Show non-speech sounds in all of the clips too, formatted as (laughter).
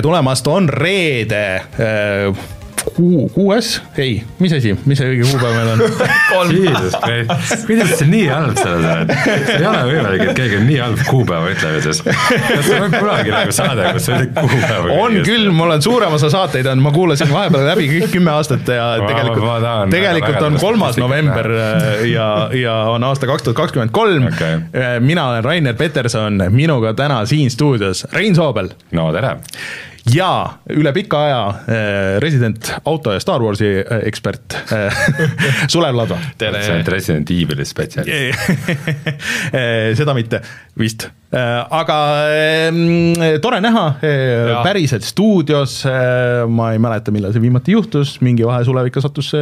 tere tulemast, on reede äh, kuu, kuues, ei, mis asi, mis see õige kuupäev meil on? (laughs) Kuidas sa nii halb sa oled? see ei ole võimalik, et keegi on nii halb kuupäeva ütlemises. kas sul on kunagi nagu saade, kus sa ütled kuupäeva? on küll, mul on suurem osa saateid on, ma kuulasin vahepeal läbi kõik kümme aastat ja tegelikult, tegelikult on kolmas november äh, ja, ja on aasta kaks tuhat kakskümmend kolm. Äh, mina olen Rainer Peterson, minuga täna siin stuudios Rein Soobel. no tere ja üle pika aja äh, resident auto ja Star Warsi äh, ekspert äh, (laughs) Sulev Ladva. tere. sa oled Resident Evil'i spetsialist (laughs) seda mitte vist, aga tore näha päriselt stuudios. ma ei mäleta, millal see viimati juhtus, mingi vahe Sulev ikka sattus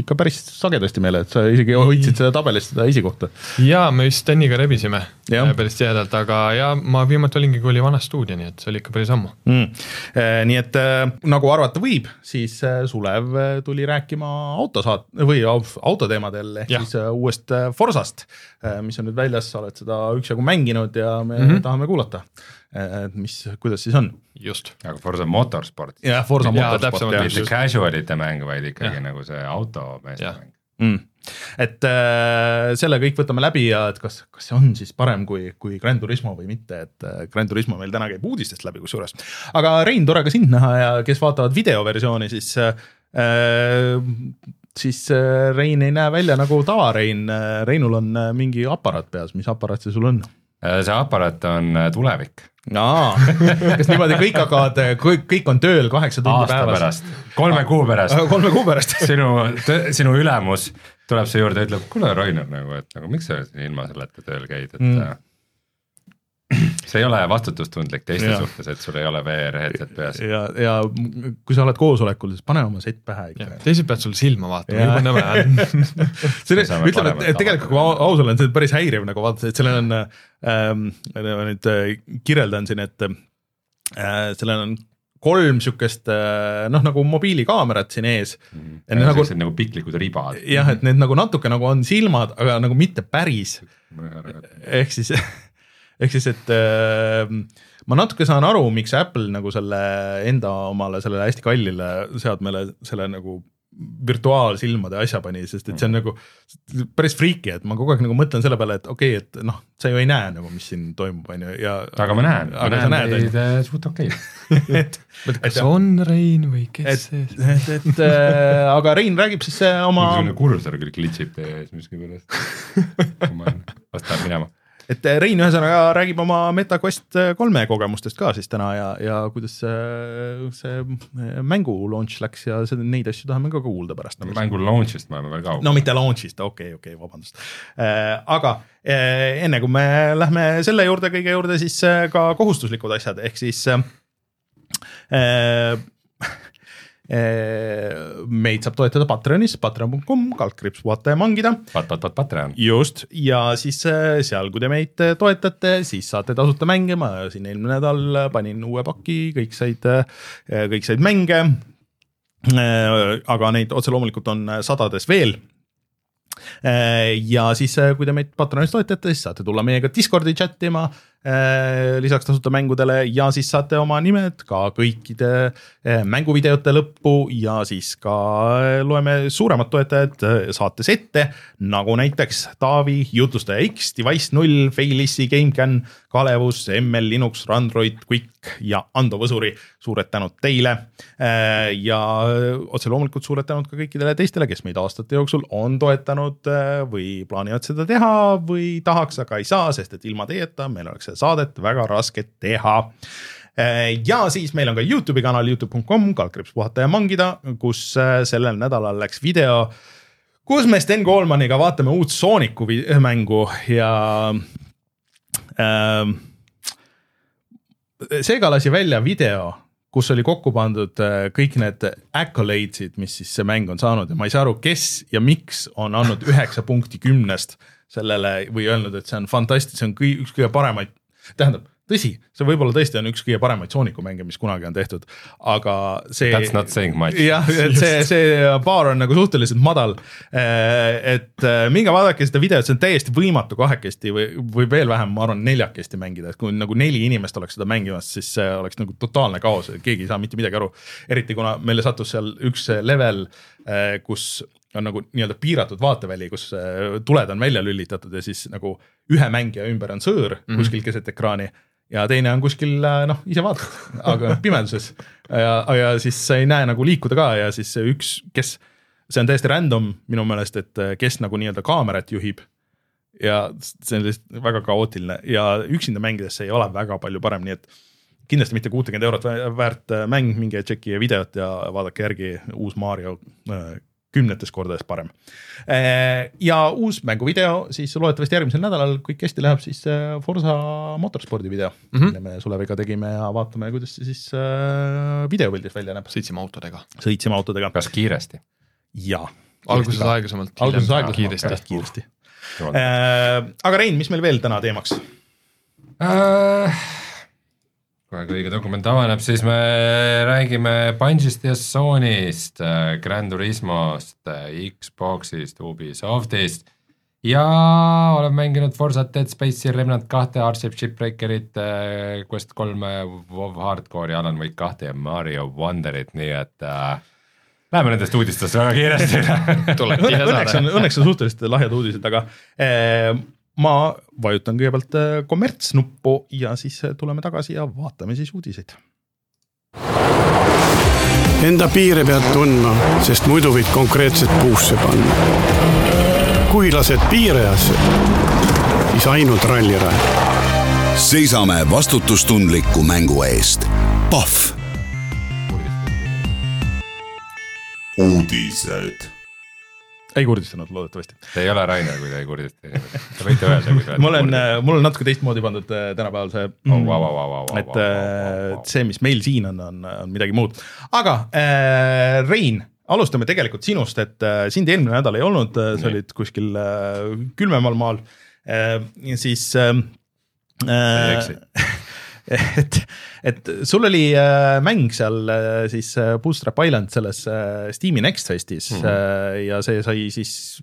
ikka päris sagedasti meile, et sa isegi hoidsid seda tabelis seda esikohta. jaa, me vist Steniga rebisime ja. päris tihedalt, aga jaa, ma viimati olingi, kui oli vana stuudio, nii et see oli ikka päris ammu mm.. nii et äh, nagu arvata võib, siis äh, Sulev tuli rääkima autosaat- või autoteemadel ehk ja. siis uuest Forsast, mis on nüüd väljas, sa oled seda üksjagu mänginud ja me mm -hmm. tahame kuulata et mis, kuidas siis on. just. aga Forsa Motorsport. jah, Forsa Motorsport. mitte casual'ite mäng, vaid ikkagi ja. nagu see automeeste mäng mm.. et äh, selle kõik võtame läbi ja et kas, kas see on siis parem kui, kui Grand Turismo või mitte, et äh, Grand Turismo meil täna käib uudistest läbi kusjuures. aga Rein, tore ka sind näha ja kes vaatavad videoversiooni, siis äh, siis äh, Rein ei näe välja nagu tava-Rein, Reinul on äh, mingi aparaat peas, mis aparaat see sul on? Äh, see aparaat on tulevik aa, (laughs) kas niimoodi kõik hakkavad, kõik, on tööl kaheksa tundi Aasta päevas? pärast, kolme kuu pärast. kolme kuu pärast (laughs) sinu, sinu ülemus tuleb su juurde ütleb, kuule, Rainer nagu, et nagu miks sa ilma selleta tööl käid, et mm. (clears throat) See ei ole vastutustundlik teiste ja. suhtes, et sul ei ole VR headset peas. ja, ja kui sa oled koosolekul, siis pane oma sett pähe ikka. teised peavad sul silma vaatama, jube nõme on. (laughs) see on, ütleme, et tegelikult kui ma aus olen, see on päris häiriv nagu vaadata, et sellel on ähm,, ma nüüd äh, kirjeldan siin, et äh, sellel on kolm sihukest äh, noh, nagu mobiilikaamerat siin ees mm.. Nagu, nagu piklikud ribad. jah, et need nagu natuke nagu on silmad, aga nagu mitte päris. ehk siis (laughs) ehk siis, et äh, ma natuke saan aru, miks Apple nagu selle enda omale sellele hästi kallile seadmele selle nagu virtuaalsilmade asja pani, sest et see on nagu päris freaky, et ma kogu aeg nagu mõtlen selle peale, et okei okay,, et noh, sa ju ei näe nagu, mis siin toimub, on ju, ja. aga ma näen, ma näen teid äh, suht okei okay. (laughs) et, kas et, on Rein või kes see et, et, et, et äh, aga Rein räägib siis äh, oma. mingisugune kursor küll klitsib teie ees miskipärast (laughs) kui ma vast tahan minema et eh, Rein ühesõnaga räägib oma MetaQuest eh, kolme kogemustest ka siis täna ja, ja kuidas see, see eh, mängu launch läks ja seda, neid asju tahame ka kuulda pärast no,. mängu launch'ist me oleme veel kaugel. no mitte launch'ist, okei okay,, okei okay,, vabandust äh,. aga äh, enne kui me lähme selle juurde kõige juurde, siis äh, ka kohustuslikud asjad, ehk siis äh, meid saab toetada Patreonis, patreon.com, kaldkriips puhata ja mangida. Patreon. just, ja siis seal, kui te meid toetate, siis saate tasuta mänge, ma siin eelmine nädal panin uue paki, kõik said, kõik said mänge. aga neid otse loomulikult on sadades veel ja siis, kui te meid Patreonis toetate, siis saate tulla meiega Discordi chat ima Äh, lisaks tasuta mängudele ja siis saate oma nimed ka kõikide äh, mänguvideote lõppu ja siis ka äh, loeme suuremad toetajad saates ette, nagu näiteks Taavi, Jutustaja X, Device null, Failissi, GameCAN, Kalevus, ML Linux, Randroid, Quick ja Ando Võsuri. suured tänud teile. ja otse loomulikult suured tänud ka kõikidele teistele, kes meid aastate jooksul on toetanud või plaanivad seda teha või tahaks, aga ei saa, sest et ilma teieta meil oleks saadet väga raske teha ja siis meil on ka Youtube'i kanal Youtube.com, kaldkriips puhata ja mangida, kus äh, sellel nädalal läks video, kus me Sten Koolmaniga vaatame uut Sooniku mängu ja äh,. seega lasi välja video, kus oli kokku pandud äh, kõik need accolades'id, mis siis see mäng on saanud ja ma ei saa aru, kes ja miks on andnud üheksa punkti kümnest sellele või öelnud, et see on fantastiline, see on kõi, üks kõige paremaid tähendab, tõsi, see võib-olla tõesti on üks kõige paremaid Sooniku mänge, mis kunagi on tehtud, aga see. That's not saying much. jah, et see, see baar on nagu suhteliselt madal. et minge vaadake seda videot, see on täiesti võimatu kahekesti või, või veel vähem, ma arvan, neljakesti mängida, et kui nagu neli inimest oleks seda mängimas, siis see oleks nagu totaalne kaos, keegi ei saa mitte midagi aru. eriti kuna meile sattus seal üks level, kus on nagu nii-öelda piiratud vaateväli, kus tuled on välja lülitatud ja siis nagu ühe mängija ümber on sõõr mm -hmm. kuskil keset ekraani ja teine on kuskil äh, noh, ise vaatad, aga (laughs) pimeduses ja, ja siis sa ei näe nagu liikuda ka ja siis üks, kes, see on täiesti random minu meelest, et äh, kes nagu nii-öelda kaamerat juhib. ja see on lihtsalt väga kaootiline ja üksinda mängides see ei ole väga palju parem, nii et kindlasti mitte kuutekümmet eurot väärt mäng, minge tšekkige videot ja vaadake järgi uus Mario kümnetes kordades parem. Äh, ja uus mänguvideo siis loodetavasti järgmisel nädalal, kui hästi läheb, siis äh, Forsa motorspordi video mm, -hmm. mille me Suleviga tegime ja vaatame, kuidas see siis äh, videopildis välja näeb. sõitsime autodega. sõitsime autodega. kas kiiresti? jaa. alguses aeglasemalt. alguses aeglasemalt, kiiresti, kiiresti. Äh, aga Rein, mis meil veel täna teemaks äh,? Kohe kui õige dokument avaneb, siis me räägime Bungist ja Sonyst, Grand Turismost, Xbox'ist, Ubisoftist ja olen mänginud Forsat, Dead Space'i, Remnant kahte, Hardship Shipbreakerit, Quest kolme, WoW Hardcore'i, Alan Wake kahte ja Mario Wonderit, nii et äh, Läheme nendest uudistest väga kiiresti saade. õnneks on, õnneks on suhteliselt lahjad uudised, aga eh, ma vajutan kõigepealt äh, kommertsnuppu ja siis äh, tuleme tagasi ja vaatame siis uudiseid. Enda piire pead tundma, sest muidu võid konkreetselt puusse panna. kui lased piirajasse, siis ainult rallirajal. seisame vastutustundliku mängu eest. Pahv. uudised ei kurdistanud loodetavasti. Te ei ole Rainer, kui te ei kurdista inimesi, te võite öelda, kui te olete. mul on, mul on natuke teistmoodi pandud äh, tänapäeval see oh,, wow, wow, wow, wow, et wow, wow, wow. see, mis meil siin on, on, on midagi muud. aga äh, Rein, alustame tegelikult sinust, et äh, sind eelmine nädal ei olnud, äh, sa olid kuskil äh, külmemal maal äh,, siis äh,. ei eksi (laughs) (laughs) et, et sul oli äh, mäng seal äh, siis äh, Bootstrap Island selles Steam'i Next Festis mm -hmm. ja see sai siis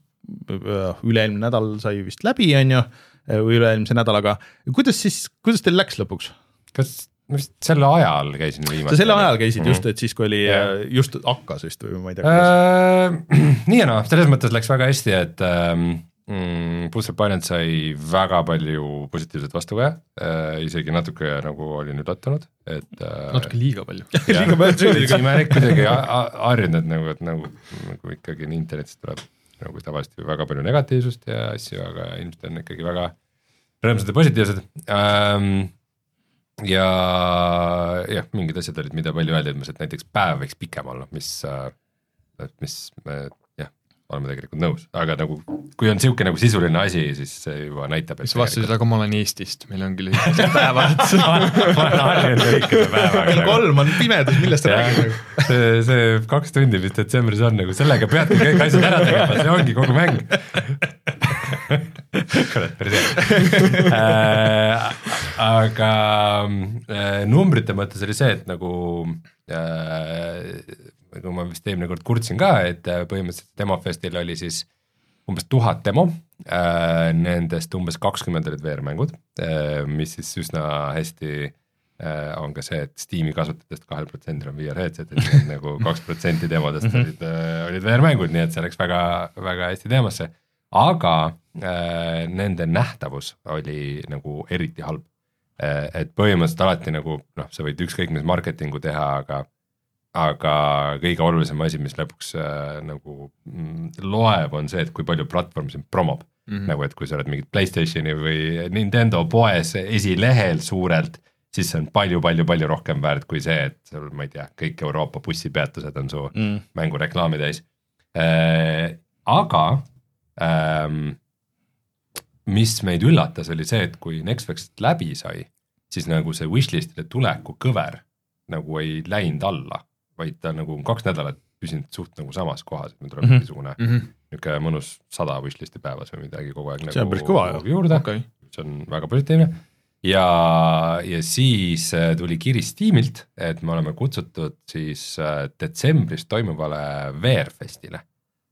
üle-eelmine nädal sai vist läbi, on ju, või üle-eelmise nädalaga. kuidas siis, kuidas teil läks lõpuks? kas ma vist sel ajal käisin viimati. sa sel ajal käisid mm -hmm. just, et siis, kui oli yeah., just hakkas vist või ma ei tea äh,. (clears throat) nii ja naa, selles mõttes läks väga hästi, et ähm, mm,. Bootstrap Island sai väga palju positiivset vastukaja äh,, isegi natuke nagu olin üllatunud, et äh,. natuke liiga palju (laughs) liiga palju, imelik kuidagi harjunud nagu, et nagu, nagu ikkagi internetist tuleb nagu tavaliselt väga palju negatiivsust ja asju, aga ilmselt on ikkagi väga rõõmsad ja positiivsed ähm, ja jah, mingid asjad olid, mida palju öeldi, et näiteks päev võiks pikem olla, mis, äh, mis oleme tegelikult nõus, aga nagu kui on niisugune nagu sisuline asi, siis see juba näitab. siis vastasid, aga ma olen Eestist, meil ongi lühikesed päevad (laughs) ma olen harjunud lühikese päevaga. kell kolm on pimedus, millest sa räägid? see, see kaks tundi, mis detsembris on nagu sellega peadki kõik asjad ära tegema, see ongi kogu mäng kurat, päris hea äh,. aga äh, numbrite mõttes oli see, et nagu äh, nagu ma vist eelmine kord kurtsin ka, et äh, põhimõtteliselt Demofestil oli siis umbes tuhat demo äh,, nendest umbes kakskümmend olid VR-mängud äh,, mis siis üsna hästi äh, on ka see, et Steam'i kasutajatest kahel protsendil on VR headset, et (laughs) nagu kaks protsenti demodest -hmm. olid äh,, olid VR-mängud, nii et see läks väga, väga hästi teemasse. aga äh, nende nähtavus oli nagu eriti halb et põhimõtteliselt alati nagu noh, sa võid ükskõik mis marketingu teha, aga aga kõige olulisem asi, mis lõpuks äh, nagu mm, loeb, on see, et kui palju platvorm sind promob mm. -hmm. nagu, et kui sa oled mingit Playstationi või Nintendo poes esilehel suurelt, siis see on palju-palju-palju rohkem väärt kui see, et seal, ma ei tea, kõik Euroopa bussipeatused on su mm. mängureklaami täis äh,. aga ähm, mis meid üllatas, oli see, et kui Nextfest läbi sai, siis nagu see wishlist'ile tuleku kõver nagu ei läinud alla vaid ta nagu kaks nädalat püsinud suht nagu samas kohas, et meil tuleb mhm. mingisugune mm -hmm. niisugune mõnus sada wishlist'i päevas või midagi kogu aeg see nagu juurde okay., see on väga positiivne ja, ja siis äh, tuli kiri Steamilt, et me oleme kutsutud siis äh, detsembris toimuvale VR-festile.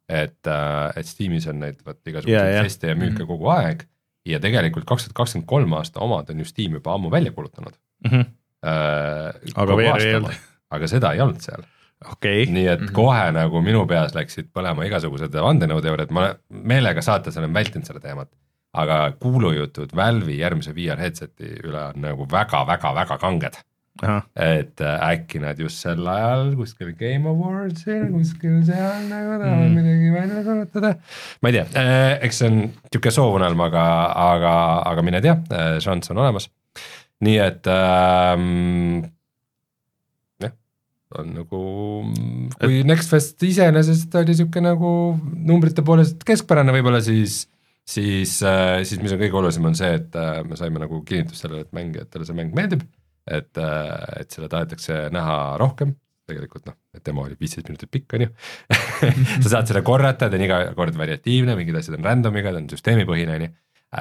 et, et Steamis on neid vot igasuguseid Ja, ja. feste ja müüke Mhm. kogu aeg ja tegelikult kaks tuhat kakskümmend kolm aasta omad on ju Steam juba ammu välja kuulutanud Mhm. äh, Aga VR ei omad. Aga seda ei olnud seal okei, nii et mm. -hmm. kohe nagu minu peas läksid põlema igasugused vandenõuteooriad, ma meelega saates olen vältinud seda teemat. aga kuulujutud Valve'i järgmise VR headset'i üle on nagu väga-väga-väga kanged. et äh, äkki nad just sel ajal kuskil Game Awardsil, kuskil seal nagu tahavad Mm. midagi välja kuulutada. ma ei tea, eks see on sihuke soovunelm, aga, aga, aga mine tea, šanss on olemas. nii et ähm, on nagu, kui Next Fest iseenesest oli sihuke nagu numbrite poolest keskpärane võib-olla, siis siis, siis mis on kõige olulisem, on see, et äh, me saime nagu kinnitust sellele, et mängijatele see mäng meeldib. et, äh, et seda tahetakse näha rohkem, tegelikult noh, et demo oli viisteist minutit pikk, on ju (laughs) sa saad seda korrata, ta on iga kord variatiivne, mingid asjad on random'iga, ta on süsteemipõhine, on ju.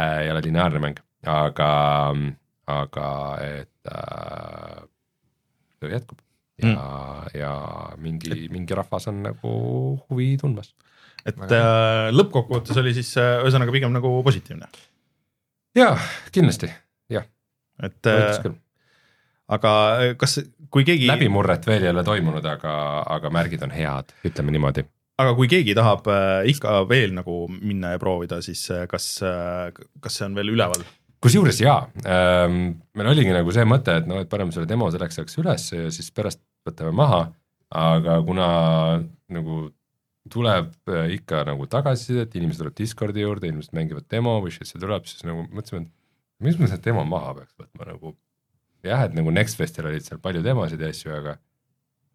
ei ole lineaarne mäng, aga, aga et äh, jätkub ja mm., ja mingi, mingi rahvas on nagu huvi tundmas et äh, lõppkokkuvõttes oli siis äh, ühesõnaga pigem nagu positiivne, jaa, kindlasti, jah, et äh, aga äh, kas, kui keegi, läbimurret veel ei ole toimunud, aga, aga märgid on head, ütleme niimoodi. aga kui keegi tahab äh, ikka veel nagu minna ja proovida, siis kas kas see on veel üleval? kusjuures jaa ähm,, meil oligi nagu see mõte, et noh, et paneme selle demo selleks ajaks üles ja siis pärast võtame maha, aga kuna nagu tuleb äh, ikka nagu tagasisidet, inimesed tulevad Discordi juurde, inimesed mängivad demo või shit see tuleb, siis nagu mõtlesime, et miks me selle demo maha peaks võtma nagu. jah, et nagu Next Festil olid seal palju demosid ja asju, aga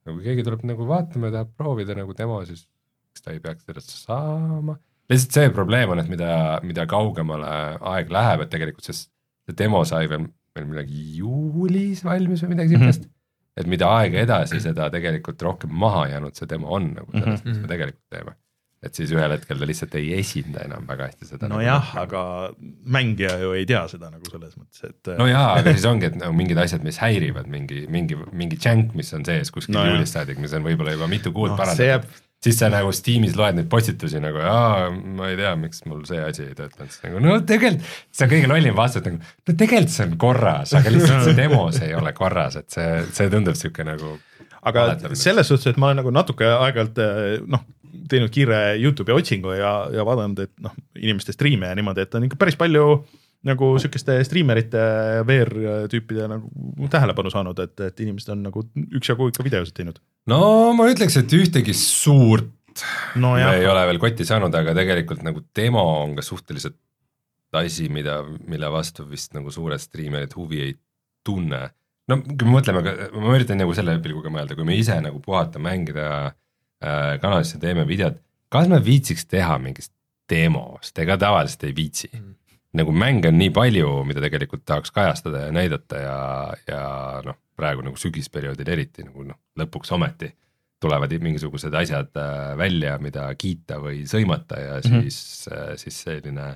nagu kui keegi tuleb nagu vaatama ja tahab proovida nagu demo, siis miks ta ei peaks sellest saama. lihtsalt see probleem on, et mida, mida kaugemale aeg läheb, et tegelikult see, see demo sai veel, veel millalgi juulis valmis või midagi siukest mm. -hmm et mida aega edasi, seda tegelikult rohkem maha jäänud see demo on nagu sellest, mis me tegelikult teeme. et siis ühel hetkel ta lihtsalt ei esinda enam väga hästi seda. nojah, aga mängija ju ei tea seda nagu selles mõttes, et no jaa, aga siis ongi, et nagu mingid asjad, mis häirivad, mingi, mingi, mingi jänk, mis on sees kuskil No juulist saadik, mis on võib-olla juba mitu kuud no, parandatud jääb, siis sa nagu Steamis loed neid postitusi nagu, aa, ma ei tea, miks mul see asi ei töötanud, siis nagu no tegelikult see on kõige lollim vastus nagu, no tegelikult see on korras, aga lihtsalt see demos ei ole korras, et see, see tundub sihuke nagu. aga selles suhtes, et ma olen nagu natuke aeg-ajalt äh, noh, teinud kiire Youtube'i otsingu ja, ja vaadanud, et noh, inimeste striime ja niimoodi, et on ikka päris palju nagu sihukeste striimerite VR tüüpide nagu tähelepanu saanud, et, et inimesed on nagu üksjagu ikka videosid teinud. no ma ütleks, et ühtegi suurt no me ei jah, ole veel kotti saanud, aga tegelikult nagu demo on ka suhteliselt asi, mida, mille vastu vist nagu suured striimerid huvi ei tunne. no kui me mõtleme, ma üritan nagu selle pilguga mõelda, kui me ise nagu puhata mängida äh, kanalisse teeme videot, kas me viitsiks teha mingist demost, ega tavaliselt ei viitsi mm.. Nagu mänge on nii palju, mida tegelikult tahaks kajastada ja näidata ja, ja noh, praegu nagu sügisperioodil eriti nagu noh, lõpuks ometi tulevad mingisugused asjad äh, välja, mida kiita või sõimata ja Mhm. siis mm, -hmm. siis selline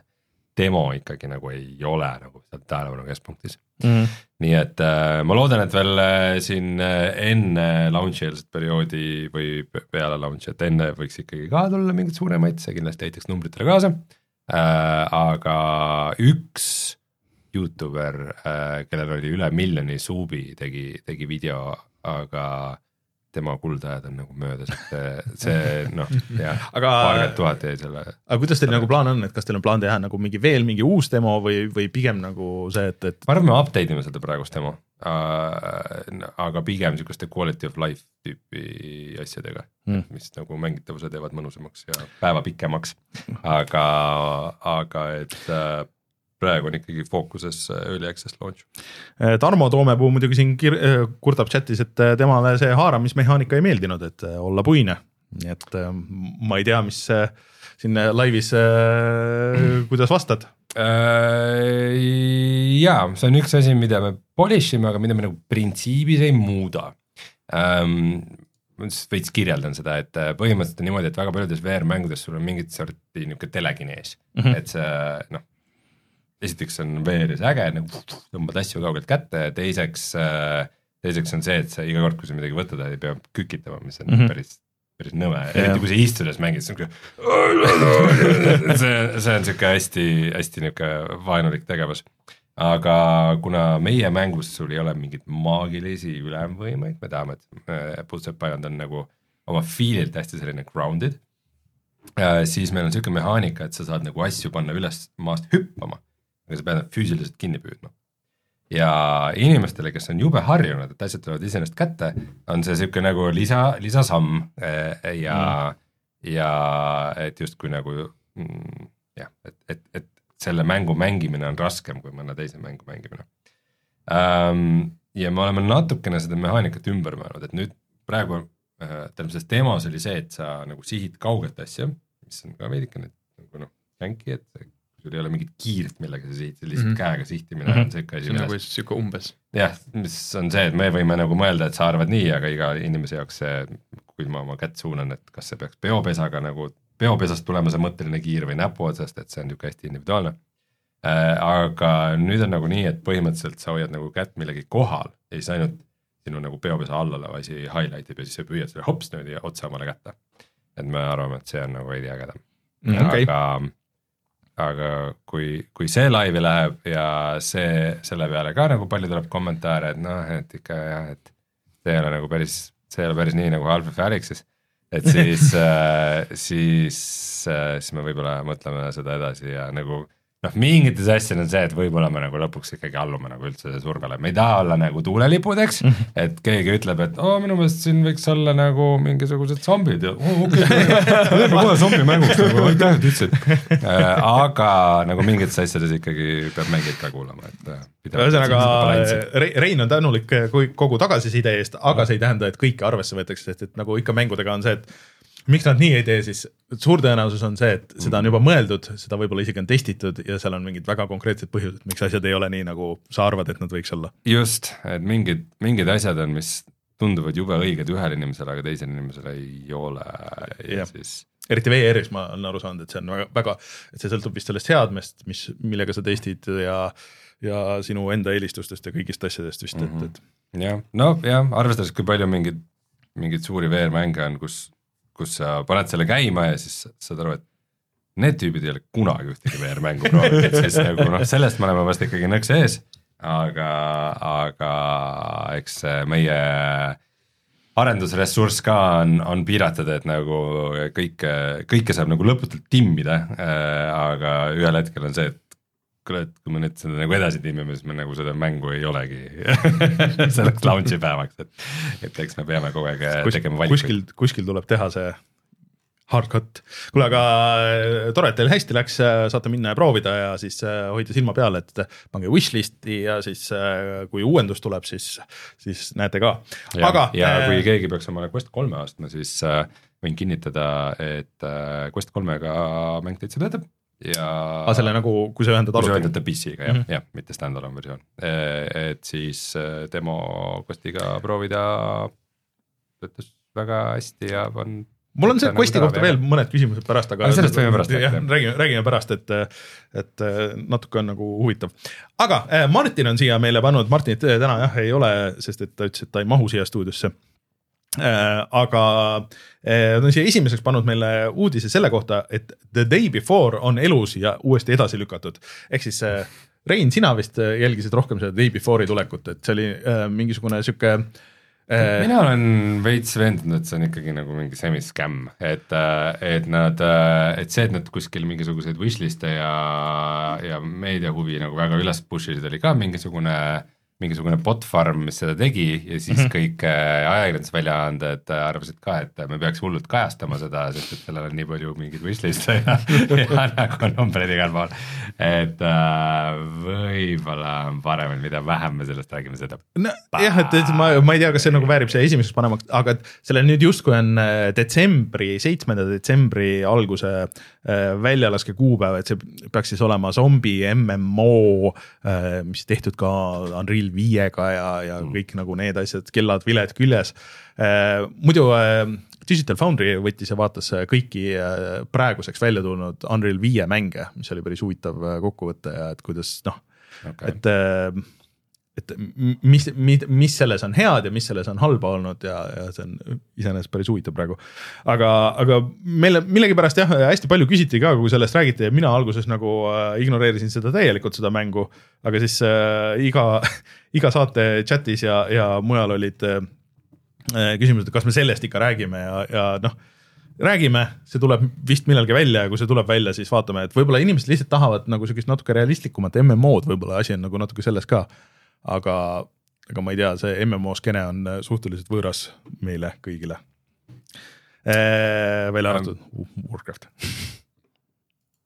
demo ikkagi nagu ei ole nagu seal tähelepanu keskpunktis mm. nii et äh, ma loodan, et veel äh, siin enne launch'i eelset perioodi või pe- peale launch'i, et enne võiks ikkagi ka tulla mingeid suuremaid, see kindlasti aitaks numbritele kaasa äh,. Aga üks Youtuber äh,, kellel oli üle miljoni suubi, tegi, tegi video, aga tema kuldajad on nagu möödas, et see, noh, jah, aga, paarkümmend tuhat jäi selle aga kuidas teil nagu plaan on, et kas teil on plaan teha nagu mingi veel mingi uus demo või, või pigem nagu see, et, et ma arvan, me update ime seda praegust demo. äh,, aga pigem sihukeste quality of life tüüpi asjadega Mm. mis nagu mängitavuse teevad mõnusamaks ja päeva pikemaks. (laughs) aga, aga et äh, praegu on ikkagi fookuses äh, early access launch. Tarmo Toomepuu muidugi siin kir-, kurdab chatis, et temale see haaramismehaanika ei meeldinud, et olla puine. nii et ma ei tea, mis eh, siin laivis, kuidas vastad. Äh, jaa, see on üks asi, mida me polish ime, aga mida me nagu printsiibis ei muuda ähm,. ma siis veits kirjeldan seda, et äh, põhimõtteliselt on niimoodi, et väga paljudes VR-mängudes sul on mingit sorti niisugune telekinees mm. -hmm. et see noh, esiteks on veeres äge, nagu tõmbad asju kaugelt kätte ja teiseks äh, teiseks on see, et sa iga kord, kui sa midagi võtad, ei pea kükitama, mis on mm -hmm. päris, päris nõme, eriti kui sa istudes mängid, siis on sihuke (laughs) see, see on sihuke hästi, hästi nihuke vaenulik tegevus. aga kuna meie mängus sul ei ole mingeid maagilisi ülemvõimeid, me tahame, et Puzzle Island on nagu oma feel'ilt hästi selline grounded äh,, siis meil on sihuke mehaanika, et sa saad nagu asju panna üles maast hüppama, aga sa pead nad füüsiliselt kinni püüdma ja inimestele, kes on jube harjunud, et asjad tulevad iseenesest kätte, on see sihuke nagu lisa, lisasamm eh, ja mm., ja et justkui nagu mm, jah, et, et, et selle mängu mängimine on raskem kui mõne teise mängu mängimine um,. ja me oleme natukene seda mehaanikat ümber mõelnud, et nüüd praegu äh, tähendab, selles demos oli see, et sa nagu sihid kauget asja, mis on ka veidikene nagu noh, jänki, et sul ei ole mingit kiiret, millega sa sihid, lihtsalt mm -hmm. käega sihtimine mm -hmm. on sihuke asi. nagu sihuke umbes. jah, mis on see, et me võime nagu mõelda, et sa arvad nii, aga iga inimese jaoks see, kui ma oma kätt suunan, et kas see peaks peopesaga nagu, peopesast tulema see mõtteline kiir või näpu otsast, et see on nihuke hästi individuaalne äh,. aga nüüd on nagu nii, et põhimõtteliselt sa hoiad nagu kätt millegi kohal ja siis ainult sinu nagu peopesa all olev asi highlight ib ja siis sa püüad selle hops niimoodi otse omale kätte. et me arvame, et see on nagu veidi ägedam mm,. Okay. aga aga kui, kui see laivi läheb ja see, selle peale ka nagu palju tuleb kommentaare, et noh, et ikka jah, et see ei ole nagu päris, see ei ole päris nii nagu Half-Life Alyxis. et siis (laughs) äh,, siis äh,, siis me võib-olla mõtleme seda edasi ja nagu noh, mingites asjades on see, et võib-olla me nagu lõpuks ikkagi allume nagu üldse survele, me ei taha olla nagu tuulelipudeks mm, -hmm. et keegi ütleb, et oo, minu meelest siin võiks olla nagu mingisugused zombid ja oo, okei okay,, (laughs) teeme kohe zombimänguks nagu, aitäh, et ütlesid äh,. aga nagu mingites asjades ikkagi peab mängijat ka kuulama, et äh,. ühesõnaga Rein on tänulik kogu tagasiside eest, aga see ei tähenda, et kõike arvesse võetakse, sest et nagu ikka mängudega on see, et miks nad nii ei tee, siis suur tõenäosus on see, et seda on juba mõeldud, seda võib-olla isegi on testitud ja seal on mingid väga konkreetsed põhjused, miks asjad ei ole nii, nagu sa arvad, et nad võiks olla. just, et mingid, mingid asjad on, mis tunduvad jube õiged ühele inimesele, aga teisele inimesele ei ole ja yeah. siis eriti VR-is ma olen aru saanud, et see on väga, väga, et see sõltub vist sellest seadmest, mis, millega sa testid ja ja sinu enda eelistustest ja kõigist asjadest vist et, et. jah, no jah, arvestades, kui palju mingeid, mingeid suuri VR-mänge on, kus kus sa paned selle käima ja siis saad aru, et need tüübid ei ole kunagi ühtegi VR-mängu proovinud, et siis nagu noh, sellest me oleme vast ikkagi nõks ees, aga, aga eks meie arendusressurss ka on, on piiratud, et nagu kõike, kõike saab nagu lõputult timmida. Äh,, aga ühel hetkel on see, et kuule, et kui me nüüd seda nagu edasi timmime, siis me nagu seda mängu ei olegi (laughs) selleks launch'i päevaks, et, et eks me peame kogu aeg Kus, tegema valikuid. kuskil, kuskil tuleb teha see hard cut. kuule, aga äh, tore, et teil hästi läks, äh, saate minna ja proovida ja siis äh, hoida silma peal, et pange wishlist'i ja siis kui uuendus tuleb, siis, siis näete ka. aga. ja äh, kui keegi peaks omale Quest kolme ostma, siis äh, võin kinnitada, et äh, Quest kolmega mäng täitsa töötab ja. aa, selle nagu, kui sa ühendad arvutiga? kui sa ühendad PC-ga jah mm, -hmm. jah, mitte stand-alone versioon, e, et siis e, demo Questiga proovida töötas väga hästi ja on mul on see nagu Questi kohta veel mõned küsimused pärast, aga. sellest võime pärast rääkida. räägime, räägime pärast, et, et natuke on nagu huvitav. aga Martin on siia meile pannud, Martinit täna jah ei ole, sest et ta ütles, et ta ei mahu siia stuudiosse aga äh, nad on siia esimeseks pannud meile uudise selle kohta, et The Day Before on elus ja uuesti edasi lükatud. ehk siis äh, Rein, sina vist jälgisid rohkem seda Day Before'i tulekut, et see oli mingisugune sihuke mina olen veits veendunud, et see on ikkagi nagu mingi semi-skämm, et, et nad, et see, et nad kuskil mingisuguseid wishlist'e ja, ja meediahuvi nagu väga üles push isid, oli ka mingisugune äh, mingisugune bot farm, mis seda tegi ja siis mm -hmm. kõik äh, ajakirjandusväljaanded äh, arvasid ka, et me peaks hullult kajastama seda, sest et sellel on nii palju mingeid wishlist'e (laughs) ja, ja nagu numbreid igal pool. et äh, võib-olla on parem, et mida vähem me sellest räägime, seda. nojah, et, et ma, ma ei tea, kas see nagu väärib see esimeseks panema, aga et sellel nüüd justkui on äh, detsembri, seitsmenda detsembri alguse äh, väljalaske kuupäev, et see peaks siis olema zombi MMO äh,, mis tehtud ka Unreal Unreal viiega ja, ja mm. kõik nagu need asjad, kellad, viled küljes. Äh, muidu äh, Digital Foundry võttis ja vaatas kõiki praeguseks välja tulnud Unreal viie mänge, mis oli päris huvitav kokkuvõte ja et kuidas noh okay., et et mis, mis, mis selles on head ja mis selles on halba olnud ja, ja see on iseenesest päris huvitav praegu. aga, aga meile millegipärast jah, hästi palju küsiti ka, kui sellest räägiti ja mina alguses nagu äh, ignoreerisin seda täielikult, seda mängu. aga siis äh, iga, (laughs) iga saate chat'is ja, ja mujal olid äh, küsimused, et kas me sellest ikka räägime ja, ja noh räägime, see tuleb vist millalgi välja ja kui see tuleb välja, siis vaatame, et võib-olla inimesed lihtsalt tahavad nagu sihukest natuke realistlikumat MMO-d, võib-olla asi on nagu natuke selles ka aga, aga ma ei tea, see MMO skeene on äh, suhteliselt võõras meile kõigile. Äh, välja arvatud Warcraft.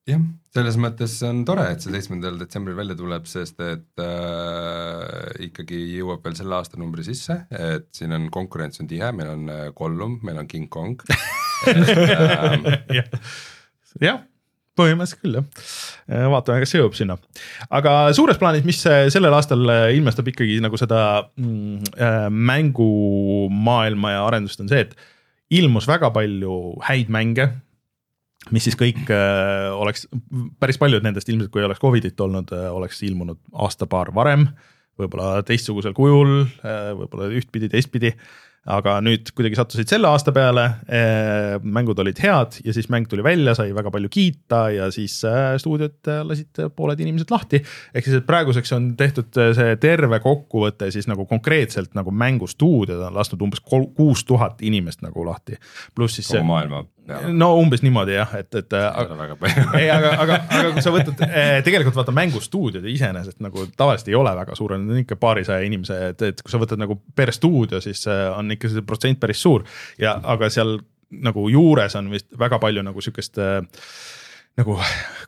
Jah, selles mõttes on tore, et see seitsmendal detsembril välja tuleb, sest et äh, ikkagi jõuab veel selle aastanumbri sisse, et siin on konkurents on tihe, meil on äh, Gollum, meil on King Kong. (laughs) Jah, jah, põhimõtteliselt küll jah, äh, vaatame, kas see jõuab sinna. aga suures plaanis, mis äh, sellel aastal äh, ilmestab ikkagi nagu seda mm, mängumaailma ja arendust, on see, et ilmus väga palju häid mänge mis siis kõik äh, oleks, päris paljud nendest ilmselt, kui oleks Covidit olnud äh,, oleks ilmunud aasta-paar varem. võib-olla teistsugusel kujul äh,, võib-olla ühtpidi, teistpidi äh, aga nüüd kuidagi sattusid selle aasta peale, eh, mängud olid head ja siis mäng tuli välja, sai väga palju kiita ja siis eh, stuudiod eh, lasid pooled inimesed lahti. ehk siis, et praeguseks on tehtud see terve kokkuvõte siis nagu konkreetselt nagu mängustuudiod on lasknud umbes kuus tuhat inimest nagu lahti. pluss siis. kogu maailma no umbes niimoodi jah, et, et. (laughs) ei, aga, aga, aga kui sa võtad eh, tegelikult vaata mängustuudiod iseenesest nagu tavaliselt ei ole väga suured, need on ikka paarisaja inimese, et, et kui sa võtad nagu per stuudio, siis eh, on ikka see protsent päris suur ja, aga seal nagu juures on vist väga palju nagu sihukest äh, nagu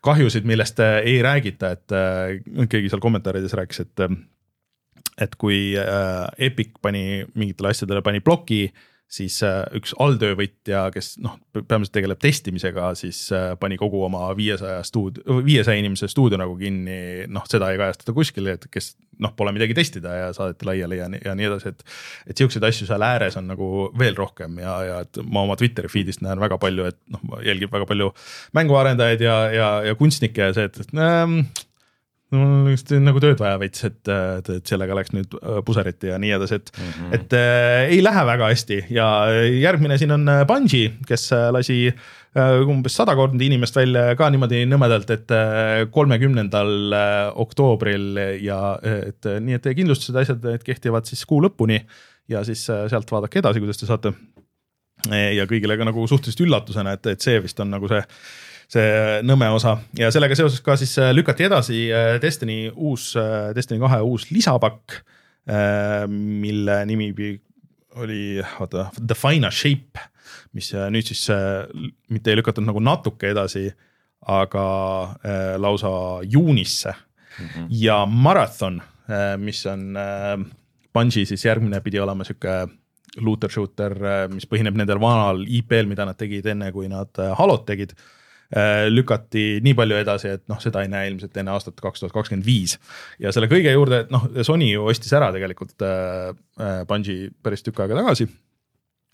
kahjusid, millest ei räägita, et äh, keegi seal kommentaarides rääkis, et et kui äh, Epic pani mingitele asjadele, pani ploki äh, siis äh, üks alltöövõtja, kes noh, peamiselt tegeleb testimisega, siis äh, pani kogu oma viiesaja stuudio, viiesaja inimese stuudio nagu kinni, noh, seda ei kajastata kuskil, et kes noh, pole midagi testida ja saadeti laiali ja ja nii edasi, et. et siukseid asju seal ääres on nagu veel rohkem ja, ja et ma oma Twitteri feed'ist näen väga palju, et noh, jälgib väga palju mänguarendajaid ja, ja, ja kunstnikke ja see, et, et ähm, mul oleks nagu tööd vaja veits, et, et sellega läks nüüd äh, puseriti ja nii edasi, et mm, -hmm. et äh, ei lähe väga hästi ja järgmine siin on äh, Bungi, kes äh, lasi äh, umbes sadakond inimest välja ka niimoodi nõmedalt, et kolmekümnendal oktoobril ja et nii, et kindlustused, asjad, need kehtivad siis kuu lõpuni ja siis sealt vaadake edasi, kuidas te saate. ja kõigile ka nagu suhteliselt üllatusena, et, et see vist on nagu see see Nõmme osa ja sellega seoses ka siis äh, lükati edasi äh, Destiny uus, äh, Destiny kahe uus lisapakk, mille nimi oli, oota, The Final Shape, mis nüüd siis mitte ei lükatud nagu natuke edasi, aga lausa juunisse mm. -hmm. ja Marathon, mis on Bungi siis järgmine pidi olema sihuke looter shooter, mis põhineb nendel vanal IP-l, mida nad tegid enne, kui nad Halot tegid Äh, lükati nii palju edasi, et noh, seda ei näe ilmselt enne aastat kaks tuhat kakskümmend viis. ja selle kõige juurde, et noh, Sony ju ostis ära tegelikult äh, äh Bungi päris tükk aega tagasi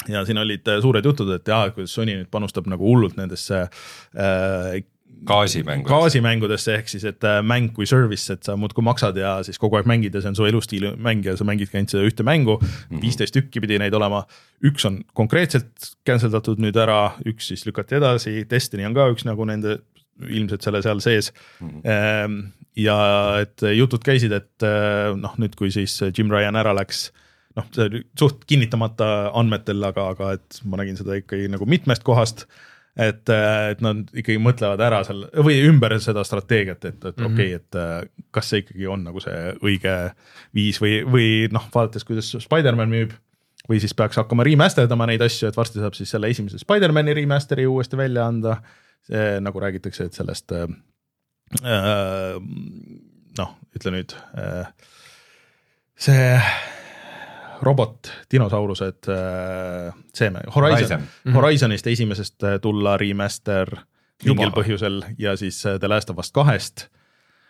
ja siin olid äh, suured jutud, et jaa, kuidas Sony nüüd panustab nagu hullult nendesse äh, gaasimängudesse. gaasimängudesse ehk siis, et äh, mäng kui service, et sa muudkui maksad ja siis kogu aeg mängid ja see on su elustiili mäng ja sa mängidki ainult seda ühte mängu. Mhm. viisteist mm tükki pidi neid olema, üks on konkreetselt cancel datud nüüd ära, üks siis lükati edasi, Destiny on ka üks nagu nende ilmselt selle seal sees mm. -hmm. ja et jutud käisid, et äh, noh, nüüd kui siis Jim Ryan ära läks noh, see oli suht kinnitamata andmetel, aga, aga et ma nägin seda ikkagi nagu mitmest kohast et, äh, et nad ikkagi mõtlevad ära seal või ümber seda strateegiat, et, et mm -hmm. okei okay,, et äh, kas see ikkagi on nagu see õige viis või, või noh, vaadates, kuidas Spider-man müüb. või siis peaks hakkama remaster dama neid asju, et varsti saab siis selle esimese Spider-man'i remaster'i uuesti välja anda. nagu räägitakse, et sellest äh, äh noh, ütle nüüd äh, see robot, dinosaurused, äh, seeme, Horizon, Horizon., mhm. Horizonist esimesest äh, tulla remaster mingil põhjusel ja siis äh, The Last of Us kahest.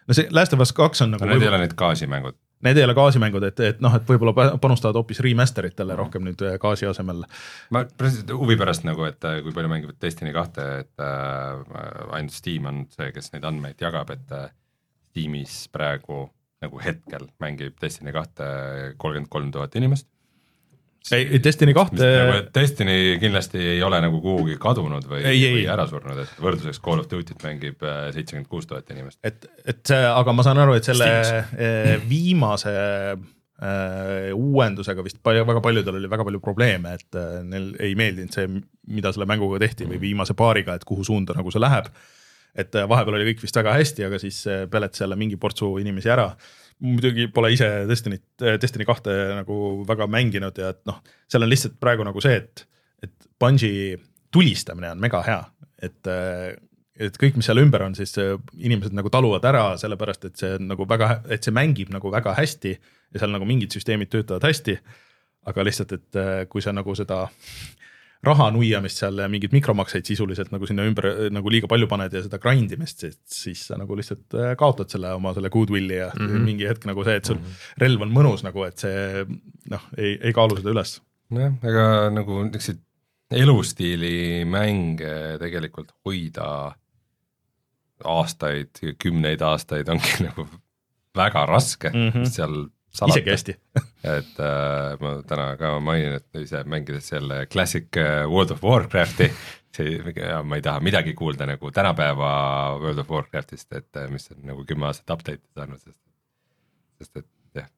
no see Last of Us kaks on nagu no need ei ole need gaasimängud Need ei ole gaasimängud, et, et noh, et võib-olla pa- panustavad hoopis remaster itele rohkem nüüd äh, gaasi asemel. ma huvi pärast nagu, et kui palju mängivad Destiny kahte, et äh, ainult Steam on see, kes neid andmeid jagab, et äh, Steamis praegu nagu hetkel mängib Destiny kahte kolmkümmend kolm tuhat inimest. ei, Destiny kahte nagu, Destiny kindlasti ei ole nagu kuhugi kadunud või, või ära surnud, et võrdluseks Call of Duty't mängib äh, seitsekümmend kuus tuhat inimest. et, et aga ma saan aru, et selle Steamis. eh, viimase eh, uuendusega vist palju, väga paljudel oli väga palju probleeme, et eh, neil ei meeldinud see, mida selle mänguga tehti või viimase paariga, et kuhu suunda nagu see läheb. Et eh, vahepeal oli kõik vist väga hästi, aga siis eh, peletas jälle mingi portsu inimesi ära muidugi pole ise Destiny't, Destiny kahte nagu väga mänginud ja et noh, seal on lihtsalt praegu nagu see, et, et Bungi tulistamine on mega hea, et, et kõik, mis seal ümber on, siis äh, inimesed nagu taluvad ära, sellepärast et see on nagu väga, et see mängib nagu väga hästi ja seal nagu mingid süsteemid töötavad hästi. aga lihtsalt, et äh, kui sa nagu seda raha nuiamist seal ja mingeid mikromakseid sisuliselt nagu sinna ümber nagu liiga palju paned ja seda grind imist, siis sa nagu lihtsalt äh, kaotad selle oma selle goodwill'i ja mm. -hmm. mingi hetk nagu see, et sul relv on mõnus nagu, et see noh, ei, ei kaalu seda üles. nojah, ega nagu niisuguseid elustiili mänge tegelikult hoida aastaid, kümneid aastaid ongi (laughs) nagu väga raske mm. -hmm. seal isegi hästi. (laughs) et äh, ma täna ka mainin, et ise mängides jälle Classic äh, World of Warcrafti, see, ma ei taha midagi kuulda nagu tänapäeva World of Warcraftist, et äh, mis on nagu kümme aastat update'i saanud, sest sest et jah,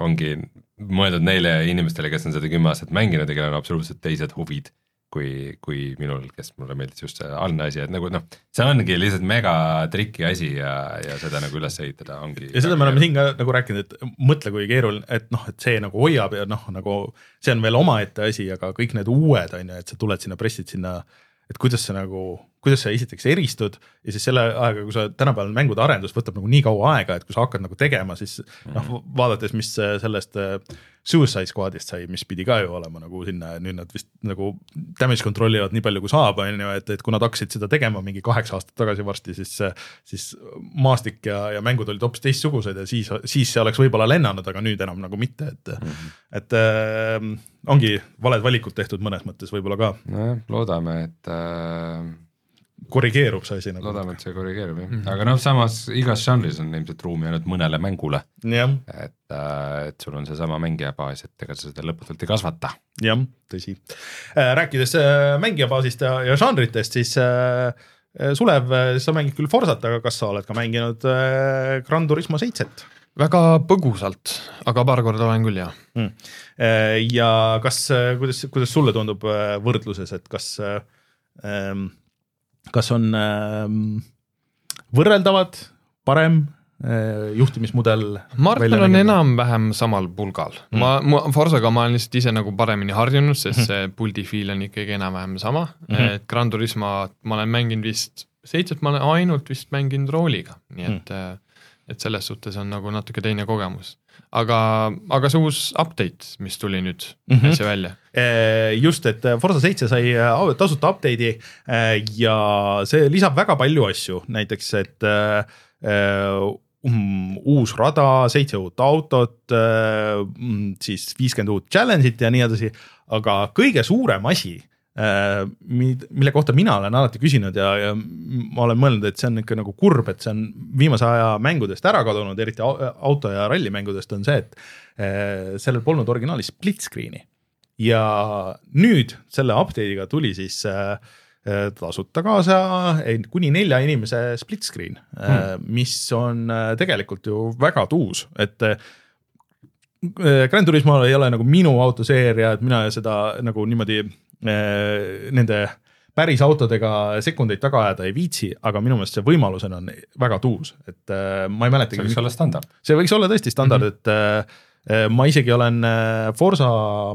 ongi mõeldud neile inimestele, kes on seda kümme aastat mänginud ja kellel on absoluutselt teised huvid kui, kui minul, kes mulle meeldis just see algne asi, et nagu noh, see ongi lihtsalt mega triki asi ja, ja seda nagu üles ehitada ongi. ja seda me oleme siin ka nagu rääkinud, et mõtle, kui keeruline, et noh, et see nagu hoiab ja noh, nagu see on veel omaette asi, aga kõik need uued on ju, et sa tuled sinna, pressid sinna, et kuidas sa nagu, kuidas sa esiteks eristud ja siis selle ajaga, kui sa tänapäeval mängude arendus võtab nagu nii kaua aega, et kui sa hakkad nagu tegema, siis noh, vaadates, mis äh, sellest äh, Suicide Squadist sai, mis pidi ka ju olema nagu sinna nüüd nad vist nagu damage control ivad nii palju, kui saab, on ju, et, et kui nad hakkasid seda tegema mingi kaheksa aastat tagasi varsti, siis, siis maastik ja, ja mängud olid hoopis teistsugused ja siis, siis see oleks võib-olla lennanud, aga nüüd enam nagu mitte, et mm, -hmm. et äh, ongi valed valikud tehtud mõnes mõttes võib-olla ka, nojah, loodame, et äh, korrigeerub see asi nagu. loodame, et see korrigeerub jah mm, -hmm. aga noh, samas igas žanris on ilmselt ruumi ainult mõnele mängule, jah, et äh,, et sul on seesama mängijabaas, et ega sa seda lõputult ei kasvata. jah, tõsi. rääkides äh, mängijabaasist ja, ja žanritest, siis äh, Sulev, sa mängid küll Forsat, aga kas sa oled ka mänginud äh, Gran Turismo seitset? väga põgusalt, aga paar korda olen küll jah. Mm. ja kas, kuidas, kuidas sulle tundub äh, võrdluses, et kas, kas on ähm, võrreldavad, parem äh, juhtimismudel? ma arvan, et nad on enam-vähem samal pulgal mm.. ma, ma Forsaga ma olen lihtsalt ise nagu paremini harjunud, sest see puldi feel on ikkagi enam-vähem sama mm, -hmm. et Gran Turismo ma olen mänginud vist, seitset ma olen ainult vist mänginud rooliga, nii et mm., et selles suhtes on nagu natuke teine kogemus. aga, aga see uus update, mis tuli nüüd mm. -hmm. äsja välja, Eh, just, et Forsa seitse sai äh, tasuta update'i äh, ja see lisab väga palju asju, näiteks et äh, äh, um, uus rada, seitse uut autot äh,, siis viiskümmend uut challenge'it ja nii edasi, aga kõige suurem asi äh, mille kohta mina olen alati küsinud ja, ja ma olen mõelnud, et see on ikka nagu kurb, et see on viimase aja mängudest ära kadunud, eriti au- auto ja rallimängudest on see, et äh, sellel polnud originaalis split screen'i ja nüüd selle update'iga tuli siis äh, äh, tasuta kaasa kuni nelja inimese split screen hmm., mis on äh, tegelikult ju väga tuus, et äh, Gran Turismo ei ole nagu minu autoseeria, et mina seda nagu niimoodi äh, nende päris autodega sekundeid taga ajada ei viitsi, aga minu meelest see võimalusena on väga tuus, et äh, ma ei see mäletagi võiks. olla standard. see võiks olla tõesti standard mm, -hmm. et äh, ma isegi olen äh, Forsa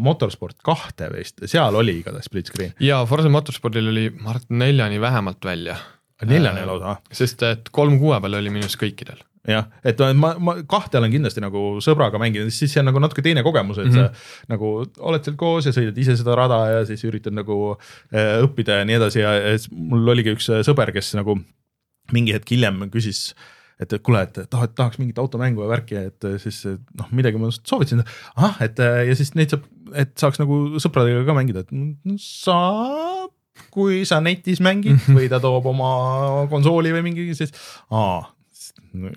Motorsport kahte vist, seal oli igatahes split screen, ja Forsa Motorspordil oli, ma arvan, neljani vähemalt välja, neljane lausa, sest et kolm kuue peal oli minu arust kõikidel. jah, et ma, ma kahte olen kindlasti nagu sõbraga mänginud, siis see on nagu natuke teine kogemus, et mm -hmm. sa nagu oled seal koos ja sõidad ise seda rada ja siis üritad nagu äh, õppida ja nii edasi ja, ja mul oligi üks äh, sõber, kes nagu mingi hetk hiljem küsis et kuule, et tahad, tahaks mingit automängu ja värki, et siis noh, midagi ma soovitasin, ahah, et ja siis neid saab, et saaks nagu sõpradega ka mängida, et no, saab kui sa netis mängid või ta toob oma konsooli või mingi, siis aa,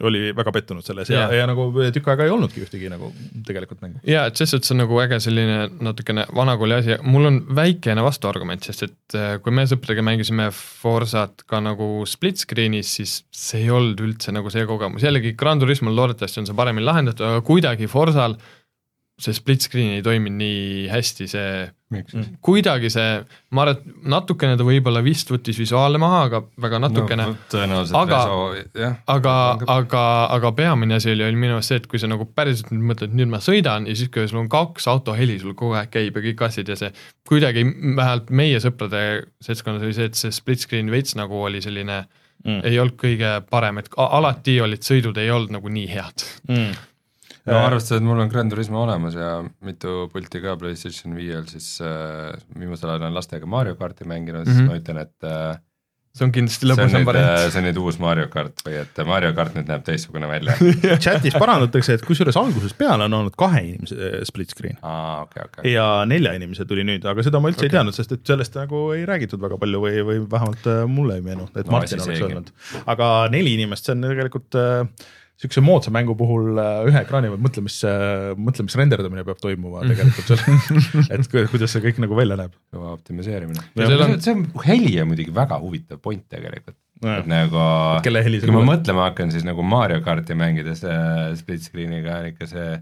oli väga pettunud selles ja, ja, ja nagu tükk aega ei olnudki ühtegi nagu tegelikult mängu. ja et selles suhtes on nagu äge selline natukene vanakooli asi, mul on väikene vastuargument, sest et äh, kui me sõpradega mängisime Forsat ka nagu split screen'is, siis see ei olnud üldse nagu see kogemus, jällegi Gran Turismol loodetavasti on see paremini lahendatud, aga kuidagi Forsal see split screen ei toiminud nii hästi, see Miks? kuidagi see, ma arvan, et natukene ta võib-olla vist võttis visuaale maha, aga väga natukene no,. aga, aga, aga, aga peamine asi oli, oli minu arust see, et kui sa nagu päriselt nüüd mõtled, nüüd ma sõidan ja siis, kui sul on kaks autoheli sul kogu aeg käib ja kõik asjad ja see kuidagi vähemalt meie sõprade seltskonnas oli see, et see split screen veits nagu oli selline mm. ei olnud kõige parem, et alati olid sõidud ei olnud nagu nii head mm no äh, arvestades, et mul on Gran Turismo olemas ja mitu pulti ka PlayStation viiel, siis äh, viimasel ajal olen lastega Mario karti mänginud mm, -hmm. siis mhm. ma ütlen, et äh, see on kindlasti lõbusam variant. Äh, see on nüüd uus Mario kart või et Mario kart nüüd näeb teistsugune välja (laughs) chatis parandatakse, et kusjuures algusest peale on olnud kahe inimese äh, split screen ah,. Okay, okay. ja nelja inimese tuli nüüd, aga seda ma üldse okay. ei teadnud, sest et sellest nagu ei räägitud väga palju või, või vähemalt mulle ei meenu, et no, Martin oleks öelnud. aga neli inimest, see on tegelikult äh, sihukese moodsa mängu puhul äh, ühe ekraani peal mõtle, mis, äh, mõtle, mis renderdamine peab toimuma tegelikult seal (laughs) et kuidas see kõik nagu välja näeb. kõva optimiseerimine. On... see on, heli on muidugi väga huvitav point tegelikult. et nagu, kui ma mõtlema hakkan, siis nagu Mario karti mängides äh, split screen'iga on ikka see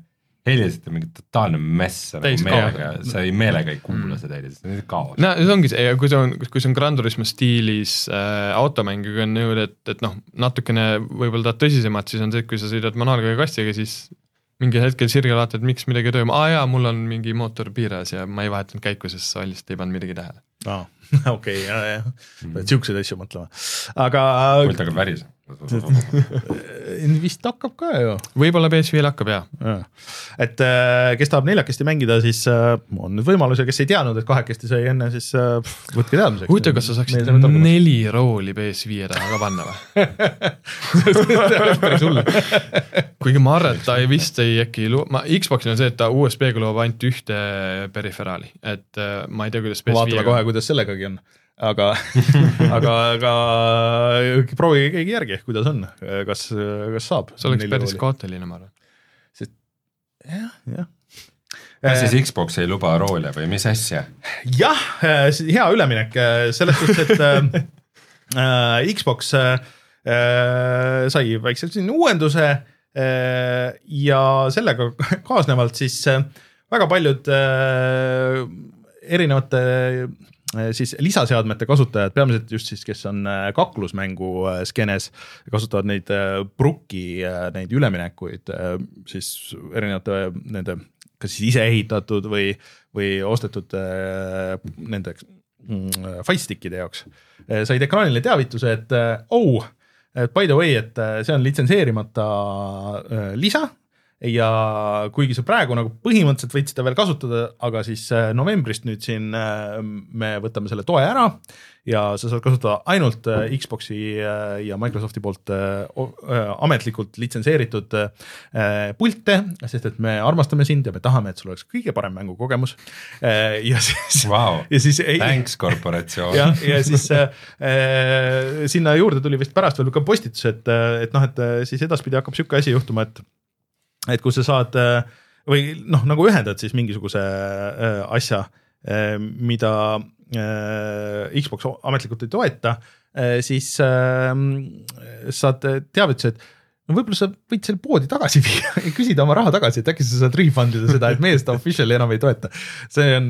heliselt on mingi totaalne mess nagu meelega, sa ei meelega ei kuula mm. seda heliselt, see on kaos. no see ongi see, kui see on, kui see on Gran Turismo stiilis äh, automängiga on niimoodi, et, et noh, natukene võib-olla tahad tõsisemat, siis on see, et kui sa sõidad manuaalkäe kastiga, siis mingil hetkel sirge vaatad, miks midagi ei toimu, aa jaa, mul on mingi mootor piires ja ma ei vahetanud käiku, sest sa lihtsalt ei pannud midagi tähele. aa, (laughs) okei, ja, ja, pead siukseid asju mõtlema, aga. pult hakkab värisema vist hakkab ka ju. võib-olla PS5-l hakkab jah ja.. et äh, kes tahab neljakesti mängida, siis äh, on nüüd võimalus ja kes ei teadnud, et kahekesti sai enne, siis äh, võtke teadmiseks. huvitav, kas sa saaksid neli rooli PS5 taha ka panna või see oleks päris hull. kuigi ma arvan, et ta ei vist ei äkki, ma Xboxil on see, et ta USB-ga loob ainult ühte periferaali, et ma ei tea, kuidas PS5-ga. vaatame kohe, kuidas sellegagi on aga (laughs) aga, aga proovige keegi järgi, kuidas on, kas, kas saab. see oleks päris kaootiline, ma arvan. sest jah, jah. kas siis Xbox ei luba roole või mis asja? jah, hea üleminek selles suhtes, et äh, Xbox äh, sai väikse siin uuenduse äh, ja sellega kaasnevalt siis äh, väga paljud äh, erinevate Äh, siis lisaseadmete kasutajad, peamiselt just siis, kes on äh, kaklusmängu äh, skeenes, kasutavad neid Brooki, neid üleminekuid siis erinevate nende, kas siis ise ehitatud või, või ostetud nende mm, Firestickide jaoks. said ekraanile teavituse, et oh, by the way, et see on litsenseerimata lisa ja kuigi sa praegu nagu põhimõtteliselt võid seda veel kasutada, aga siis äh, novembrist nüüd siin äh, me võtame selle toe ära ja sa saad kasutada ainult äh, Xbox'i ja Microsofti poolt ametlikult litsenseeritud pilte, sest et me armastame sind ja me tahame, et sul oleks kõige parem mängukogemus. ja siis wow., ja siis. Thanks korporatsioon. jah, ja siis sinna juurde tuli vist pärast veel ka postitus, et, et noh, et siis edaspidi hakkab sihuke asi juhtuma, et et kui sa saad äh, või noh, nagu ühendad siis mingisuguse äh, asja, äh, mida Xbox ametlikult ei toeta, siis saad teavituse, et no võib-olla sa võid selle poodi tagasi (laughs) viia ja küsida oma raha tagasi, et äkki sa saad refund ida seda, et meie seda official'i enam ei toeta. see on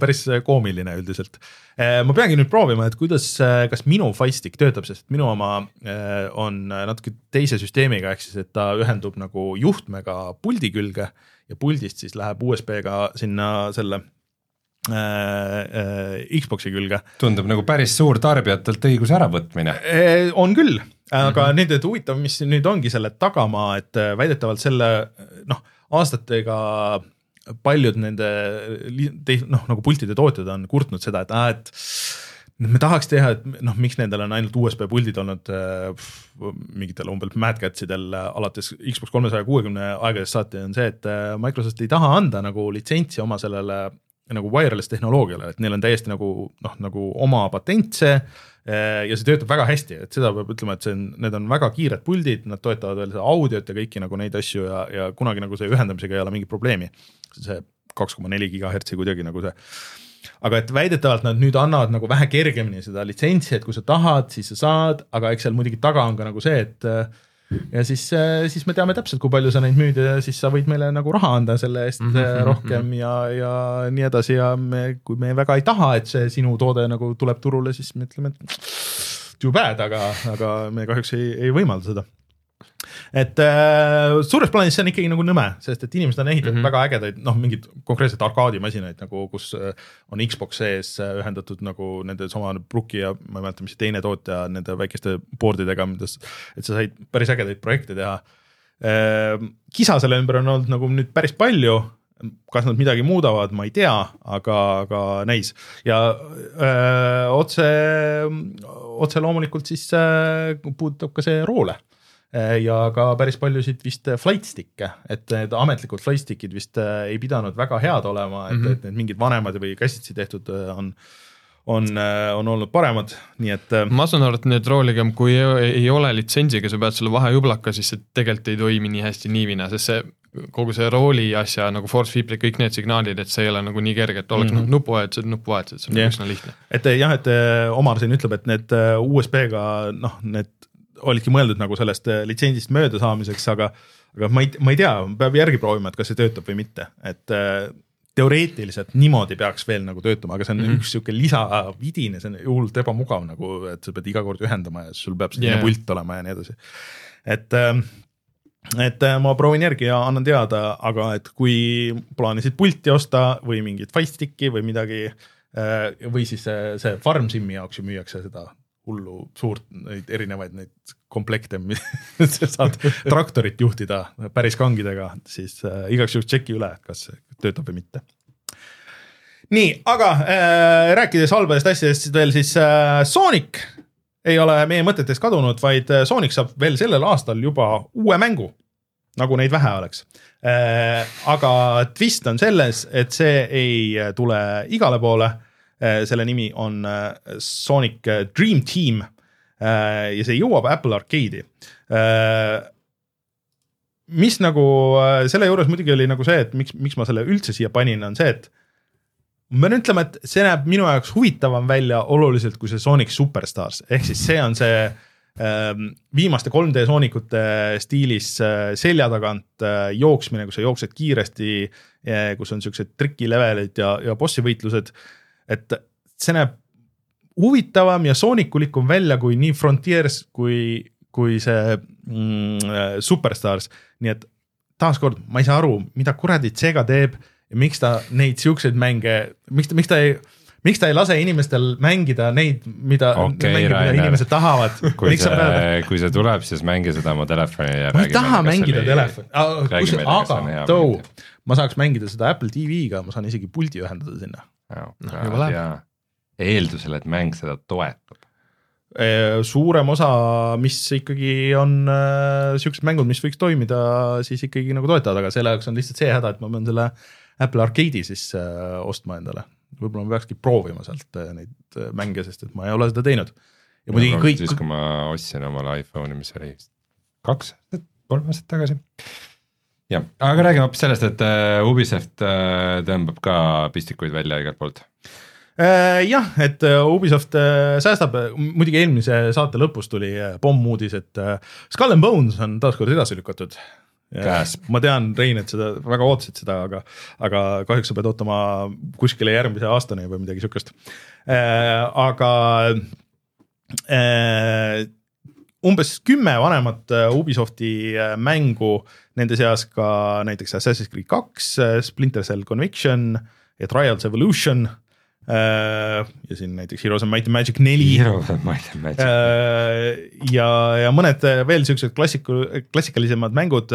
päris koomiline üldiselt. ma peangi nüüd proovima, et kuidas, kas minu Firestick töötab, sest minu oma on natuke teise süsteemiga, ehk siis, et ta ühendub nagu juhtmega puldi külge ja puldist siis läheb USB-ga sinna selle äh, äh, Xbox'i külge. tundub nagu päris suur tarbijatelt õiguse äravõtmine. Äh, on küll, aga mm -hmm. nüüd, et huvitav, mis nüüd ongi selle tagamaa, et äh, väidetavalt selle noh, aastatega paljud nende noh, nagu pultide tootjad on kurtnud seda, et aa, et me tahaks teha, et noh, miks nendel on ainult USB puldid olnud äh, mingitel umbes Mad Catsidel äh, alates Xbox kolmesaja kuuekümne aegadest saati on see, et äh, Microsoft ei taha anda nagu litsentsi oma sellele nagu wireless tehnoloogiale, et neil on täiesti nagu noh, nagu oma patent see äh, ja see töötab väga hästi, et seda peab ütlema, et see on, need on väga kiired puldid, nad toetavad veel seda audiot ja kõiki nagu neid asju ja, ja kunagi nagu see ühendamisega ei ole mingit probleemi. see kaks koma neli gigahertsi kuidagi nagu see aga et väidetavalt nad nüüd annavad nagu vähe kergemini seda litsentsi, et kui sa tahad, siis sa saad, aga eks seal muidugi taga on ka nagu see, et ja siis, siis me teame täpselt, kui palju sa neid müüd ja siis sa võid meile nagu raha anda selle eest mm -hmm. rohkem ja, ja nii edasi ja me, kui me väga ei taha, et see sinu toode nagu tuleb turule, siis me ütleme, et too bad, aga, aga me kahjuks ei, ei võimalda seda et äh, suures plaanis see on ikkagi nagu nõme, sest et inimesed on ehitanud mm -hmm. väga ägedaid, noh, mingeid konkreetseid arkaadimasinaid nagu, kus äh, on Xbox sees äh, ühendatud nagu nende sama Brooki ja ma ei mäleta, mis teine tootja nende väikeste board idega, milles, et sa said päris ägedaid projekte teha äh,. kisa selle ümber on olnud nagu nüüd päris palju kas nad midagi muudavad, ma ei tea, aga, aga näis ja öö, otse, otse loomulikult siis öö, puudutab ka see roole Äh, ja ka päris paljusid vist äh, flight stick'e, et need ametlikud flight stick'id vist äh, ei pidanud väga head olema, et mm, -hmm. et need mingid vanemad või käsitsi tehtud on on, on olnud paremad, nii et. ma saan aru, et need rooliga, kui ei ole litsentsiga, sa pead selle vahejublaka, siis see tegelikult ei toimi nii hästi niivina, sest see kogu see rooli asja nagu force feedback, kõik need signaalid, et see ei ole nagu nii kerge, et oleks mm -hmm. nupuvajutused, nupuvajutused, see on yeah. üsna lihtne. et jah, et Omar siin ütleb, et need USB-ga noh, need olidki mõeldud nagu sellest äh, litsentsist mööda saamiseks, aga, aga ma ei, ma ei tea, peab järgi proovima, et kas see töötab või mitte, et äh, teoreetiliselt niimoodi peaks veel nagu töötama, aga see on mm -hmm. üks sihuke lisavidine, see on hullult ebamugav nagu, et sa pead iga kord ühendama ja sul peab selline yeah. pult olema ja nii edasi. et, äh, et ma proovin järgi ja annan teada, aga et kui plaanisid pulti osta või mingit Firestick'i või midagi või siis see, see farm sim'i jaoks ju müüakse seda hullu suurt neid erinevaid neid komplekte, mis (laughs) saad traktorit juhtida päris kangidega, siis äh, igaks juhuks tšeki üle, kas töötab või mitte. nii, aga äh, rääkides halbadest asjadest veel siis äh, Sonic ei ole meie mõtetest kadunud, vaid äh, Sonic saab veel sellel aastal juba uue mängu, nagu neid vähe oleks äh,. aga twist on selles, et see ei tule igale poole selle nimi on äh, Sonic äh, Dream Team. Ja see jõuab Apple Arcade'i. mis nagu selle juures muidugi oli nagu see, et miks, miks ma selle üldse siia panin, on see, et ma pean ütlema, et see näeb minu jaoks huvitavam välja oluliselt kui see Sonic Superstars, ehk siis see on see ähm, viimaste 3D soonikute stiilis selja tagant jooksmine, kus sa jooksed kiiresti, kus on siuksed trikilevelid ja, ja bossi võitlused et see näeb huvitavam ja soonikulikum välja kui nii Frontiers kui, kui see mm, Superstars, nii et taaskord ma ei saa aru, mida kuradit Sega teeb ja miks ta neid siukseid mänge, miks ta, miks ta ei miks ta ei lase inimestel mängida neid, mida okay,, mida inimesed tahavad? (laughs) kui see, pead... kui see tuleb, siis mängi seda oma telefoni ja ma ei taha mängida oli... telefoni, aga too, ma saaks mängida seda Apple TV-ga, ma saan isegi puldi ühendada sinna noh, juba läheb. eeldusel, et mäng seda toetab. suurem osa, mis ikkagi on äh, siuksed mängud, mis võiks toimida, siis ikkagi nagu toetavad, aga selle jaoks on lihtsalt see häda, et ma pean selle Apple Arcade'i siis äh, ostma endale. võib-olla ma peakski proovima sealt äh, neid äh, mänge, sest et ma ei ole seda teinud. ja muidugi kõik. siis, kui ma ostsin omale iPhone'i, mis oli kaks kolm aastat tagasi jah, aga räägime hoopis sellest, et uh, Ubisoft uh, tõmbab ka pistikuid välja igalt poolt uh,. jah, et Ubisoft säästab, muidugi eelmise saate lõpus tuli pommuudis, et Skull and Bones on taaskord edasi lükatud. ma tean, Rein, et seda väga ootasid seda, aga, aga kahjuks sa pead ootama kuskile järgmise aastani või midagi sihukest. aga umbes kümme vanemat Ubisofti mängu Nende seas ka näiteks Assassin's Creed kaks, äh, Splinter Cell Conviction ja Trials Evolution äh, ja siin näiteks Heroes of Might and Magic neli. Heroes of Might and Magic. Äh, ja, ja mõned veel siuksed klassiku, klassikalisemad mängud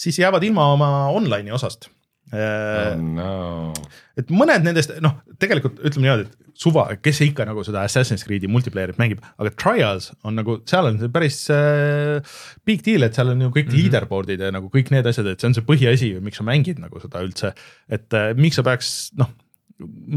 siis jäävad ilma oma online'i osast. Äh, no et mõned nendest noh, tegelikult ütleme niimoodi, et suva, kes ikka nagu seda Assassin's Creed'i multiplayer'it mängib, aga Trials on nagu, seal on see päris äh, big deal, et seal on ju kõik mm -hmm. leaderboard'id ja nagu kõik need asjad, et see on see põhiasi, miks sa mängid nagu seda üldse. et äh, miks sa peaks noh,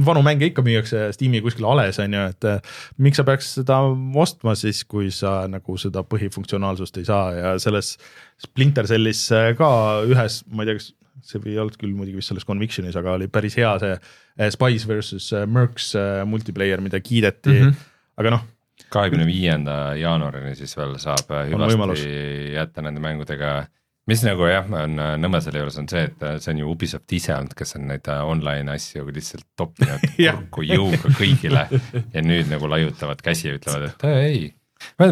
vanu mänge ikka müüakse Steam'i kuskil ales on ju, et äh, miks sa peaks seda ostma siis, kui sa nagu seda põhifunktsionaalsust ei saa ja selles Splinter Cellis äh, ka ühes, ma ei tea, kas see ei olnud küll muidugi vist selles Convictionis, aga oli päris hea see äh, Spice versus äh, Mercs äh, multiplayer, mida kiideti mm, -hmm. aga noh. kahekümne viienda jaanuarini siis veel saab hüvasti jätta nende mängudega mis nagu jah, on nõme selle juures on see, et see on ju Ubisoft ise olnud, kes on neid online asju lihtsalt toppinud (laughs) kurku jõuga kõigile ja nüüd nagu laiutavad käsi ja ütlevad, et ei.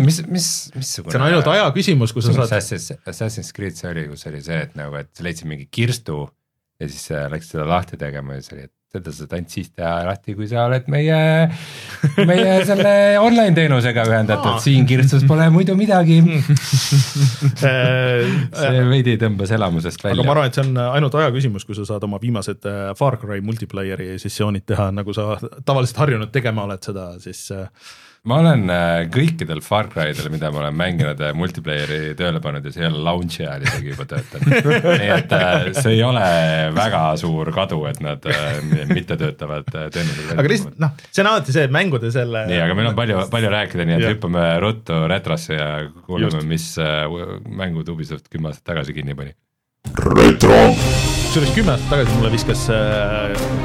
Mis, mis, missugune. see on ainult aja küsimus, kus sa saad. Assassin's, Assassin's Creed see oli, kus oli see, et nagu, et sa leidsid mingi kirstu ja siis läksid seda lahti tegema ja siis oli, et seda saad ainult siis teha lahti, kui sa oled meie, meie (laughs) selle online teenusega ühendatud, siin kirstus pole muidu midagi (laughs) see veidi tõmbas elamusest välja. aga ma arvan, et see on ainult aja küsimus, kui sa saad oma viimased äh, Far Cry multiplayer'i sessioonid teha, nagu sa tavaliselt harjunud tegema oled seda, siis äh, ma olen äh, kõikidel Far Cry del, mida ma olen mänginud äh, multiplayer'i tööle pannud ja see ei ole launch'i ajal isegi juba töötanud. (laughs) nii et äh, see ei ole väga suur kadu, et nad mittetöötavad teenused. aga lihtsalt noh, see on alati see, et mängude selle. nii, aga meil on palju, palju rääkida, nii et ja. hüppame ruttu retrosse ja kuulame, mis mängud Ubisoft kümme aastat tagasi kinni pani. retro. kusjuures kümme aastat tagasi mulle viskas äh,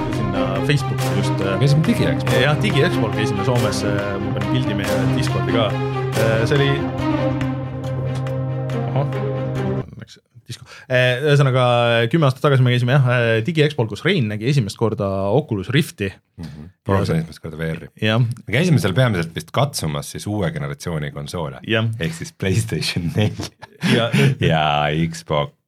Facebooki just. Äh, käisime digiexpol. jah, digiexpol käisime Soomes, äh, ma panin pildi meie Discordi ka, äh, see oli. ahah, disko, ühesõnaga kümme aastat tagasi me käisime jah digiexpol, kus Rein nägi esimest korda Oculus Rifti mm. -hmm. proovisin esimest korda VR-i. me käisime seal peamiselt vist katsumas siis uue generatsiooni konsoole ehk siis Playstation neli ja, (laughs) ja Xbox ja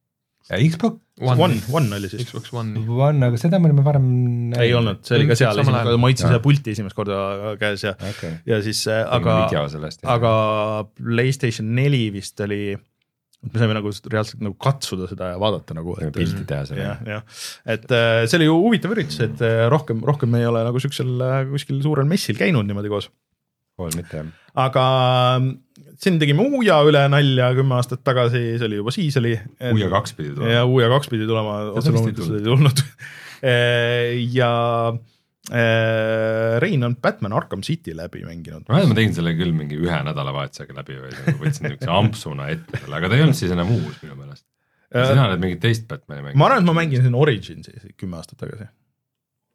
Xbox One, One, One oli siis. Xbox One. One, aga seda me olime varem näinud. ei olnud, see oli ka seal esimest korda, ma hoidsin seda pulti esimest korda käes ja okay., ja siis äh, aga, aga Playstation neli vist oli me saime nagu reaalselt nagu katsuda seda ja vaadata nagu. pilti teha selle. jah, jah, et äh, see oli ju huvitav üritus, et äh, rohkem, rohkem me ei ole nagu siuksel kuskil suurel messil käinud niimoodi koos. pool mitte jah. aga siin tegime Uja üle nalja kümme aastat tagasi, see oli juba siis oli. Uja kaks pidi tulema. ja Uja kaks pidi tulema, otse loomulikult ei tulnud (laughs) ja äh, Rein on Batman Arkham City läbi mänginud. ma mäletan, ma tegin selle küll mingi ühe nädalavahetusega läbi või nagu võtsin niisuguse ampsuna ette selle, aga ta ei olnud siis enam uus minu meelest. sina oled mingit teist Batman'i mänginud. ma arvan, et ma mängisin siin Originsi kümme aastat tagasi.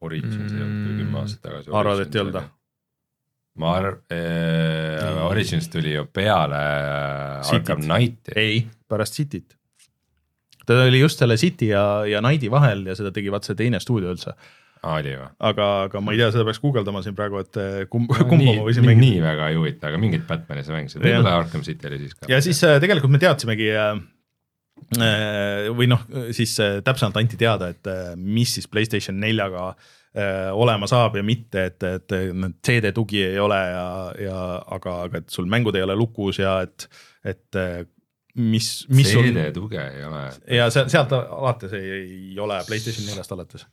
Origins ei olnud kümme aastat tagasi. arvad, et ei olnud või? Ma arv- äh,, Origins tuli ju peale äh, Arkham Knighti. ei, pärast Cityt. ta oli just selle City ja, ja Knighti vahel ja seda tegi vaat see teine stuudio üldse. oli või? aga, aga ma ei tea, seda peaks guugeldama siin praegu, et kumb no,, kumba ma võisin mängida. nii väga ei huvita, aga mingit Batman'i sa mängisid, võib-olla Arkham City oli siis ka. ja siis äh, tegelikult me teadsimegi äh, või noh, siis täpsemalt anti teada, et mis siis Playstation neljaga Äh, olema saab ja mitte, et, et CD tugi ei ole ja, ja aga, aga et sul mängud ei ole lukus ja et, et mis, mis CD on... tuge ei ole. ja sealt, sealt alates ei, ei ole Playstation neljast alates.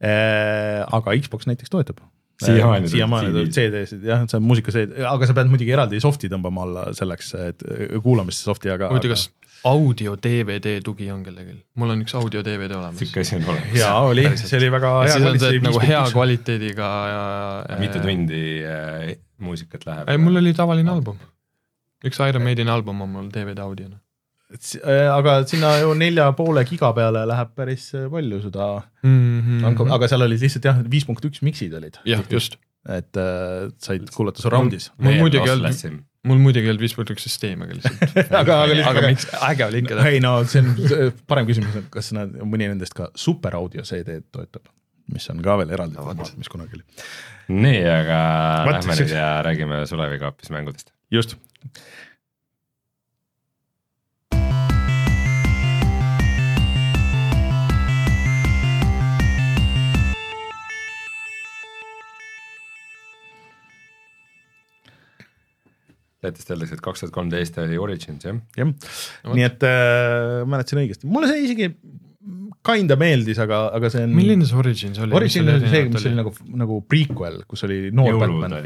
Äh, aga Xbox näiteks toetab siiamaani äh, siiamaani CD-sid jah, see on muusika CD, aga sa pead muidugi eraldi soft'i tõmbama alla selleks, et kuulamist soft'i, aga. huvitav, kas audio DVD tugi on kellelgi, mul on üks audio DVD olemas. sihuke asi on olemas. jaa, oli, see oli väga hea kvaliteedi. nagu hea kvaliteediga ja, ja. mitu tundi äh, muusikat läheb? ei, mul oli tavaline album. üks Iron Maideni album on mul DVD audiona. Äh, aga sinna ju nelja poole giga peale läheb päris äh, palju seda mm, -hmm. aga seal olid lihtsalt jah, viis punkt üks miksid olid. jah, just. et äh, said kuulata surround'is. mul muidugi ei olnud mul muidugi ei olnud viis punkt üks süsteemi, aga lihtsalt (laughs) aga, aga, aga miks, äge oli ikka. ei no see on parem küsimus, et kas nad, mõni nendest ka super audio CD-d toetab, mis on ka veel eraldi formaat, mis kunagi oli. nii, aga Vat, lähme nüüd ja räägime Sulevikaapis mängudest. just Lätist öeldakse, et kaks tuhat kolmteist oli Origins jah? jah, nii et äh, mäletasin õigesti, mulle see isegi kinda meeldis, aga, aga see on. milline see Origins oli? Origin oli see, mis oli nagu, nagu prequel, kus oli noor jõulud Batman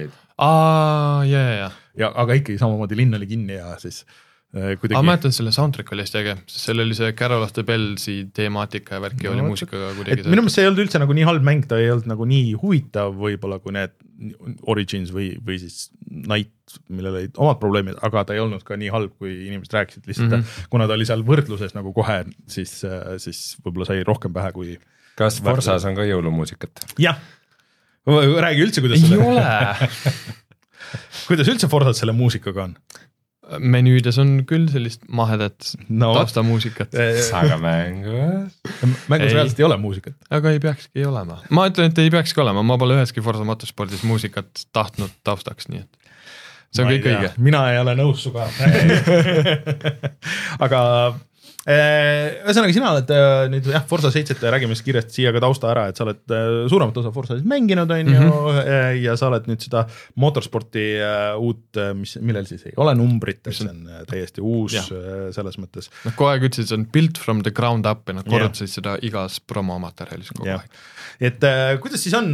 aa, ja, ja, ja. ja, aga ikkagi samamoodi linn oli kinni ja siis äh, aga ma kuidagi. mäletan, selle soundtrack oli hästi äge, sest seal oli see Carol of the Bellsi temaatika ja värki No oli muusikaga kuidagi minu meelest see ei olnud üldse nagu nii halb mäng, ta ei olnud nagu nii huvitav võib-olla kui need Origins või, või siis Night, millel olid omad probleemid, aga ta ei olnud ka nii halb, kui inimesed rääkisid, lihtsalt mm. -hmm. kuna ta oli seal võrdluses nagu kohe, siis, siis võib-olla sai rohkem pähe kui kas Forsas on ka jõulumuusikat? jah. räägi üldse, kuidas ei selle, ole, (laughs) kuidas üldse Forsas selle muusikaga on? Menüüdes on küll sellist mahedat no taustamuusikat, aga mängus? mängus Ei. reaalselt ei ole muusikat. aga ei peakski olema. ma ütlen, et ei peakski olema, ma pole üheski Forsa motospordis muusikat tahtnud taustaks, nii et see on kõik õige. mina ei ole nõus sinuga (laughs) aga ühesõnaga, sina oled eh, nüüd jah, Forsa seitset ja räägime siis kiiresti siia ka tausta ära, et sa oled suuremat osa Forsasid mänginud, on ju, ja sa oled nüüd seda motorsporti eh, uut, mis, millel siis ei ole numbrit, et see on täiesti uus eh, selles mõttes. Nad kogu aeg ütlesid, see on built from the ground up ja nad korrutasid seda igas promomaterjalis kogu jah aeg., et kuidas siis on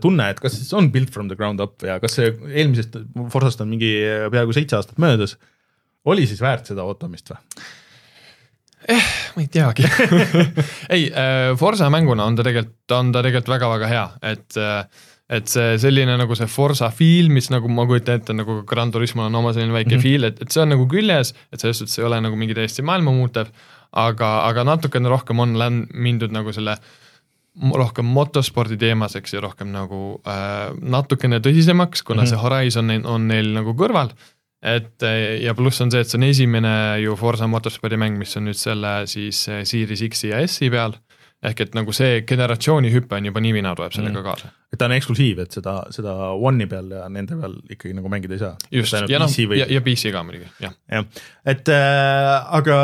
tunne, et kas siis on built from the ground up ja kas see eelmisest Forsast on mingi peaaegu seitse aastat möödas, oli siis väärt seda ootamist või? Ma ei teagi (laughs) ei, Forsa mänguna on ta tegelikult, on ta tegelikult väga-väga hea, et et see selline nagu see Forsa feel, mis nagu ma kujutan ette, nagu Gran Turismol on oma selline väike mm -hmm. feel, et, et see on nagu küljes, et selles suhtes ei ole nagu mingi täiesti maailma muutev, aga, aga natukene rohkem on län- mindud nagu selle rohkem motospordi teemaseks ja rohkem nagu äh, natukene tõsisemaks, kuna mm -hmm. see Horizon on, on neil nagu kõrval et eh, ja pluss on see, et see on esimene ju Forsa motorspordi mäng, mis on nüüd selle siis eh, Series X-i ja S-i peal. ehk et nagu see generatsioonihüpe on juba nii või naa tuleb sellega kaasa. et ta on eksklusiiv, et seda, seda One'i peal ja nende peal ikkagi nagu mängida ei saa. just, ja noh, ja, ja PC ka muidugi, jah. jah, et äh, aga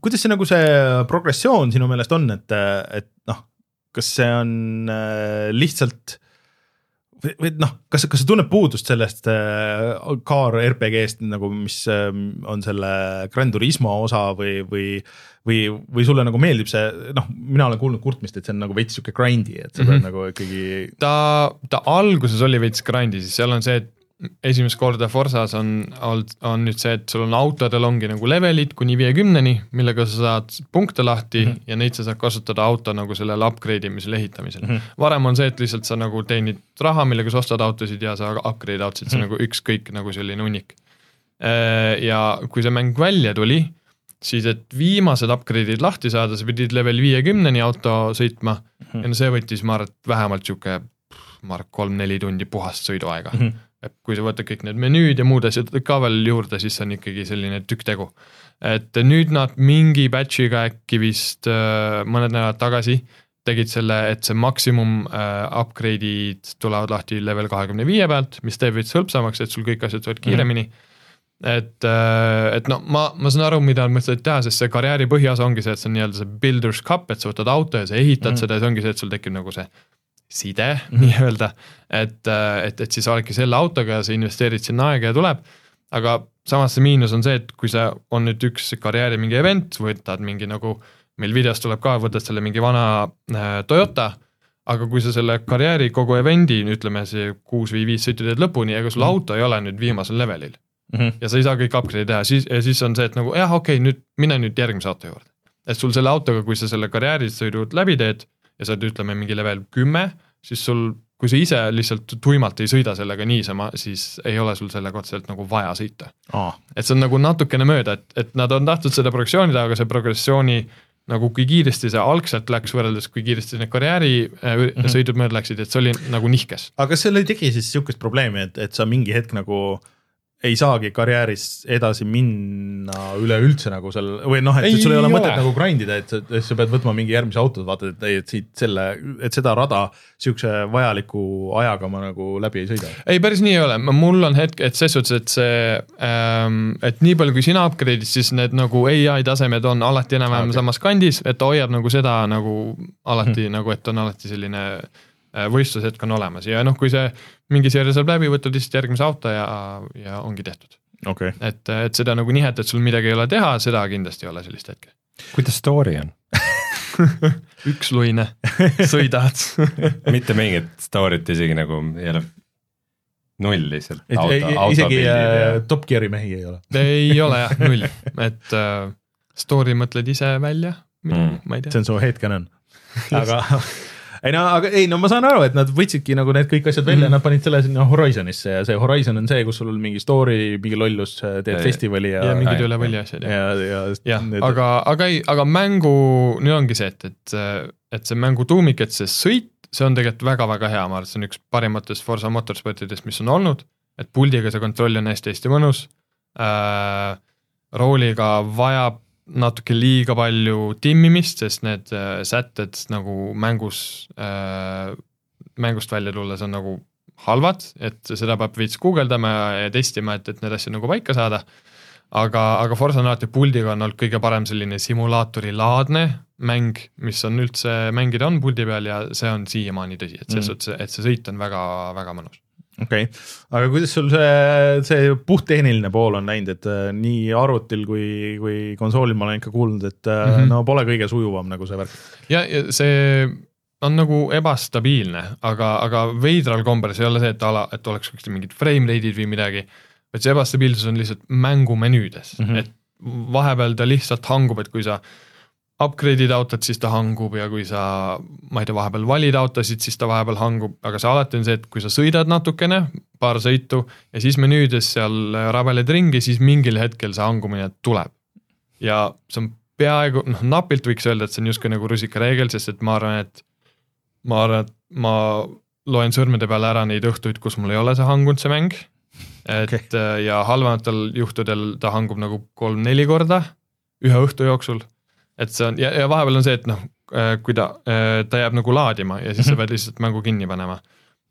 kuidas see nagu see progressioon sinu meelest on, et, et noh, kas see on äh, lihtsalt või, noh, kas, kas sa tunned puudust sellest äh, car RPG-st nagu, mis äh, on selle Gran Turismo osa või, või või, või sulle nagu meeldib see, noh, mina olen kuulnud kurtmist, et see on nagu veits sihuke grind'i, et sa mm -hmm. pead nagu ikkagi ta, ta alguses oli veits grind'i, siis seal on see, et esimest korda Forsas on olnud, on nüüd see, et sul on autodel ongi nagu levelid kuni viiekümneni, millega sa saad punkte lahti mm -hmm. ja neid sa saad kasutada auto nagu sellele upgrade imisel, ehitamisel mm. -hmm. varem on see, et lihtsalt sa nagu teenid raha, millega sa ostad autosid ja sa upgrade autosid, see on nagu ükskõik nagu selline hunnik. ja kui see mäng välja tuli, siis et viimased upgrade'id lahti saada, sa pidid level viiekümneni auto sõitma ja no see võttis, ma arvan, et vähemalt sihuke, ma arvan, kolm-neli tundi puhast sõiduaega mm. -hmm. Et kui sa võtad kõik need menüüd ja muud asjad ka veel juurde, siis see on ikkagi selline tükk tegu. et nüüd nad mingi batch'iga äkki vist äh, mõned nädalad tagasi tegid selle, et see maksimum äh, upgrade'id tulevad lahti level kahekümne viie pealt, mis teeb veits hõlpsamaks, et sul kõik asjad tulevad kiiremini mm. -hmm et, et no ma, ma saan aru, mida nad mõtlevad teha, sest see karjääri põhiosa ongi see, et see on nii-öelda see builder's cup, et sa võtad auto ja sa ehitad mm seda ja see ongi see, et sul tekib nagu see side mm -hmm. nii-öelda. et, et, et siis oledki selle autoga ja sa investeerid sinna aega ja tuleb. aga samas see miinus on see, et kui sa, on nüüd üks karjääri mingi event, võtad mingi nagu, meil videos tuleb ka, võtad selle mingi vana äh, Toyota aga kui sa selle karjääri kogu event'i, ütleme see kuus või viis sõitu teed lõpuni, ega sul mm. auto ei ole nüüd viimasel levelil mm. -hmm. ja sa ei saa kõiki upgrade'e teha, siis, ja siis on see, et nagu jah, okei okay,, nüüd mine nüüd järgmise auto juurde. et sul selle autoga, kui sa selle karjäärisõidu läbi teed ja sa oled, ütleme mingi level kümme, siis sul, kui sa ise lihtsalt tuimalt ei sõida sellega niisama, siis ei ole sul sellega otseselt nagu vaja sõita. Aa, et see on nagu natukene mööda, et, et nad on tahtnud seda progressiooni teha, aga see progressiooni nagu kui kiiresti see algselt läks võrreldes, kui kiiresti need karjäärisõidud mm -hmm. mööda läksid, et see oli nagu nihkes. aga kas seal ei teki siis sihukest probleemi, et, et sa mingi hetk nagu ei saagi karjääris edasi minna üleüldse nagu seal või noh, et sul ei ole mõtet nagu grind ida, et sa, pead võtma mingi järgmise auto, vaatad, et ei, et siit selle, et seda rada sihukese vajaliku ajaga ma nagu läbi ei sõida. ei, päris nii ei ole, mul on hetk, et ses suhtes, et see ähm,, et nii palju, kui sina upgrade'id, siis need nagu ai tasemed on alati enam-vähem okay. samas kandis, et ta hoiab nagu seda nagu alati hmm. nagu, et on alati selline äh, võistlushetk on olemas ja noh, kui see mingi seeria saab läbi, võtad lihtsalt järgmise auto ja, ja ongi tehtud. okei okay., et, et seda nagu nihet, et sul midagi ei ole teha, seda kindlasti ei ole sellist hetke. kuidas story on? (laughs) üksluine, sõidad. (laughs) mitte mingit story't isegi nagu ei ole, null lihtsalt. isegi äh, Top Gear'i mehi ei ole. ei (laughs) ole jah, null, et äh, story mõtled ise välja Mm., ma ei tea see. on su headcanon. aga ei no, aga ei no ma saan aru, et nad võtsidki nagu need kõik asjad välja mm., nad panid selle sinna Horizonisse ja see Horizon on see, kus sul on mingi story, mingi lollus, teed Ja- festivali ja, ja mingid üle võlli asjad ja, ja, ja, jah, aga, aga ei, aga mängu, nüüd ongi see, et, et, et see mängu tuumik, et see sõit, see on tegelikult väga-väga hea, ma arvan, et see on üks parimatest Forsa motorsportidest, mis on olnud, et puldiga see kontroll on hästi-hästi mõnus äh,. rooliga vajab natuke liiga palju timmimist, sest need äh, sätted nagu mängus äh,, mängust välja tulles on nagu halvad, et seda peab veits guugeldama ja testima, et, et need asjad nagu paika saada aga, aga Forsa on alati puldiga on olnud kõige parem selline simulaatorilaadne mäng, mis on üldse mängida on puldi peal ja see on siiamaani tõsi, et selles Mm. suhtes, et see sõit on väga-väga mõnus. Okei okay., aga kuidas sul see, see puhttehniline pool on läinud, et äh, nii arvutil kui, kui konsoolil ma olen ikka kuulnud, et mm Mhm. -hmm. no pole kõige sujuvam nagu see värk. ja, ja see on nagu ebastabiilne, aga, aga veidral kombel see ei ole see, et ala, et oleks kuskil mingid frame rate'id või midagi, vaid see ebastabiilsus on lihtsalt mängumenüüdes mm. -hmm. et vahepeal ta lihtsalt hangub, et kui sa upgrade'id autot, siis ta hangub ja kui sa, ma ei tea, vahepeal valid autosid, siis ta vahepeal hangub, aga see alati on see, et kui sa sõidad natukene, paar sõitu ja siis menüüdes seal rabeled ringi, siis mingil hetkel see hangumine tuleb. ja see on peaaegu noh, napilt võiks öelda, et see on justkui nagu rusikareegel, sest et ma arvan, et ma arvan, et ma loen sõrmede peale ära neid õhtuid, kus mul ei ole see hangunud, see mäng. et okay. ja halvematel juhtudel ta hangub nagu kolm-neli korda ühe õhtu jooksul. Et see on ja, ja vahepeal on see, et noh, kui ta, ta jääb nagu laadima ja siis sa pead lihtsalt mängu kinni panema.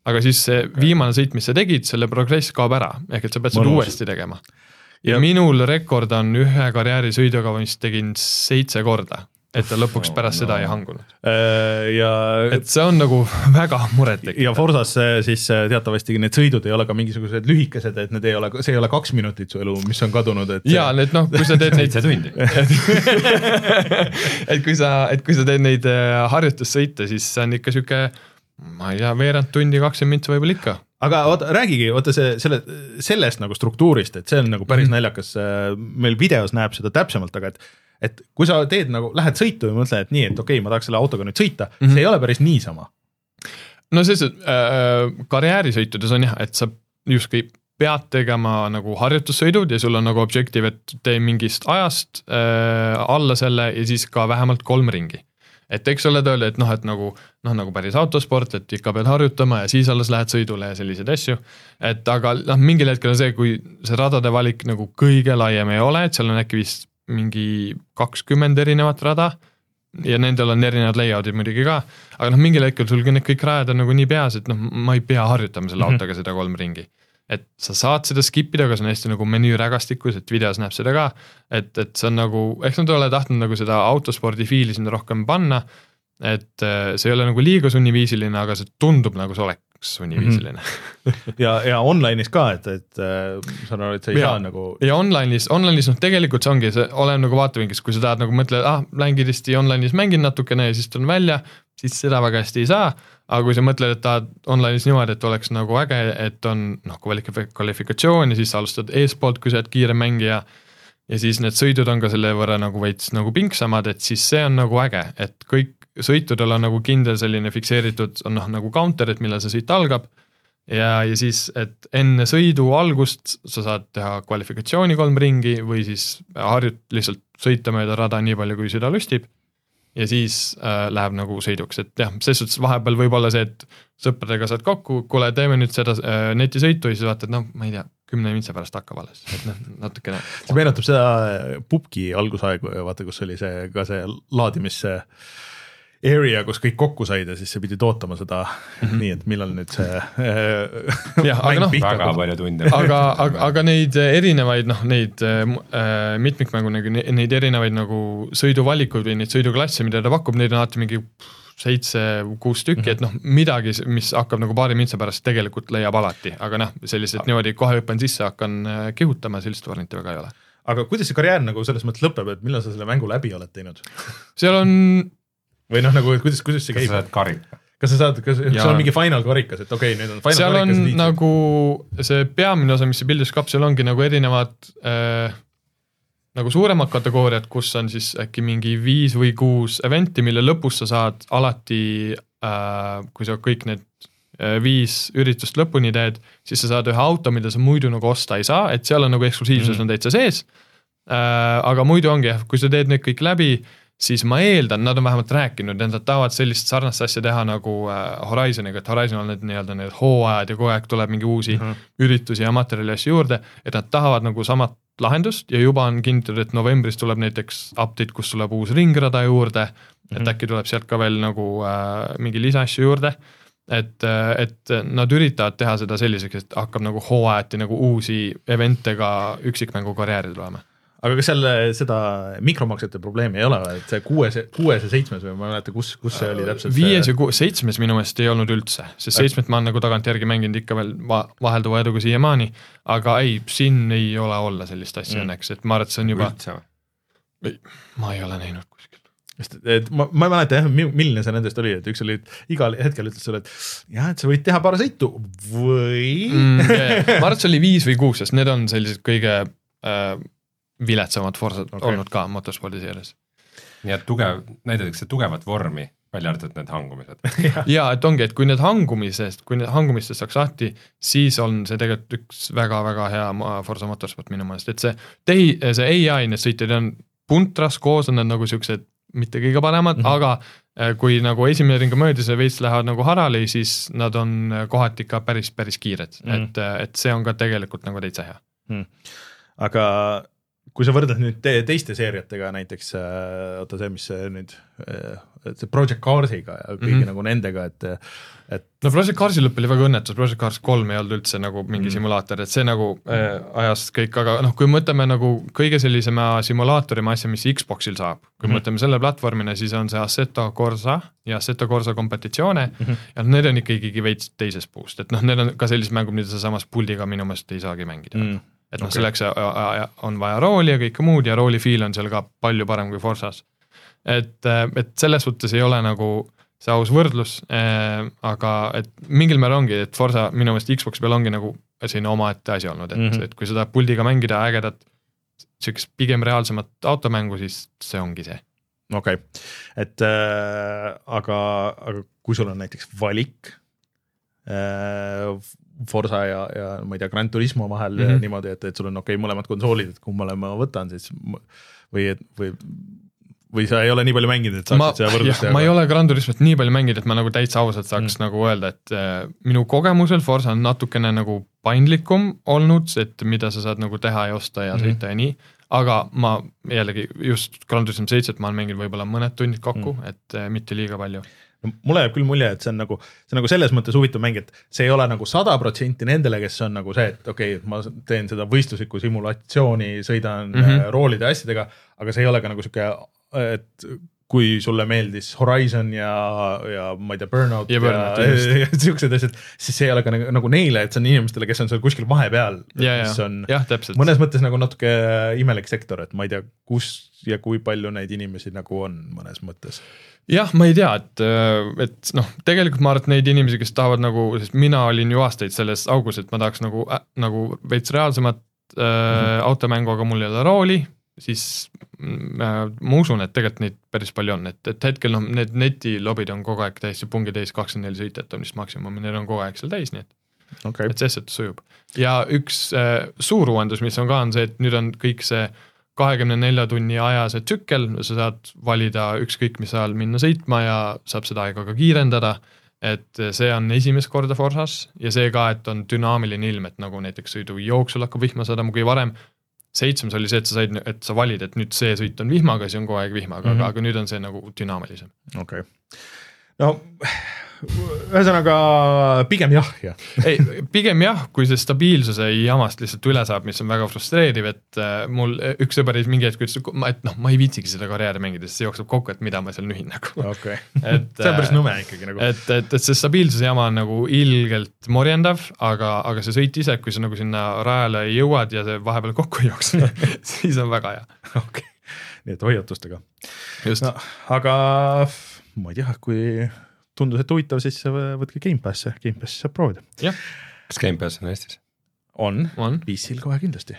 aga siis see viimane sõit, mis sa tegid, selle progress kaob ära, ehk et sa pead seda uuesti tegema. ja Ja- minul rekord on ühe karjäärisõiduga, mis tegin seitse korda, et ta lõpuks Oh, pärast no. seda ei hangunud. ja, et see on nagu (laughs) väga murettekitav. ja Forsas äh, siis äh, teatavasti need sõidud ei ole ka mingisugused lühikesed, et need ei ole, see ei ole kaks minutit su elu, mis on kadunud, et. ja need noh, kui sa teed neid seitse tundi. (laughs) et kui sa, et kui sa teed neid äh, harjutussõite, siis see on ikka sihuke, ma ei tea, veerand tundi, kakskümmend mintsa võib-olla ikka. aga oota, räägigi, oota see, selle, sellest nagu struktuurist, et see on nagu päris mm. -hmm. naljakas, meil videos näeb seda täpsemalt, aga et et kui sa teed nagu, lähed sõitu ja mõtled, et nii, et okei okay,, ma tahaks selle autoga nüüd sõita mm, -hmm. See ei ole päris niisama. no selles suhtes äh, karjäärisõitudes on jah, et sa justkui pead tegema nagu harjutussõidud ja sul on nagu objective, et tee mingist ajast äh, alla selle ja siis ka vähemalt kolm ringi. et eks ole ta öelda, et noh, et nagu noh, nagu päris autosport, et ikka pead harjutama ja siis alles lähed sõidule ja selliseid asju. et aga noh, mingil hetkel on see, kui see radade valik nagu kõige laiem ei ole, et seal on äkki vist mingi kakskümmend erinevat rada ja nendel on erinevad layout'id muidugi ka, aga noh, mingil hetkel sul need kõik rajad on nagu nii peas, et noh, ma ei pea harjutama selle Mhm. autoga seda kolm ringi. et sa saad seda skip ida, aga see on hästi nagu menüü rägastikus, et videos näeb seda ka, et, et see on nagu, eks nad ei ole tahtnud nagu seda autospordi fiili sinna rohkem panna, et äh, see ei ole nagu liiga sunniviisiline, aga see tundub nagu see oleks sunniviisiline mm. -hmm. ja, ja online'is ka, et, et äh, saan aru, et sa ei Jaa. saa nagu. ja online'is, online'is noh, tegelikult see ongi, see oleneb nagu vaatevinklist, kui sa tahad nagu mõtled, ah, lähen kiiresti online'is mängin natukene ja siis tulen välja, siis seda väga hästi ei saa. aga kui sa mõtled, et tahad online'is niimoodi, et oleks nagu äge, et on noh, kvalifikatsioon ja siis sa alustad eespoolt, kui sa oled kiire mängija. ja siis need sõidud on ka selle võrra nagu veits nagu pingsamad, et siis see on nagu äge, et kõik sõitudel on nagu kindel selline fikseeritud, on noh nagu counter, et millal see sõit algab ja, ja siis, et enne sõidu algust sa saad teha kvalifikatsiooni kolm ringi või siis harjut-, lihtsalt sõita mööda rada nii palju, kui süda lustib. ja siis äh, läheb nagu sõiduks, et jah, selles suhtes vahepeal võib olla see, et sõpradega saad kokku, kuule, teeme nüüd seda äh, netisõitu ja siis vaatad, noh, ma ei tea, kümne mintsa pärast hakkab alles, et noh, natukene. see meenutab seda pubgi algusaegu, vaata, kus oli see ka see laadimis area, kus kõik kokku said ja siis sa pidid ootama seda mm -hmm. nii, et millal nüüd see Mhm. (laughs) Jah, aga noh, väga palju tunde. aga, aga, aga (laughs) neid erinevaid noh, neid äh, mitmikmängu nagu ne- neid erinevaid nagu sõiduvalikuid või neid sõiduklasse, mida ta pakub, neid on alati mingi seitse-kuus tükki mm, -hmm. et noh, midagi, mis hakkab nagu paari mintsa pärast tegelikult leiab alati, aga noh, sellised niimoodi kohe hüppan sisse, hakkan äh, kihutama, sellist varianti väga ei ole. aga kuidas see karjäär nagu selles mõttes lõpeb, et millal sa selle mängu läbi oled teinud? seal on või noh, nagu kuidas, kuidas see kas käib sa, saad karika? kas sa saad, kas sul Jaa. on mingi final karikas, et okei okay,, nüüd on final seal on karikas. nagu see peamine osa, mis see seal ongi nagu erinevad äh, nagu suuremad kategooriad, kus on siis äkki mingi viis või kuus event'i, mille lõpus sa saad alati äh,, kui sa kõik need äh, viis üritust lõpuni teed, siis sa saad ühe auto, mida sa muidu nagu osta ei saa, et seal on nagu eksklusiivsus mm. on täitsa sees äh,. aga muidu ongi jah, kui sa teed need kõik läbi, siis ma eeldan, nad on vähemalt rääkinud, et nad tahavad sellist sarnast asja teha nagu äh, Horizoniga, et Horizon on need nii-öelda need hooajad ja kogu aeg tuleb mingi uusi Mhm. üritusi ja materjali asju juurde, et nad tahavad nagu samat lahendust ja juba on kinnitatud, et novembris tuleb näiteks update, kus tuleb uus ringrada juurde mm, -hmm. et äkki tuleb sealt ka veel nagu äh, mingi lisaasju juurde et, et nad üritavad teha seda selliseks, et hakkab nagu hooajati nagu uusi event'e ka üksikmängu karjääri tulema. Aga kas seal seda mikromaksete probleemi ei ole, et see kuues, kuues ja seitsmes või ma ei mäleta, kus, kus see oli täpselt? viies ja kuues, seitsmes minu meelest ei olnud üldse, sest seitsmet ma olen nagu tagantjärgi mänginud ikka veel va vahelduva eduga siiamaani, aga ei, siin ei ole olla sellist asja Mm. mm. õnneks, et ma arvan, et see on juba, üldse või? ma ei ole näinud kuskil. sest et ma, ma ei mäleta jah, milline see nendest oli, et üks oli, et igal hetkel ütles sulle, et jah, et sa võid teha paar sõitu või mm,. ma arvan, et see oli viis või kuus, sest need on sellised kõige äh, viletsamad Forsad okay. olnud ka motorspordi seeres. nii et tugev, näidatakse tugevat vormi, välja arvatud need hangumised. (laughs) ja et ongi, et kui need hangumisest, kui need hangumistest saaks lahti, siis on see tegelikult üks väga-väga hea Forsa Motorsport minu meelest, et see tehi-, see ai, need sõitjad on puntras koos, on nad nagu siuksed mitte kõige paremad mm. -hmm. aga äh, kui nagu esimene ring on möödas ja veits lähevad nagu harali, siis nad on äh, kohati ikka päris, päris kiired mm. -hmm. et, et see on ka tegelikult nagu täitsa hea. aga kui sa võrdled nüüd te teiste seeriatega näiteks äh, oota see, mis see nüüd äh, see Project Carsiga ja kõigi mm. -hmm. nagu nendega, et et no Project Carsi lõpp oli väga õnnetus, Project Cars kolm ei olnud üldse nagu mingi Mm. mm. simulaator, et see nagu äh, ajas kõik, aga noh, kui mõtleme nagu kõige sellisema simulaatorima asja, mis Xboxil saab, kui Mhm. mm. mõtleme selle platvormina, siis on see Assetto Corsa ja Assetto Corsa Competizione mm. -hmm. ja need on ikkagi veits teisest puust, et noh, need on ka sellised mängud, mida sa samas puldiga minu meelest ei saagi mängida mm.. mm, et noh okay., selleks äh, äh, on vaja rooli ja kõike muud ja rooli feel on seal ka palju parem kui Forsas. et, et selles suhtes ei ole nagu see aus võrdlus äh,, aga et mingil määral ongi, et Forsa minu meelest Xbox peal ongi nagu selline omaette asi olnud, et mm. -hmm. et kui tahad puldiga mängida ägedat sihukest pigem reaalsemat automängu, siis see ongi see. okei okay., et äh, aga, aga kui sul on näiteks valik äh, Forsa ja, ja ma ei tea, Gran Turismo vahel mm. -hmm. niimoodi, et, et sul on okei okay, mõlemad konsoolid, et kummale ma võtan siis või, või, või sa ei ole nii palju mänginud, et saaksid seda, võrdlust ma ei ole Gran Turismot nii palju mänginud, et ma nagu täitsa ausalt saaks mm. nagu öelda, et äh, minu kogemusel Forsa on natukene nagu paindlikum olnud, et mida sa saad nagu teha ja osta ja sõita mm -hmm. ja nii. aga ma jällegi just Gran Turismo seitset ma olen mänginud võib-olla mõned tunnid kokku mm., et äh, mitte liiga palju. Mulle jääb küll mulje, et see on nagu, see on nagu selles mõttes huvitav mäng, et see ei ole nagu sada protsenti nendele, kes on nagu see, et okei okay,, ma teen seda võistluslikku simulatsiooni, sõidan mm. -hmm. roolide ja asjadega, aga see ei ole ka nagu sihuke, et kui sulle meeldis Horizon ja, ja ma ei tea, Burnout Ja ja, Burnout, (laughs) ja, ja siuksed asjad, siis see ei ole ka nagu, nagu neile, et see on inimestele, kes on seal kuskil vahepeal, ja, mis ja on, jah, täpselt. mõnes mõttes nagu natuke imelik sektor, et ma ei tea, kus ja kui palju neid inimesi nagu on mõnes mõttes jah, ma ei tea, et, et noh, tegelikult ma arvan, et neid inimesi, kes tahavad nagu, sest mina olin ju aastaid selles augus, et ma tahaks nagu äh,, nagu veits reaalsemat äh, mm. -hmm. automängu, aga mul ei ole rooli, siis mm, äh, ma usun, et tegelikult neid päris palju on, et, et hetkel noh, need netilobid on kogu aeg täiesti pungi täis, kakskümmend neli sõitjat on vist maksimum ja need on kogu aeg seal täis, nii et okay. et selles suhtes sujub. ja üks äh, suur uuendus, mis on ka, on see, et nüüd on kõik see kahekümne nelja tunni aja see tsükkel, sa saad valida ükskõik mis ajal minna sõitma ja saab seda aega ka kiirendada. et see on esimest korda Forsas ja see ka, et on dünaamiline ilm, et nagu näiteks sõidu jooksul hakkab vihma sadama, kui varem seitsmes oli see, et sa said, et sa valid, et nüüd see sõit on vihmaga, siis on kogu aeg vihmaga mm, Mhm. -hmm. aga nüüd on see nagu dünaamilisem. okei okay., no ühesõnaga pigem jah, jah. ei, pigem jah, kui see stabiilsuse jamast lihtsalt üle saab, mis on väga frustreeriv, et äh, mul üks sõber mingi hetk ütles, et noh, ma ei viitsigi seda karjääri mängida, sest see jookseb kokku, et mida ma seal nühin nagu. okay., et see on päris nõme ikkagi nagu. et, et, et see stabiilsuse jama on nagu ilgelt morjendav, aga, aga see sõit ise, kui sa nagu sinna rajale jõuad ja see vahepeal kokku ei jookse, (laughs) siis on väga hea. okei, nii et hoiatustega. just no aga ma ei tea, kui tundus, et huvitav, siis võtke Gamepassi, Gamepassi saab proovida. kas Gamepass on Eestis? on, on, PC-l kohe kindlasti.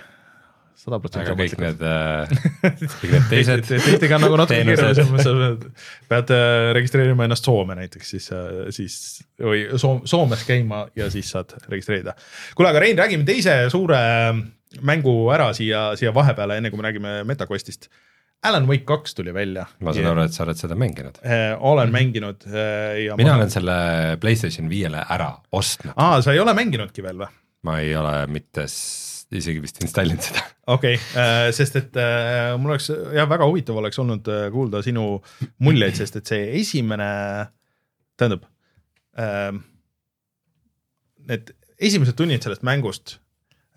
sada protsenti aga kõik need äh,, kõik need teised teistega on nagu natuke keerulisem, sa pead, pead äh, registreerima ennast Soome näiteks, siis, siis või Soom, Soomes käima ja siis saad registreerida. kuule, aga Rein, räägime teise suure mängu ära siia, siia vahepeale, enne kui me räägime MetaQuestist. Alan Wake kaks tuli välja. ma saan aru, et sa oled seda mänginud. olen mänginud äh, ja mina ma... olen selle Playstation viiele ära ostnud, aa, sa ei ole mänginudki veel või? ma ei ole mitte isegi vist installinud seda. okei okay,, sest et äh, mul oleks jah, väga huvitav oleks olnud äh, kuulda sinu muljeid, sest et see esimene, tähendab äh,. Need esimesed tunnid sellest mängust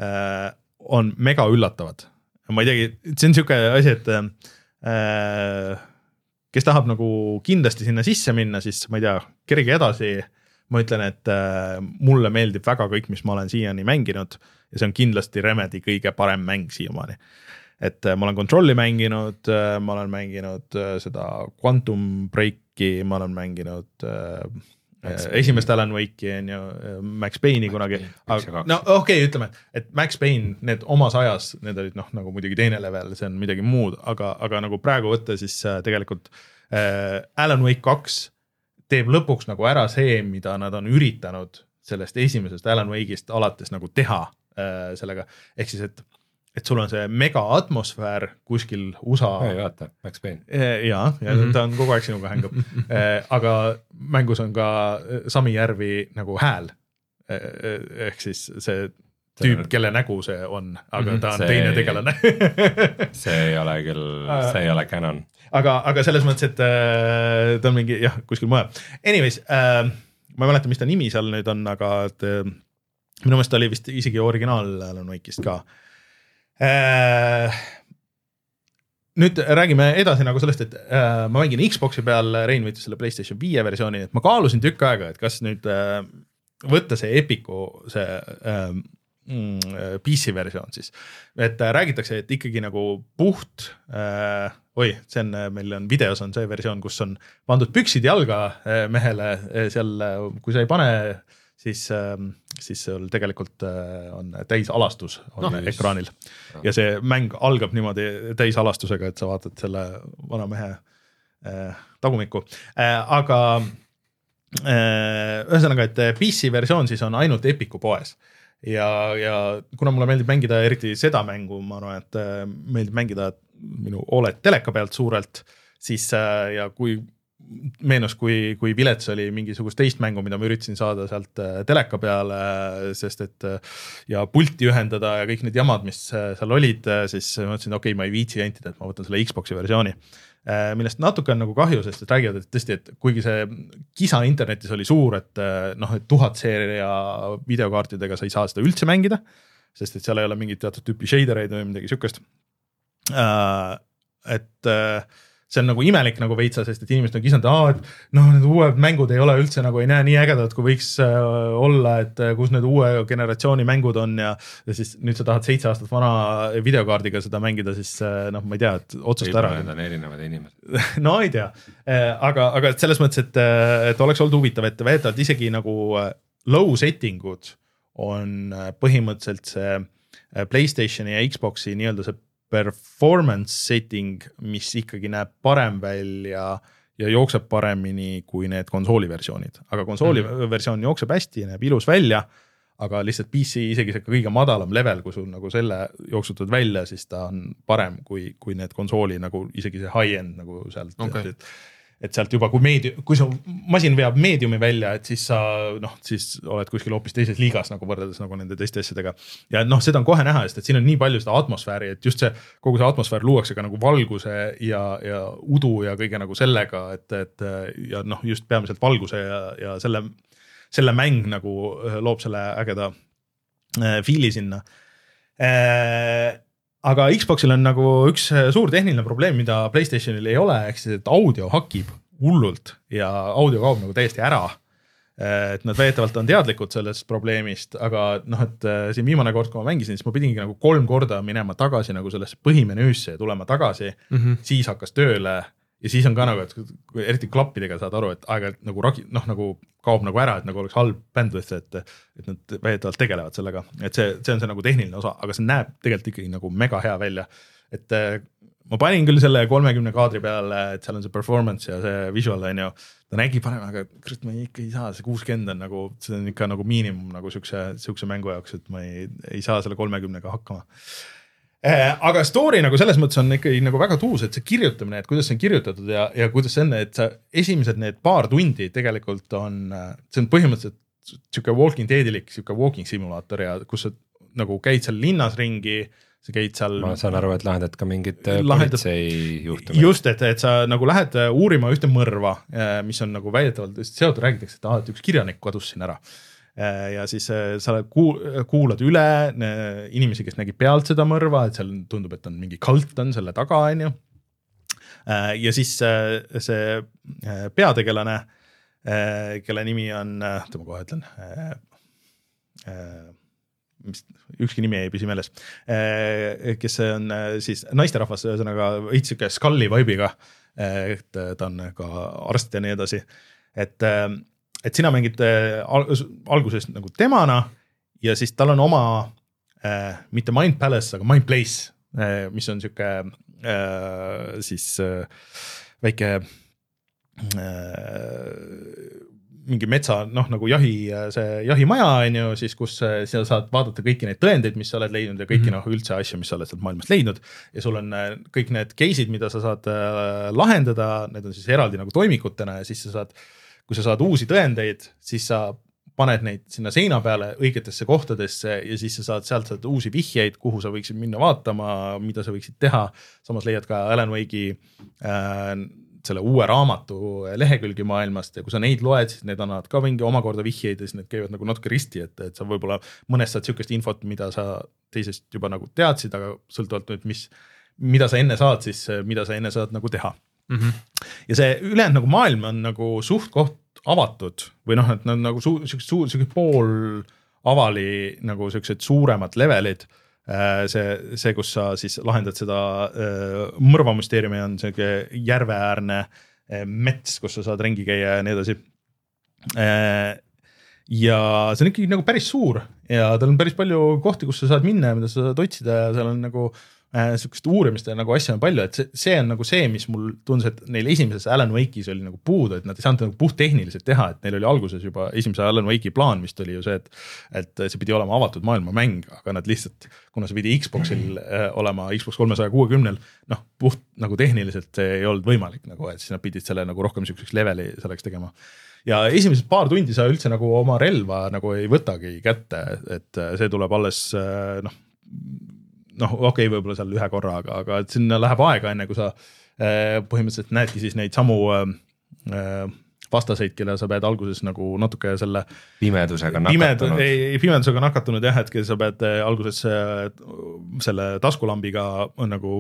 äh, on mega üllatavad. ma ei teagi, see on sihuke asi, et äh, kes tahab nagu kindlasti sinna sisse minna, siis ma ei tea, kerige edasi. ma ütlen, et äh, mulle meeldib väga kõik, mis ma olen siiani mänginud ja see on kindlasti Remedi kõige parem mäng siiamaani. et äh, ma olen Control'i mänginud, ma olen mänginud äh, seda Quantum Breaki, ma olen mänginud äh, äh. Esimest Alan Wake'i on ju, Max Payne'i kunagi. Aga no okei okay,, ütleme, et Max Payne, need omas ajas, need olid noh, nagu muidugi teine level, see on midagi muud, aga, aga nagu praegu võtta, siis äh, tegelikult äh, Alan Wake kaks teeb lõpuks nagu ära see, mida nad on üritanud sellest esimesest Alan Wake'ist alates nagu teha äh, sellega, ehk siis, et, et sul on see mega atmosfäär kuskil USA vaata, Max Payne. ja, ja mm. -hmm. ta on kogu aeg sinuga hängab, (laughs) aga mängus on ka eh, Sami Järvi nagu hääl. ehk siis see tüüp, kelle nägu see on, aga Mhm. ta on See- teine tegelane (laughs) see ei ole küll, see ei ole canon. aga, aga selles mõttes, et äh, ta on mingi jah, kuskil mujal. Anyways äh,, ma ei mäleta, mis ta nimi seal nüüd on, aga et minu meelest ta oli vist isegi originaal Alan Wake'ist ka äh,. Nüüd räägime edasi nagu sellest, et äh, ma mängin Xbox'i peal, Rein võttis selle Playstation viie versiooni, et ma kaalusin tükk aega, et kas nüüd äh, võtta see Epiku see äh, mm, PC versioon siis, et äh, räägitakse, et ikkagi nagu puht äh,, oi, see on, meil on videos on see versioon, kus on pandud püksid jalga äh, mehele äh, seal, kui sa ei pane, siis, siis sul tegelikult äh, on täisalastus on No, ekraanil. Ja see mäng algab niimoodi täisalastusega, et sa vaatad selle vana mehe äh, tagumikku. Äh,, aga äh, ühesõnaga, et PC versioon siis on ainult Epiku poes. Ja, ja kuna mulle meeldib mängida eriti seda mängu, ma arvan, et äh, meeldib mängida minu Oled teleka pealt suurelt, siis äh, ja kui meenus, kui, kui vilets oli mingisugust teist mängu, mida ma üritasin saada sealt äh, teleka peale, sest et äh, ja pulti ühendada ja kõik need jamad, mis äh, seal olid, siis mõtlesin, okei okay,, ma ei viitsi jantida, et ma võtan selle Xbox'i versiooni. millest natuke on nagu kahju, sest et räägivad, et tõesti, et kuigi see kisa internetis oli suur, et äh, noh, et tuhat seeria videokaartidega sa ei saa seda üldse mängida, sest et seal ei ole mingit teatud tüüpi shader eid või midagi sihukest. et äh, see on nagu imelik nagu veitsa, sest et inimesed on kisanud, aa, et noh, need uued mängud ei ole üldse nagu ei näe nii ägedad, kui võiks äh, olla, et äh, kus need uue generatsiooni mängud on ja. ja siis nüüd sa tahad seitse aastat vana videokaardiga seda mängida, siis äh, noh, ma ei tea, et otsusta ära. Need on erinevad inimesed. (laughs) no ei tea, aga, aga et selles mõttes, et, et oleks olnud huvitav, et väidetavalt isegi nagu äh, low setting ud on äh, põhimõtteliselt see äh, Playstationi ja Xbox'i nii-öelda see performance setting, mis ikkagi näeb parem välja ja jookseb paremini kui need konsooli versioonid, aga konsooli mm -hmm. versioon jookseb hästi, näeb ilus välja aga lihtsalt PC isegi see kõige madalam level, kui sul nagu selle jooksutad välja, siis ta on parem kui, kui need konsooli nagu isegi see high-end nagu sealt Okei. et, et sealt juba, kui meedia, kui su masin veab meediumi välja, et siis sa noh, siis oled kuskil hoopis teises liigas nagu võrreldes nagu nende teiste asjadega. ja noh, seda on kohe näha, sest et siin on nii palju seda atmosfääri, et just see kogu see atmosfäär luuakse ka nagu valguse ja, ja udu ja kõige nagu sellega, et, et ja noh, just peamiselt valguse ja, ja selle, selle mäng nagu äh, loob selle ägeda äh, fiili sinna äh, aga Xbox'il on nagu üks suur tehniline probleem, mida Playstationil ei ole, ehk siis, et audio hakib hullult ja audio kaob nagu täiesti ära. et nad väidetavalt on teadlikud sellest probleemist, aga noh, et äh, siin viimane kord, kui ma mängisin, siis ma pidingi nagu kolm korda minema tagasi nagu sellesse põhimenüüsse ja tulema tagasi mm. -hmm. siis hakkas tööle ja siis on ka nagu, et eriti klappidega saad aru, et aeg-ajalt nagu ragi, noh nagu kaob nagu ära, et nagu oleks halb bandwidth, et, et nad väidetavalt tegelevad sellega, et see, see on see nagu tehniline osa, aga see näeb tegelikult ikkagi nagu mega hea välja. et eh, ma panin küll selle kolmekümne kaadri peale, et seal on see performance ja see visual on ju, ta nägi parem, aga kurat, ma ikka ei saa, see kuuskümmend on nagu, see on ikka nagu miinimum nagu siukse, siukse mängu jaoks, et ma ei, ei saa selle kolmekümnega hakkama aga story nagu selles mõttes on ikkagi nagu väga tuus, et see kirjutamine, et kuidas see on kirjutatud ja, ja kuidas see on, et sa esimesed need paar tundi tegelikult on, see on põhimõtteliselt sihuke walking dead'ilik sihuke walking simulaator ja kus sa nagu käid seal linnas ringi, sa käid seal. ma saan aru, et lahendad ka mingit äh, Lahendad- politseijuhtumit. just, et, et sa nagu lähed äh, uurima ühte mõrva, mis on nagu väidetavalt seotud, räägitakse, et aa, et üks kirjanik kadus siin ära. Ja siis äh, sa kuul- kuulad üle äh, inimesi, kes nägid pealt seda mõrva, et seal tundub, et on mingi kalt on selle taga, on ju. ja siis äh, see äh, peategelane, kelle nimi on, oota ma kohe ütlen mis, ükski nimi ei püsi meeles, kes on äh, siis naisterahvas, ühesõnaga veits sihuke skulli vibe'iga. et ta on ka arst ja nii edasi, et, et sina mängid äh, al- alguses nagu temana ja siis tal on oma äh, mitte Mind Palace, aga Mind Place, mis on sihuke äh, siis äh, väike äh, mingi metsa noh, nagu jahi, see jahimaja on ju siis, kus äh, sa saad vaadata kõiki neid tõendeid, mis sa oled leidnud ja kõiki mm -hmm. noh, üldse asju, mis sa oled sealt maailmast leidnud. ja sul on äh, kõik need case'id, mida sa saad äh, lahendada, need on siis eraldi nagu toimikutena ja siis sa saad, kui sa saad uusi tõendeid, siis sa paned neid sinna seina peale õigetesse kohtadesse ja siis sa saad sealt saad uusi vihjeid, kuhu sa võiksid minna vaatama, mida sa võiksid teha. samas leiad ka Alan Wake'i äh, selle uue raamatu lehekülgi maailmast ja kui sa neid loed, siis need annavad ka mingi omakorda vihjeid ja siis need käivad nagu natuke risti, et, et sa võib-olla mõnest saad sihukest infot, mida sa teisest juba nagu teadsid, aga sõltuvalt nüüd, mis, mida sa enne saad, siis mida sa enne saad nagu teha mm. -hmm. ja see ülejäänud nagu maailm on nagu suht-koht avatud või noh, et nad nagu su-, siuksed suur, siuke pool avali nagu siuksed suuremad levelid. see, see, kus sa siis lahendad seda äh, mõrvamüsteeriumi on sihuke järveäärne äh, mets, kus sa saad ringi käia ja nii edasi. ja see on ikkagi nagu päris suur ja tal on päris palju kohti, kus sa saad minna ja mida sa saad otsida ja seal on nagu äh, sihukest uurimist ja nagu asju on palju, et see, see on nagu see, mis mul tundus, et neil esimeses Alan Wake'is oli nagu puudu, et nad ei saanud nagu puhttehniliselt teha, et neil oli alguses juba esimese Alan Wake'i plaan vist oli ju see, et et see pidi olema avatud maailma mäng, aga nad lihtsalt, kuna see pidi Xbox'il äh, olema Xbox kolmesaja kuuekümnel, noh puht nagu tehniliselt see ei olnud võimalik nagu, et siis nad pidid selle nagu rohkem sihukeseks leveli selleks tegema. Ja esimesed paar tundi sa üldse nagu oma relva nagu ei võtagi kätte, et äh, see tuleb alles äh, noh, noh, okei okay,, võib-olla seal ühe korra, aga, aga et sinna läheb aega, enne kui sa äh, põhimõtteliselt näedki siis neid samu äh, äh, vastaseid, kelle sa pead alguses nagu natuke selle pimedusega pimed, nakatunud. ei, pimedusega nakatunud jah, et sa pead alguses selle taskulambiga nagu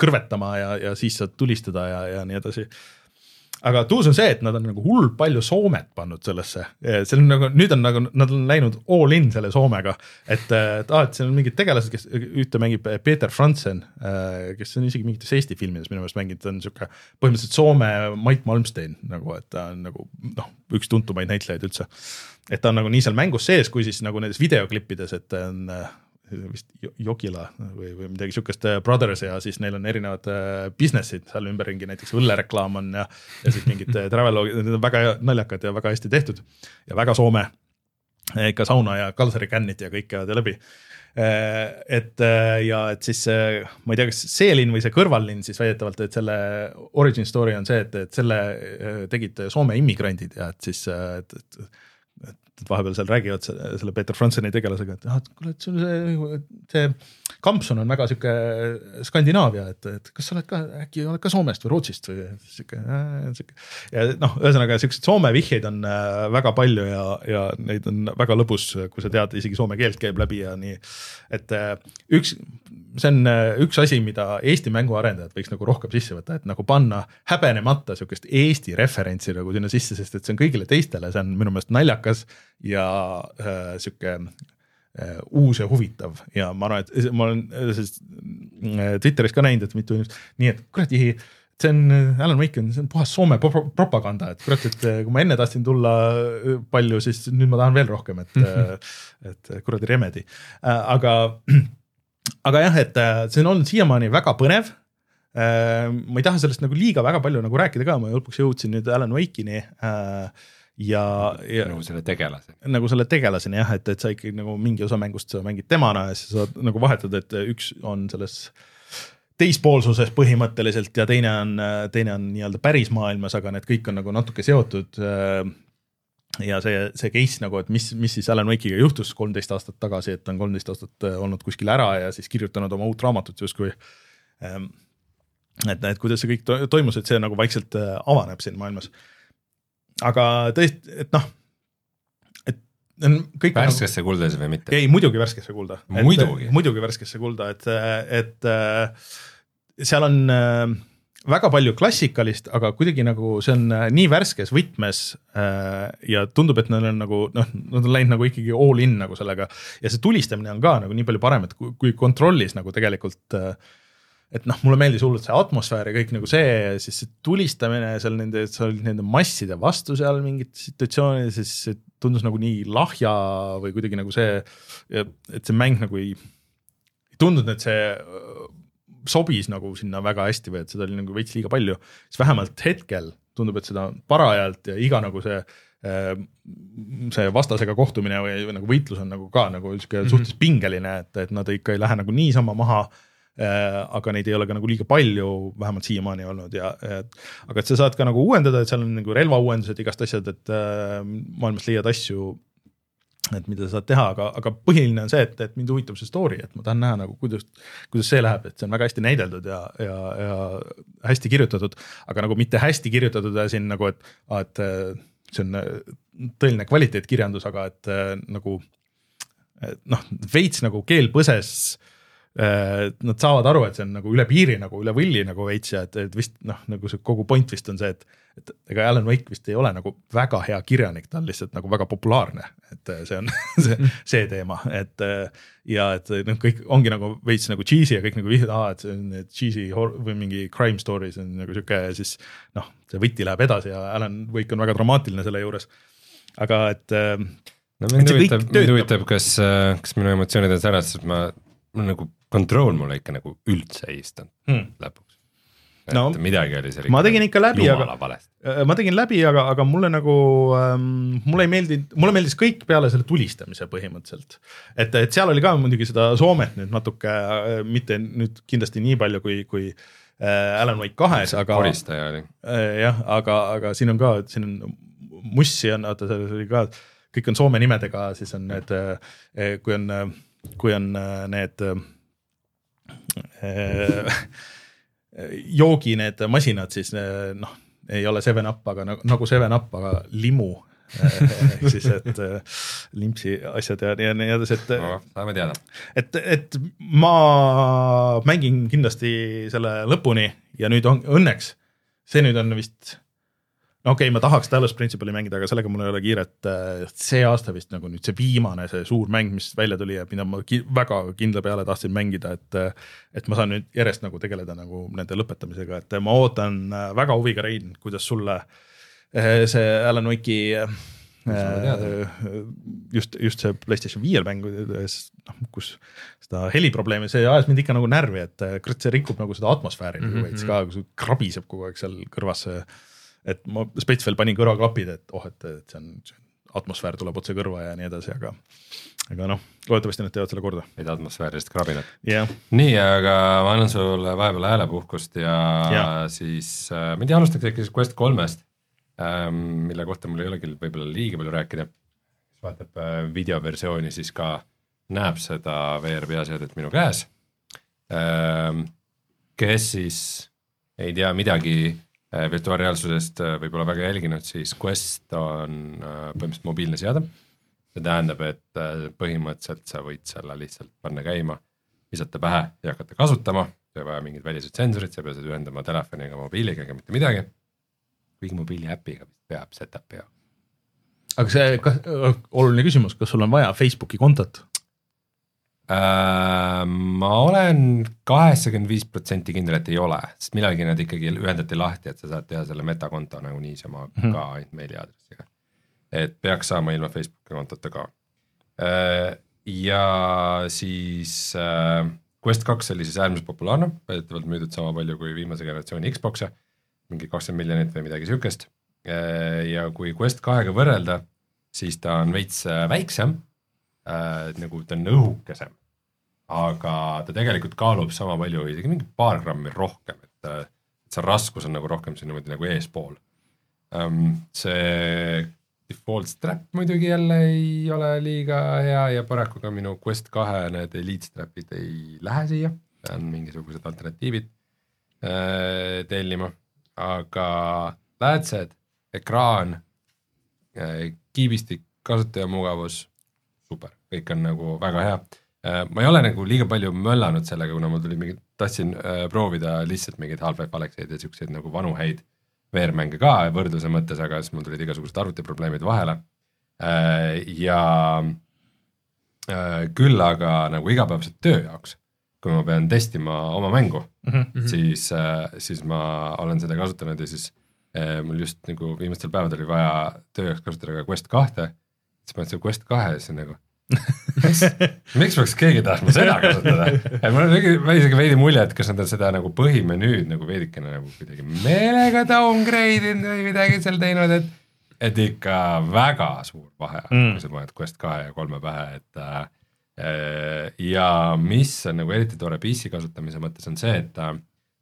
kõrvetama ja, ja siis saad tulistada ja, ja nii edasi aga tuus on see, et nad on nagu hullult palju Soomet pannud sellesse, see on nagu nüüd on nagu nad on läinud all in selle Soomega, et, et aa, et seal on mingid tegelased, kes ühte mängib Peeter Frantzen, kes on isegi mingites Eesti filmides minu meelest mänginud, ta on sihuke põhimõtteliselt Soome Mait Malmsten nagu, et ta on nagu noh, üks tuntumaid näitlejaid üldse. et ta on nagu nii seal mängus sees, kui siis nagu nendes videoklippides, et ta on äh, vist Jo- Jokila või, või midagi sihukest äh, Brothers ja siis neil on erinevad äh, business'id seal ümberringi, näiteks õllereklaam on ja, ja siis mingid äh, travelogid, need on väga naljakad ja väga hästi tehtud ja väga Soome. ikka sauna ja kalsari kännid ja kõik käivad läbi. et ja et siis ma ei tea, kas see linn või see kõrvallinn siis väidetavalt, et selle origin story on see, et, et selle tegid Soome immigrandid ja et siis, et et vahepeal seal räägivad selle, Peeter Franzeni tegelasega, et ah, kuule, et sul see, see kampsun on väga sihuke Skandinaavia, et, et kas sa oled ka äkki oled ka Soomest või Rootsist või sihuke, sihuke. ja noh, ühesõnaga siukseid Soome vihjeid on äh, väga palju ja, ja neid on väga lõbus, kui sa tead, isegi soome keelt käib läbi ja nii. et äh, üks, see on äh, üks asi, mida Eesti mänguarendajad võiks nagu rohkem sisse võtta, et nagu panna häbenemata sihukest Eesti referentsi nagu sinna sisse, sest et see on kõigile teistele, see on minu meelest naljakas ja äh, sihuke äh, uus ja huvitav. Ja ma arvan, et ma olen äh, sellest, äh, Twitteris ka näinud, et mitu inimest, nii et kuradi see on, Alan Wake on, see on puhas Soome pro propaganda, et kurat, et kui ma enne tahtsin tulla palju, siis nüüd ma tahan veel rohkem, et et kuradi Remedi, aga, (clears throat) aga jah, et see on olnud siiamaani väga põnev. Ma ei taha sellest nagu liiga väga palju nagu rääkida ka, ma lõpuks jõudsin nüüd Alan Wake'ini äh, ja, ja. nagu selle tegelaseni. nagu selle tegelaseni jah, et, et sa ikkagi nagu mingi osa mängust sa mängid temana ja siis saad nagu vahetada, et üks on selles teispoolsuses põhimõtteliselt ja teine on, teine on nii-öelda päris maailmas, aga need kõik on nagu natuke seotud. ja see, see case nagu, et mis, mis siis Alan Wake'iga juhtus kolmteist aastat tagasi, et ta on kolmteist aastat olnud kuskil ära ja siis kirjutanud oma uut raamatut justkui et, et kuidas see kõik to toimus, et see nagu vaikselt äh, avaneb siin maailmas. Aga tõesti, et noh, et on kõik. värskesse nagu, kulda või mitte? ei, muidugi värskesse kulda. muidugi. muidugi värskesse kulda, et, et äh, seal on äh, väga palju klassikalist, aga kuidagi nagu see on nii värskes võtmes äh, ja tundub, et neil on nagu noh, nad on läinud nagu ikkagi all in nagu sellega ja see tulistamine on ka nagu nii palju parem, et kui, kui kontrollis nagu tegelikult äh, et noh, mulle meeldis hullult see atmosfäär ja kõik nagu see, siis see tulistamine seal nende, olid nende masside vastu seal mingites situatsioonides, siis see tundus nagu nii lahja või kuidagi nagu see, et see mäng nagu ei, ei tundunud, et see äh, sobis nagu sinna väga hästi või et seda oli nagu veits liiga palju, siis vähemalt hetkel tundub, et seda parajalt ja iga nagu see äh, see vastasega kohtumine või, või nagu võitlus on nagu ka nagu sihuke mm -hmm. suhteliselt pingeline, et, et nad ikka ei lähe nagu niisama maha aga neid ei ole ka nagu liiga palju, vähemalt siiamaani olnud ja, et aga et sa saad ka nagu uuendada, et seal on nagu relvauuendused, igast asjad, et äh, maailmast leiad asju et mida sa saad teha, aga, aga põhiline on see, et, et mind huvitab see story, et ma tahan näha nagu kuidas, kuidas see läheb, et see on väga hästi näideldud ja, ja, ja hästi kirjutatud. aga nagu mitte hästi kirjutatud siin nagu, et, et see on tõeline kvaliteetkirjandus, aga et nagu et noh, veits nagu keel põses Äh, nad saavad aru, et see on nagu üle piiri nagu üle võlli nagu veits ja et, et vist noh, nagu see kogu point vist on see, et, et ega Alan Wake vist ei ole nagu väga hea kirjanik, ta on lihtsalt nagu väga populaarne, et äh, see on (laughs) see, see teema, et äh, ja et noh, kõik ongi nagu veits nagu cheesy ja kõik nagu vihjavad, aa, et see on cheesy või mingi crime story, see on nagu sihuke siis noh, see võti läheb edasi ja Alan Wake on väga dramaatiline selle juures. aga et no mind huvitab, mind huvitab, kas, kas minu emotsioonid on särastatud, ma, ma nagu Control mulle ikka nagu üldse ei istunud hmm. lõpuks. No, midagi oli seal ma tegin ikka läbi, aga äh, ma tegin läbi, aga, aga mulle nagu ähm,, mulle ei meeldinud, mulle meeldis kõik peale selle tulistamise põhimõtteliselt. et, et seal oli ka muidugi seda Soomet nüüd natuke äh,, mitte nüüd kindlasti nii palju kui, kui äh, Alan Wake kahes, aga. koristaja oli äh,. jah, aga, aga siin on ka, siin on Mussi on, vaata seal oli ka, kõik on Soome nimedega, siis on need, äh, kui on, kui on need (laughs) joogi need masinad siis äh, noh, ei ole Seven Up, aga nagu, nagu Seven Up, aga limu äh, (laughs) ehk siis, et limpsi asjad ja, ja nii edasi, et no,. saame teada. et, et ma mängin kindlasti selle lõpuni ja nüüd on õnneks, see nüüd on vist no okei okay,, ma tahaks Talos Principali mängida, aga sellega mul ei ole kiiret. Äh, see aasta vist nagu nüüd see viimane, see suur mäng, mis välja tuli ja mida ma ki väga kindla peale tahtsin mängida, et. Äh, et ma saan nüüd järjest nagu tegeleda nagu nende lõpetamisega, et ma ootan äh, väga huviga, Rein, kuidas sulle see Alan Wake'i just, just see Playstation viiel mängudes, noh, kus seda heliprobleemi, see ajas mind ikka nagu närvi, et kurat, see rikub nagu seda atmosfääri mm -hmm. veits ka, kui see krabiseb kogu aeg seal kõrvas see et ma spets veel panin kõrvaklapid, et oh, et, et see on, atmosfäär tuleb otse kõrva ja nii edasi, aga, aga noh, loodetavasti nad teevad selle korda. ei ta atmosfäärist krabinat yeah.. nii, aga ma annan sulle vahepeal häälepuhkust ja yeah. siis äh, ma ei tea, alustaks äkki Quest kolmest ähm,, mille kohta mul ei ole küll võib-olla liiga palju rääkida. kes vaatab äh, videoversiooni, siis ka näeb seda VR peaseadet minu käes ähm,. kes siis ei tea midagi virtuaalreaalsusest äh, võib-olla väga jälginud, siis Quest on äh, põhimõtteliselt mobiilne seade. see tähendab, et põhimõtteliselt sa võid selle lihtsalt panna käima, visata pähe ja hakata kasutama, ei vaja mingeid väliseid sensoreid, sa ei pea seda ühendama telefoni ega mobiiliga ega mitte midagi. kuigi mobiili äpiga vist peab setup'i jaoks. aga see, kas, oluline küsimus, kas sul on vaja Facebooki kontot? Äh, ma olen kaheksakümmend viis protsenti kindel, et ei ole, sest millalgi nad ikkagi ühendati lahti, et sa saad teha selle metakonto nagu niisama mm -hmm. ka ainult meiliaadressiga. et peaks saama ilma Facebooki kontota ka. Äh, ja siis äh, Quest kaks oli siis äärmiselt populaarne, väidetavalt müüdud sama palju kui viimase generatsiooni Xbox'e, mingi kakskümmend miljonit või midagi sihukest. ja kui Quest kahega võrrelda, siis ta on veits väiksem äh, nagu ta on õhukesem. aga ta tegelikult kaalub sama palju, isegi mingi paar grammi rohkem, et, äh, et see raskus on nagu rohkem siin niimoodi nagu eespool um,. see default strap muidugi jälle ei ole liiga hea ja paraku ka minu Quest kahe need Elite strap'id ei lähe siia, pean mingisugused alternatiivid äh, tellima, aga läätsed, ekraan äh,, kiibistik, kasutajamugavus, kõik on nagu väga hea. Äh, ma ei ole nagu liiga palju möllanud sellega, kuna mul tuli mingi, tahtsin äh, proovida lihtsalt mingeid Half-Life Alexeid ja siukseid nagu vanu häid VR-mänge ka võrdluse mõttes, aga siis mul tulid igasugused arvutiprobleemid vahele. Äh, ja küll aga nagu igapäevase töö jaoks, kui ma pean testima oma mängu mm, -hmm. siis, siis ma olen seda kasutanud ja siis mul just nagu viimastel päevadel oli vaja töö jaoks kasutada ka Quest kahte siis ma ütlesin Quest kahe ja siis nagu miks, (laughs) miks peaks keegi tahtma seda kasutada? et mul on isegi veidi mulje, et kas nad on seda nagu põhimenüüd nagu veidikene nagu kuidagi meelega downgrade inud või midagi seal teinud, et et ikka väga suur vahe on mm., kui sa paned Quest kahe ja kolme pähe, et äh, ja mis on nagu eriti tore PC kasutamise mõttes, on see, et äh,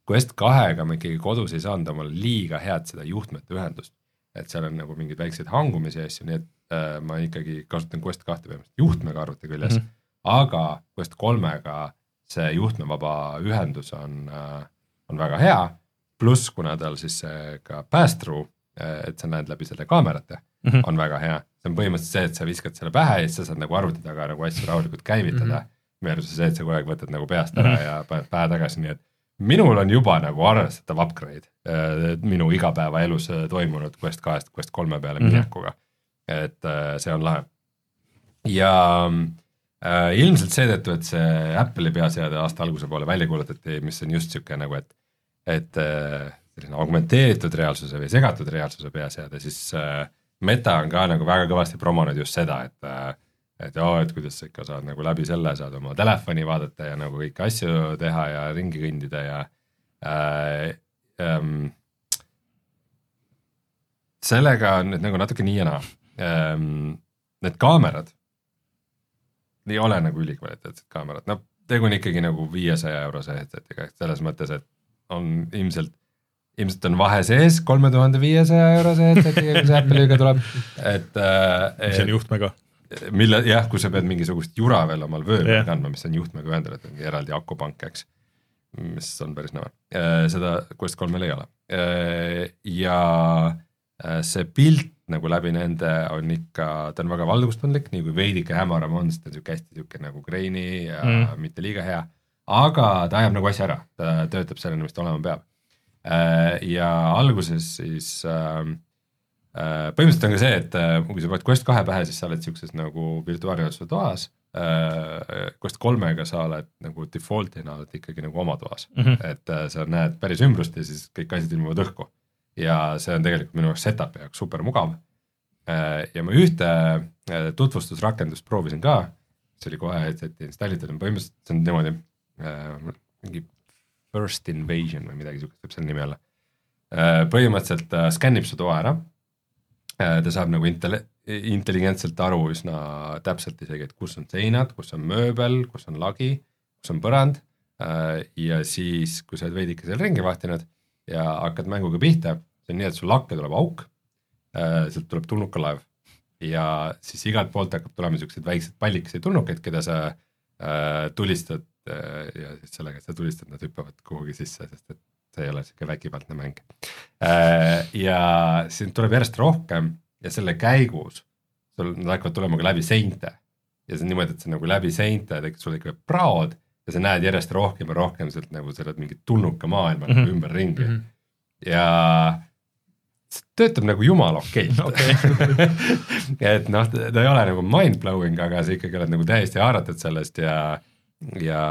Quest kahega ma ikkagi kodus ei saanud omale liiga head seda juhtmete ühendust. et seal on nagu mingeid väikseid hangumisi ja asju, nii et ma ikkagi kasutan Quest kahte põhimõtteliselt juhtmega arvuti küljes mm, -hmm. aga Quest kolmega see juhtmevaba ühendus on, äh, on väga hea. pluss, kuna tal siis ka pass-through, äh, et sa näed läbi selle kaamerate mm, -hmm. on väga hea. see on põhimõtteliselt see, et sa viskad selle pähe ja siis sa saad nagu arvuti taga nagu asju rahulikult käivitada mm. -hmm. Versus see, et sa kogu aeg võtad nagu peast ära mm -hmm. ja paned pähe tagasi, nii et minul on juba nagu arvestatav upgrade äh, minu igapäevaelus toimunud Quest kahest Quest kolme peale mm -hmm. minekuga et äh, see on lahe. ja äh, ilmselt seetõttu, et see Apple'i peaseade aasta alguse poole välja kuulutati, mis on just sihuke nagu, et, et äh, selline augmenteeritud reaalsuse või segatud reaalsuse peaseade, siis äh, Meta on ka nagu väga kõvasti promonud just seda, et äh, et joo, et kuidas sa ikka saad nagu läbi selle saad oma telefoni vaadata ja nagu kõiki asju teha ja ringi kõndida ja äh, ähm, sellega on nüüd nagu natuke nii ja naa ähm, need kaamerad ei ole nagu ülikvaliteetsed kaamerad, noh tegu on ikkagi nagu viiesaja eurose headset'iga, et selles mõttes, et on ilmselt, ilmselt on vahe sees kolme tuhande viiesaja eurose headset'iga, kui see Apple'iga tuleb, et äh,. mis on juhtmega? mille jah, kui sa pead mingisugust jura veel omal vöö peal yeah. kandma, mis on juhtmega ühendatud, mingi eraldi akupank, eks. mis on päris nõme äh,, seda Quest kolmel ei ole äh, ja äh, see pilt nagu läbi nende on ikka, ta on väga valgustundlik, nii kui veidike hämaram on, sest ta on sihuke hästi sihuke nagu grainy ja mm. mitte liiga hea. aga ta ajab nagu asja ära, ta töötab sellena, mis ta olema peab. Äh, ja alguses siis ähm, äh, põhimõtteliselt on ka see, et äh, kui sa paned Quest kahe pähe, siis sa oled siukses nagu virtuaalreaalsuse toas. Quest kolmega sa oled nagu default'ina oled ikkagi nagu oma toas mm, -hmm. et sa näed päris ümbrust ja siis kõik asjad ilmuvad õhku ja see on tegelikult minu jaoks setup'i jaoks super mugav. Äh, ja ma ühte äh, tutvustusrakendust proovisin ka, see oli kohe headset'i installitud, põhimõtteliselt see on niimoodi äh, mingi first invasion või midagi siukest võib selle nimi olla. põhimõtteliselt skännib su toa ära. ta saab nagu intelli-, intelligentselt aru üsna täpselt isegi, et kus on seinad, kus on mööbel, kus on lagi, kus on põrand. ja siis, kui sa oled veidike seal ringi vahtinud ja hakkad mänguga pihta, see on nii, et sul lakke tuleb auk äh,, sealt tuleb tulnukalaev ja siis igalt poolt hakkab tulema siukseid väikseid pallikeseid tulnukeid, keda sa äh, tulistad äh, ja siis sellega, et sa tulistad, nad hüppavad kuhugi sisse, sest et see ei ole siuke vägivaldne mäng äh,. ja siin tuleb järjest rohkem ja selle käigus sul nad hakkavad tulema ka läbi seinte ja see on niimoodi, et see nagu läbi seinte tekib sul ikka praod ja sa näed järjest rohkem ja rohkem sealt nagu seda mingit tulnuka maailma mm -hmm. nagu ümberringi mm. -hmm. ja see töötab nagu jumala okeilt (laughs) okay. (laughs) et noh, ta ei ole nagu mind-blowing, aga sa ikkagi oled nagu täiesti haaratud sellest ja ja,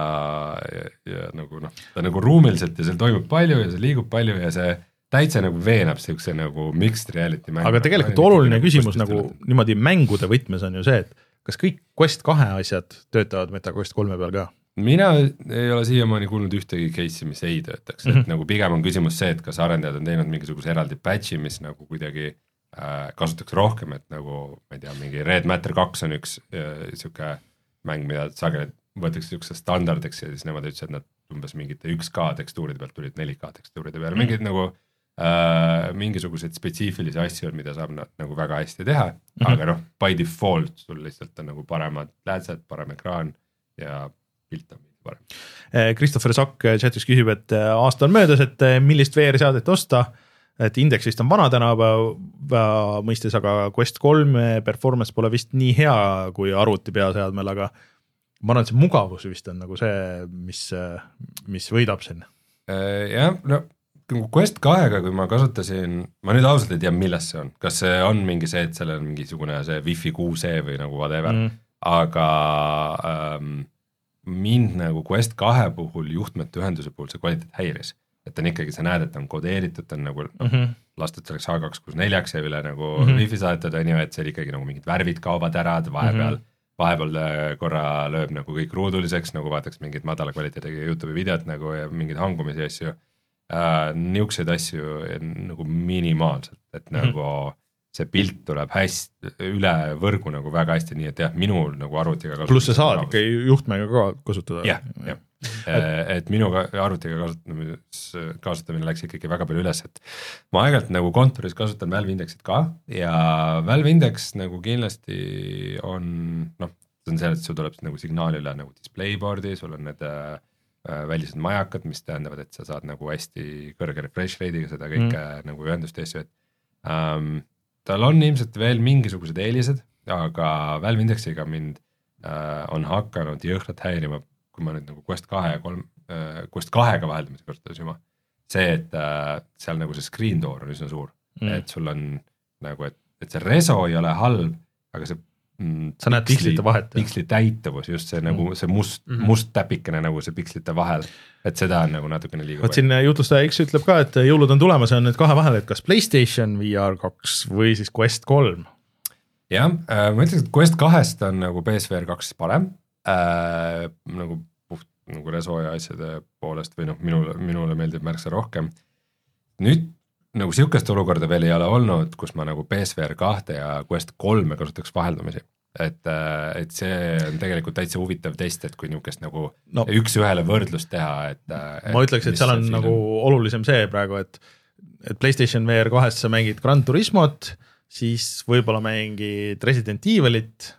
ja, ja nagu noh, ta nagu ruumiliselt ja seal toimub palju ja see liigub palju ja see täitsa nagu veenab siukse nagu mixed reality mängu. aga tegelikult oluline küsimus nagu niimoodi mängude võtmes on ju see, et kas kõik Quest kahe asjad töötavad MetaQuest kolme peal ka? Mina ei ole siiamaani kuulnud ühtegi case'i, mis ei töötaks mm, -hmm. et mhm. nagu pigem on küsimus see, et kas arendajad on teinud mingisuguse eraldi patch'i, mis nagu kuidagi äh, kasutaks rohkem, et nagu ma ei tea, mingi Red Matter kaks on üks äh, sihuke mäng, mida sageli võetakse niisuguseks standardiks ja siis nemad ütlesid, et nad umbes mingite 1K tekstuuride pealt tulid 4K tekstuuride peale mm., mingeid nagu äh, mingisuguseid spetsiifilisi asju on, mida saab nad nagu väga hästi teha mm, -hmm. aga noh, by default sul lihtsalt on nagu paremad läätsed, parem ekraan ja pilt on parem. Eh, Christopher Sakk chatis küsib, et eh, aasta on möödas, et eh, millist VR-seadet osta et indeks vist on vana tänapäeva mõistes, aga Quest kolme performance pole vist nii hea kui arvuti peaseadmel, aga ma arvan, et see mugavus vist on nagu see, mis, mis võidab siin. Jah, no Quest kahega, kui ma kasutasin, ma nüüd ausalt ei tea, milles see on, kas see on mingi see, et sellel on mingisugune see wifi 6E või nagu whatever mm., aga ähm, mind nagu Quest kahe puhul juhtmete ühenduse puhul see kvaliteet häiris. et on ikkagi, sa näed, et on kodeeritud, ta on nagu mm -hmm. lastud selleks H264-ks ja üle nagu mm -hmm. wifi saadetud, on ju, et seal ikkagi nagu mingid värvid kaovad ära vahepeal mm. -hmm vahepeal äh, korra lööb nagu kõik ruuduliseks, nagu vaataks mingit madala kvaliteediga Youtube'i videot nagu ja mingeid hangumisi asju äh,. Niisuguseid asju nagu minimaalselt, et mm -hmm. nagu see pilt tuleb hästi üle võrgu nagu väga hästi, nii et jah, minul nagu arvutiga. pluss sa saad ikka juhtmega ka kasutada. jah, jah Äh, et minu arvutiga kasutamis, kasutamine läks ikkagi väga palju üles, et ma aeg-ajalt nagu kontoris kasutan Valve Indexit ka ja Valve Index nagu kindlasti on noh, see on see, et sul tuleb nagu signaal üle nagu displayboard'i, sul on need äh, välised majakad, mis tähendavad, et sa saad nagu hästi kõrge refresh rate'iga seda kõike mm. nagu ühendust ja asju, et ähm, tal on ilmselt veel mingisugused eelised, aga Valve Indexiga mind äh, on hakanud jõhkralt häirima kui ma nüüd nagu Quest kahe ja kolm äh,, Quest kahega vaheldamise kasutas juba, see, et äh, seal nagu see screen door on üsna suur mm., et sul on nagu, et, et see reso ei ole halb, aga see sa näed pikslite vahet. piksli täituvus, just see mm. nagu see must mm, -hmm. must täpikene nagu see pikslite vahel, et seda on nagu natukene liiga vot siin jutlustaja X ütleb ka, et jõulud on tulemas ja on nüüd kahe vahel, et kas Playstation VR kaks või siis Quest kolm. jah äh,, ma ütleks, et Quest kahest on nagu PSVR kaks parem äh, nagu puht nagu reso ja asjade poolest või noh, minule, minule meeldib märksa rohkem. nüüd nagu sihukest olukorda veel ei ole olnud, kus ma nagu PSVR kahte ja Quest kolme kasutaks vaheldumisi. et, äh, et see on tegelikult täitsa huvitav test, et kui niisugust nagu no, üks-ühele võrdlust teha, et, äh, et. ma ütleks, et seal on nagu on. olulisem see praegu, et, et Playstation VR kahest sa mängid Gran Turismot, siis võib-olla mängid Resident Evilit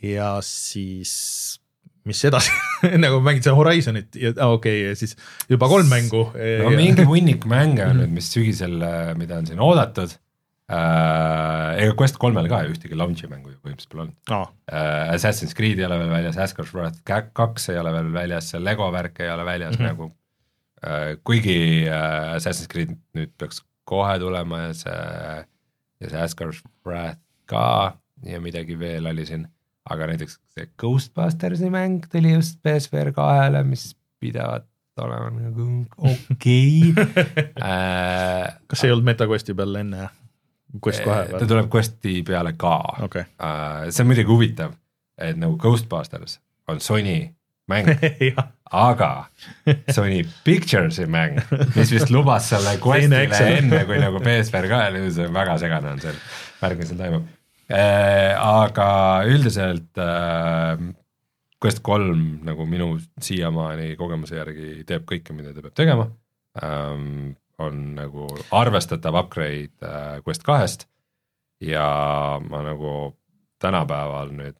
ja siis mis edasi (laughs) nagu mängid seda Horizonit ja okei okay,, ja siis juba kolm mängu. no mingi hunnik mänge on nüüd, mis sügisel, äh, mida on siin oodatud äh,. ega Quest kolmel ka ühtegi launch'i mängu ju põhimõtteliselt pole olnud oh.. Äh, Assassin's Creed ei ole veel väljas, Asgard's Wrath kaks ei ole veel väljas, Lego värk ei ole väljas mm -hmm. nagu äh,. kuigi äh, Assassin's Creed nüüd peaks kohe tulema ja see, ja see Asgard's Wrath ka ja midagi veel oli siin aga näiteks see Ghostbustersi mäng tuli just PSVR kahele, mis pidavat olema nagu okei. Okay. (laughs) äh, kas see ei olnud MetaQuesti peal enne? Quest kahe peal? ta tuleb Questi peale ka. Okay.. Äh, see on muidugi huvitav, et nagu Ghostbusters on Sony mäng. (laughs) Aga Sony Pictures'i mäng, mis vist lubas selle Questile enne kui nagu PSVR kahele, see on väga segane on see värk, mis seal toimub. Äh, aga üldiselt äh, Quest kolm nagu minu siiamaani kogemuse järgi teeb kõike, mida ta peab tegema ähm,. on nagu arvestatav upgrade äh, Quest kahest ja ma nagu tänapäeval nüüd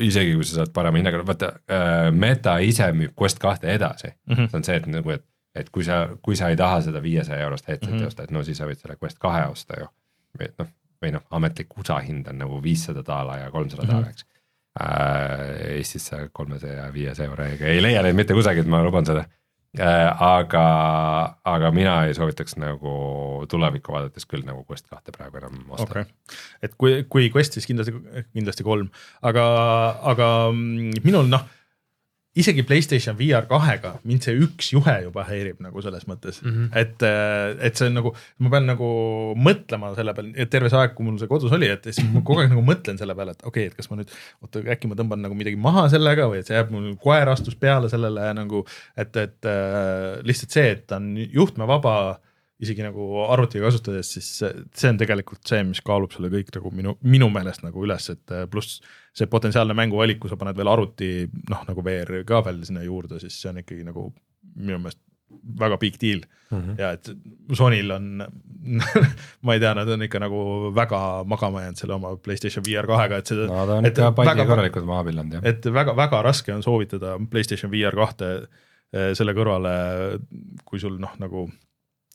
isegi kui sa saad parema hinnaga, vaata äh, Meta ise müüb Quest kahte edasi mm, -hmm. see on see, et nagu, et, et kui sa, kui sa ei taha seda viiesaja eurost headset'i mm -hmm. osta, et no siis sa võid selle Quest kahe osta ju. et noh, või noh, ametlik USA hind on nagu viissada daala ja kolmsada mm -hmm. daala, eks äh,. Eestis sa kolmesaja, viiesaja euroga ei leia neid mitte kusagilt, ma luban seda äh,. aga, aga mina ei soovitaks nagu tulevikku vaadates küll nagu Quest kahte praegu enam osta okay.. et kui, kui Quest, siis kindlasti, kindlasti kolm, aga, aga minul noh isegi Playstation VR kahega mind see üks juhe juba häirib nagu selles mõttes mm, -hmm. et, äh, et see on nagu, ma pean nagu mõtlema selle peale, et terve see aeg, kui mul see kodus oli, et siis ma kogu aeg nagu mõtlen selle peale, et okei okay,, et kas ma nüüd, oota äkki ma tõmban nagu midagi maha sellega või et see jääb mul koer astus peale sellele nagu, et, et äh, lihtsalt see, et ta on juhtmevaba isegi nagu arvuti kasutades, siis see on tegelikult see, mis kaalub selle kõik nagu minu, minu meelest nagu üles, et äh, pluss see potentsiaalne mänguvalik, kui sa paned veel arvuti noh, nagu VR ka veel sinna juurde, siis see on ikkagi nagu minu meelest väga big deal mm -hmm. ja et Sonyl on (laughs) ma ei tea, nad on ikka nagu väga magama jäänud selle oma Playstation VR kahega, et seda. no ta on ikka palju korralikult maha pillanud jah. et väga-väga raske on soovitada Playstation VR kahte äh, selle kõrvale, kui sul noh, nagu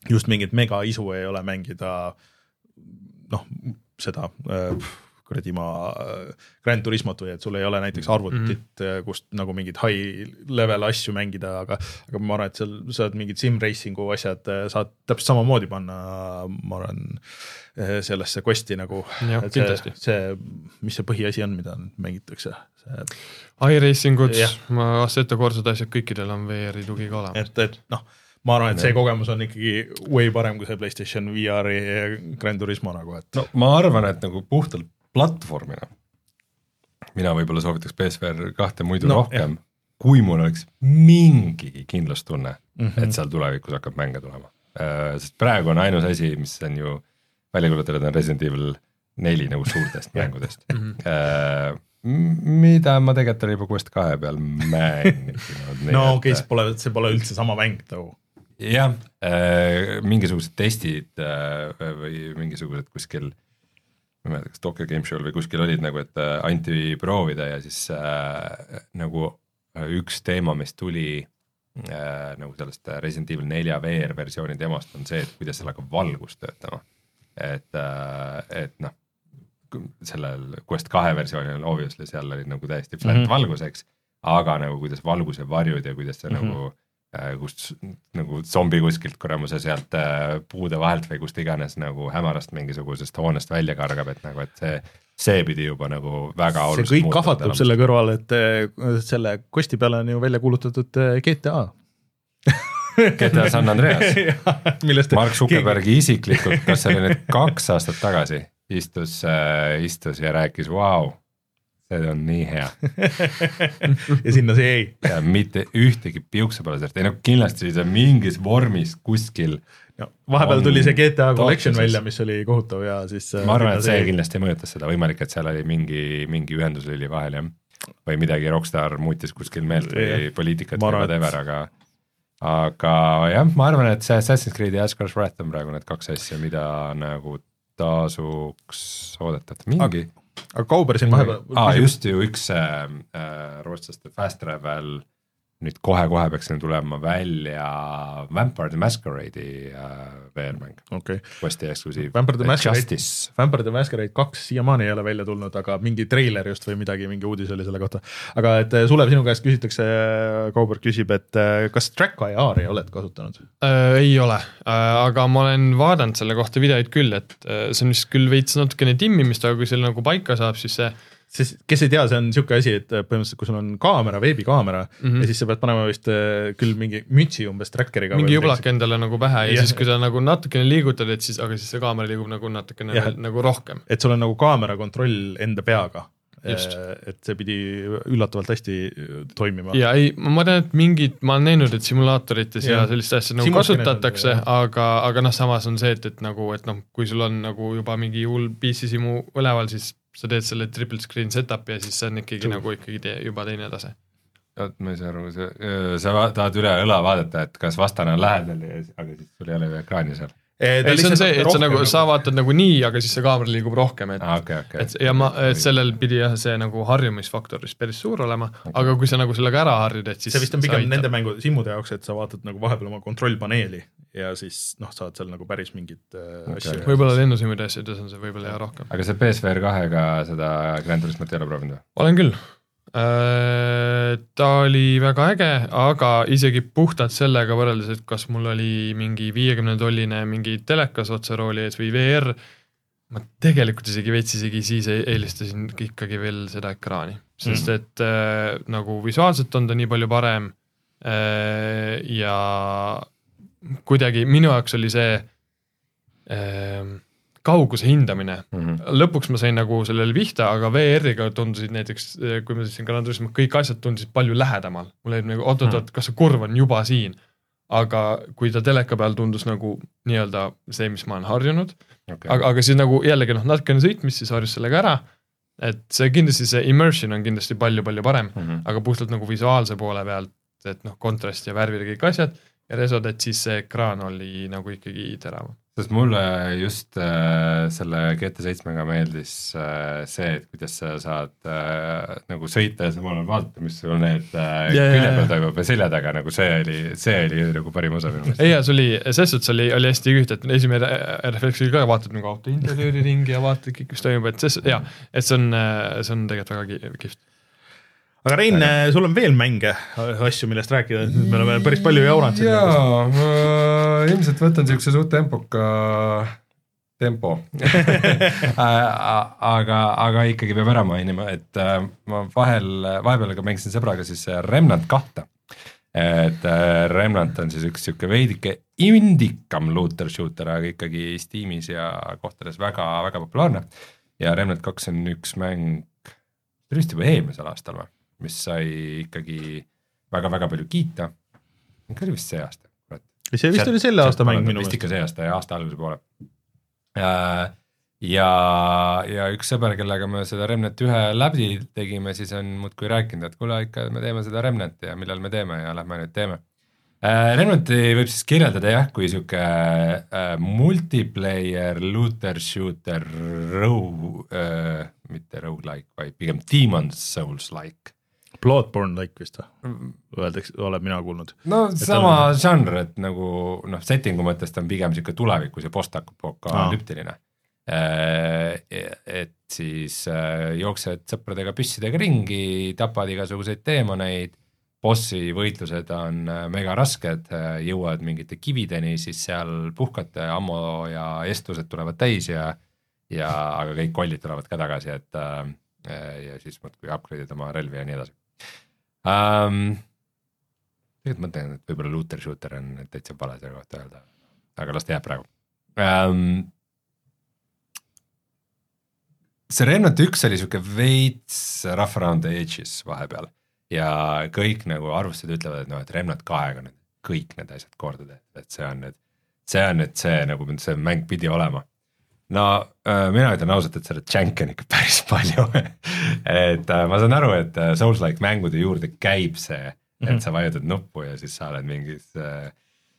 just mingit megaisu ei ole mängida noh, seda äh, kuradi ma äh, Grand Turismot või et sul ei ole näiteks arvutit mm, -hmm. kust nagu mingeid high level asju mängida, aga, aga ma arvan, et seal saad mingid sim racing'u asjad saad täpselt samamoodi panna, ma arvan, sellesse quest'i nagu. see, see, mis see põhiasi on, mida mängitakse, see. iRacing ud, Assetto Corsad, asjad, kõikidel on VR-i tugi ka olemas. et, et noh ma arvan, et see kogemus on ikkagi way parem kui see Playstation VR-i Grand Turismo nagu, et. no ma arvan, et nagu puhtalt platvormina mina võib-olla soovitaks BSVR kahte muidu no, rohkem, kui mul oleks mingigi kindlustunne mm, -hmm. et seal tulevikus hakkab mänge tulema äh,. sest praegu on ainus asi, mis on ju välja kuulutatud, on Resident Evil neli nagu suurtest (laughs) mängudest mm. -hmm. Mida ma tegelikult olen juba Quest kahe peal (laughs) mänginud no okei okay,, see pole, see pole üldse sama mäng nagu jah äh,, mingisugused testid äh, või mingisugused kuskil, ma ei mäleta, kas Tokyo Game Show'l või kuskil olid nagu, et äh, anti proovida ja siis äh, nagu äh, üks teema, mis tuli äh, nagu sellest Resident Evil nelja VR versiooni teemast on see, et kuidas seal hakkab valgus töötama. et äh,, et noh, sellel Quest kahe versioonil obviously seal oli nagu täiesti flat mm -hmm. valgus, eks, aga nagu kuidas valguse varjud ja kuidas see mm -hmm. nagu Äh, kust nagu zombi kuskilt kuramuse sealt äh, puude vahelt või kust iganes nagu hämarast mingisugusest hoonest välja kargab, et nagu, et see, see pidi juba nagu väga see kõik kahvatub selle kõrval, et äh, selle kosti peale on ju välja kuulutatud GTA GTA San Andreas. (laughs) Mark Zuckerbergi isiklikult, kas see oli nüüd kaks aastat tagasi, istus istus ja rääkis, vau see on nii hea (laughs) ja sinna see jäi. ja mitte ühtegi piukse pole sellest, ei no kindlasti see mingis vormis kuskil. no vahepeal tuli see GTA Collection välja, mis oli kohutav ja siis. Äh, ma arvan, et see kindlasti mõjutas seda, võimalik, et seal oli mingi, mingi ühenduslüli vahel jah. või midagi Rockstar muutis kuskil meelt või poliitikat või whatever, aga aga jah, ma arvan, et see Assassin's Creed ja Asgard's Wrath on praegu need kaks asja, mida nagu tasuks oodata, et mingi aga aga Kauber siin vahepeal. aa, just ju üks äh, äh, rootslaste Fast Travel nüüd kohe-kohe peaks neil tulema välja Vampire the Masquerade'i äh, VR-mäng okay.. Questi eksklusiiv. Vampire the Masquerade, Vampire the Masquerade kaks siiamaani ei ole välja tulnud, aga mingi treiler just või midagi, mingi uudis oli selle kohta. aga et äh, Sulev, sinu käest küsitakse, Kauber küsib, et äh, kas Trackeye AR-i oled kasutanud äh,? ei ole äh,, aga ma olen vaadanud selle kohta videoid küll, et äh, see on vist küll veits natukene timmimist, aga kui selle nagu paika saab, siis see sest kes ei tea, see on niisugune asi, et põhimõtteliselt, kui sul on kaamera, veebikaamera mm -hmm. ja siis sa pead panema vist äh, küll mingi mütsi umbes tracker'iga. mingi jublak endale nagu pähe ja, ja siis, kui sa nagu natukene liigutad, et siis, aga siis see kaamera liigub nagu natukene ja, nagu rohkem. et sul on nagu kaamera kontroll enda peaga. Äh, et see pidi üllatavalt hästi äh, toimima. ja ei, ma tean, et mingid, ma olen näinud, et simulaatorites ja, ja sellist asja nagu kasutatakse, aga, aga noh, samas on see, et, et nagu, et noh, kui sul on nagu juba mingi hull PC simu üleval, siis sa teed selle triple screen setup'i ja siis see on ikkagi True. nagu ikkagi te, juba teine tase. oot, ma ei saa aru, sa, sa tahad üle õla vaadata, et kas vastane on lähedal ja, aga siis sul ei ole ju ekraani seal ei, see on see, et sa nagu, sa vaatad nagu nii, aga siis see kaamera liigub rohkem, et ah,, okay, okay. et ja ma, et sellel pidi jah, see nagu harjumisfaktor vist päris suur olema okay., aga kui sa nagu sellega ära harjud, et siis see vist on pigem nende mängu simmude jaoks, et sa vaatad nagu vahepeal oma kontrollpaneeli ja siis noh, saad seal nagu päris mingit äh, okay. asju. võib-olla lennusimide asjades on see võib-olla hea rohkem. aga sa PSVR kahega seda Grand Turismot ei ole proovinud või? olen küll. Ta oli väga äge, aga isegi puhtalt sellega võrreldes, et kas mul oli mingi viiekümne tolline mingi telekas otserooli ees või VR ma tegelikult isegi veits isegi siis e- eelistasin ikkagi veel seda ekraani, sest Mhm. et äh, nagu visuaalselt on ta nii palju parem äh, ja kuidagi minu jaoks oli see äh, kauguse hindamine mm. -hmm. lõpuks ma sain nagu sellele pihta, aga VR-iga tundusid näiteks, kui ma sõitsin Gran Turismo, kõik asjad tundusid palju lähedamal. mul oli nagu oot-oot-oot, kas see kurv on juba siin? aga kui ta teleka peal tundus nagu nii-öelda see, mis ma olen harjunud Okay. aga, aga siis nagu jällegi noh, natukene sõitmist, siis harjus sellega ära. et see kindlasti see immersion on kindlasti palju-palju parem mm. -hmm. aga puhtalt nagu visuaalse poole pealt, et noh, kontrast ja värvid ja kõik asjad ja resod, et siis see ekraan oli nagu ikkagi teravam. Sest mulle just äh, selle GT7-ga meeldis äh, see, et kuidas sa saad äh, nagu sõita ja samal ajal vaadata, mis sul need äh, ja, külje peal toimub ja selja taga, nagu see oli, see oli nagu parim osa minu meelest. ei ja see oli, selles suhtes oli, oli hästi küüht, et esimene refleks oli ka, vaatad nagu auto interjööri ringi ja vaatad kõik, mis toimub, et ses- ja, et see on, see on tegelikult väga ki- kihvt. Aga Rein, sul on veel mänge, asju, millest rääkida, me oleme päris palju jauranud jaa, ma ilmselt võtan siukse suht tempoka tempo. (laughs) Aga, aga ikkagi peab ära mainima, et äh, ma vahel, vahepeal ka mängisin sõbraga siis äh, Remnant kahte. et äh, Remnant on siis üks sihuke veidike indikam looter shooter, aga ikkagi Steamis ja kohtades väga-väga populaarne. ja Remnant kaks on üks mäng, see vist juba eelmisel aastal või, mis sai ikkagi väga-väga palju kiita. see oli vist see aasta, kurat see vist oli selle aasta mäng minu vist meelest. ikka see aasta ja aasta alguse poole. ja, ja üks sõber, kellega me seda Remnant ühe läbi tegime, siis on muudkui rääkinud, et kuule ikka me teeme seda Remnanti ja millal me teeme ja lähme nüüd teeme. Remnanti võib siis kirjeldada jah, kui sihuke äh, multiplayer looter shooter row äh,, mitte rogu-like, vaid pigem Demon Souls-like. Bloodborne like vist või? Öeldakse, olen mina kuulnud. no Et sama on- žanr, et nagu noh, setting'u mõttes ta on pigem sihuke tulevikus ja postapokalüptiline. et siis äh, jooksed sõpradega püssidega ringi, tapad igasuguseid teemoneid, bossi võitlused on äh, mega rasked, jõuad mingite kivideni, siis seal puhkate, ammo ja estused tulevad täis ja ja aga kõik kollid tulevad ka tagasi, et äh, ja siis muudkui upgrade'id oma relvi ja nii edasi um, tegelikult mõtlen, et võib-olla looter shooter on täitsa vale selle kohta öelda, aga las ta jääb praegu um,. see Remnant üks oli sihuke veits rough around the edges vahepeal ja kõik nagu arvustused ütlevad, et noh, et Remnant kahega nüüd kõik need asjad korda tehtud, et see on nüüd, see on nüüd see nagu see mäng pidi olema no äh, mina ütlen ausalt, et seda džänki on ikka (laughs) päris palju et äh, ma saan aru, et äh, Souls-like mängude juurde käib see, et Mhm. sa vajutad nuppu ja siis sa oled mingis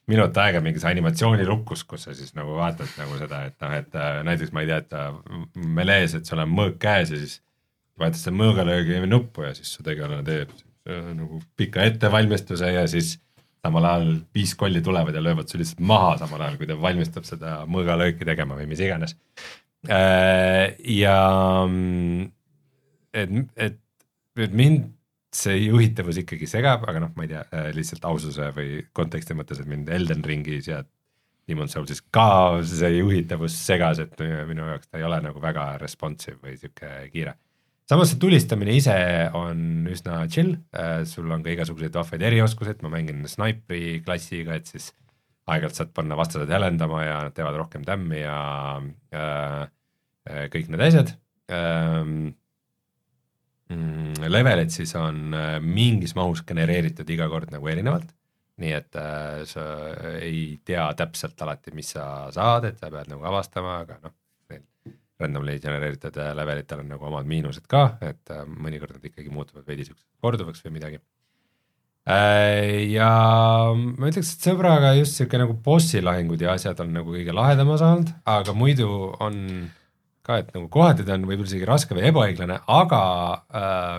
minut aega mingis animatsioonilukus, kus sa siis nagu vaatad nagu seda, et noh, et näiteks ma ei tea, et melees, et sul on mõõk käes ja siis vajutad seda mõõgalöögi nuppu ja siis su tegelane teeb nagu pika ettevalmistuse ja siis samal ajal viis kolli tulevad ja löövad su lihtsalt maha, samal ajal kui ta valmistab seda mõõgalööki tegema või mis iganes. ja mm, et, et, et mind see juhitavus ikkagi segab, aga noh, ma ei tea, lihtsalt aususe või konteksti mõttes, et mind Elden Ringis ja Demon Soulsis ka see juhitavus segas, et minu jaoks ta ei ole nagu väga responsive või sihuke kiire samas see tulistamine ise on üsna chill, sul on ka igasuguseid vahvaid erioskusi, et ma mängin snaipri klassiga, et siis aeg-ajalt saad panna vastased hälendama ja nad teevad rohkem tämmi ja äh, kõik need asjad. Ähm,. Levelid siis on äh, mingis mahus genereeritud iga kord nagu erinevalt, nii et äh, sa ei tea täpselt alati, mis sa saad, et sa pead nagu avastama, aga noh randomly genereeritud levelitel on nagu omad miinused ka, et äh, mõnikord nad ikkagi muutuvad veidi siukseks korduvaks või midagi äh,. ja ma ütleks, et sõbraga just sihuke nagu bossi lahingud ja asjad on nagu kõige lahedama saanud, aga muidu on ka, et nagu kohati ta on võib-olla isegi raske või ebaõiglane, aga äh,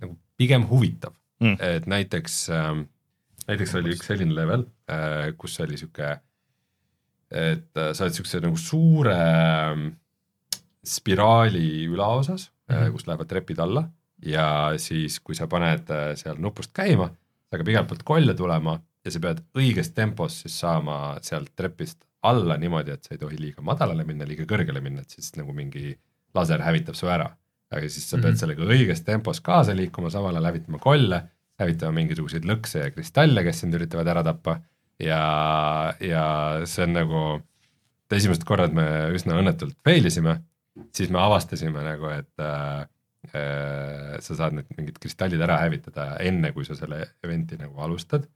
nagu pigem huvitav Mm. et näiteks äh,, näiteks oli üks selline level äh,, kus oli sihuke, et äh, sa oled siukse nagu suure äh, spiraali ülaosas mm, -hmm. kus lähevad trepid alla ja siis, kui sa paned äh, seal nupust käima, sa hakkab igalt poolt kolle tulema ja sa pead õiges tempos siis saama sealt trepist alla niimoodi, et sa ei tohi liiga madalale minna, liiga kõrgele minna, et siis nagu mingi laser hävitab su ära. aga siis sa pead mm Mhm. -hmm. sellega õiges tempos kaasa liikuma, samal ajal hävitama kolle, hävitama mingisuguseid lõkse ja kristalle, kes sind üritavad ära tappa ja, ja see on nagu, esimesed korrad me üsna õnnetult fail isime, siis me avastasime nagu, et äh, äh, sa saad need mingid kristallid ära hävitada enne, kui sa selle event'i nagu alustad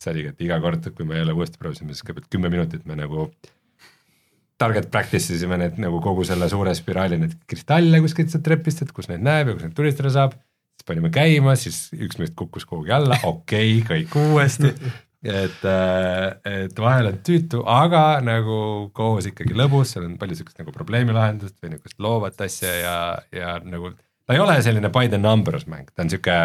see oligi, et iga kord, kui me jälle uuesti proovisime, siis kõigepealt kümme minutit me nagu target practice isime need nagu kogu selle suure spiraali neid kristalle kuskilt sealt trepist, et kus neid näeb ja kus neid tulistada saab. siis panime käima, siis üks meist kukkus kuhugi alla, okei okay,, kõik uuesti. et, et vahel on tüütu, aga nagu koos ikkagi lõbus, seal on palju siukest nagu probleemi lahendust või niisugust loovat asja ja, ja nagu ta ei ole selline by the numbers mäng, ta on sihuke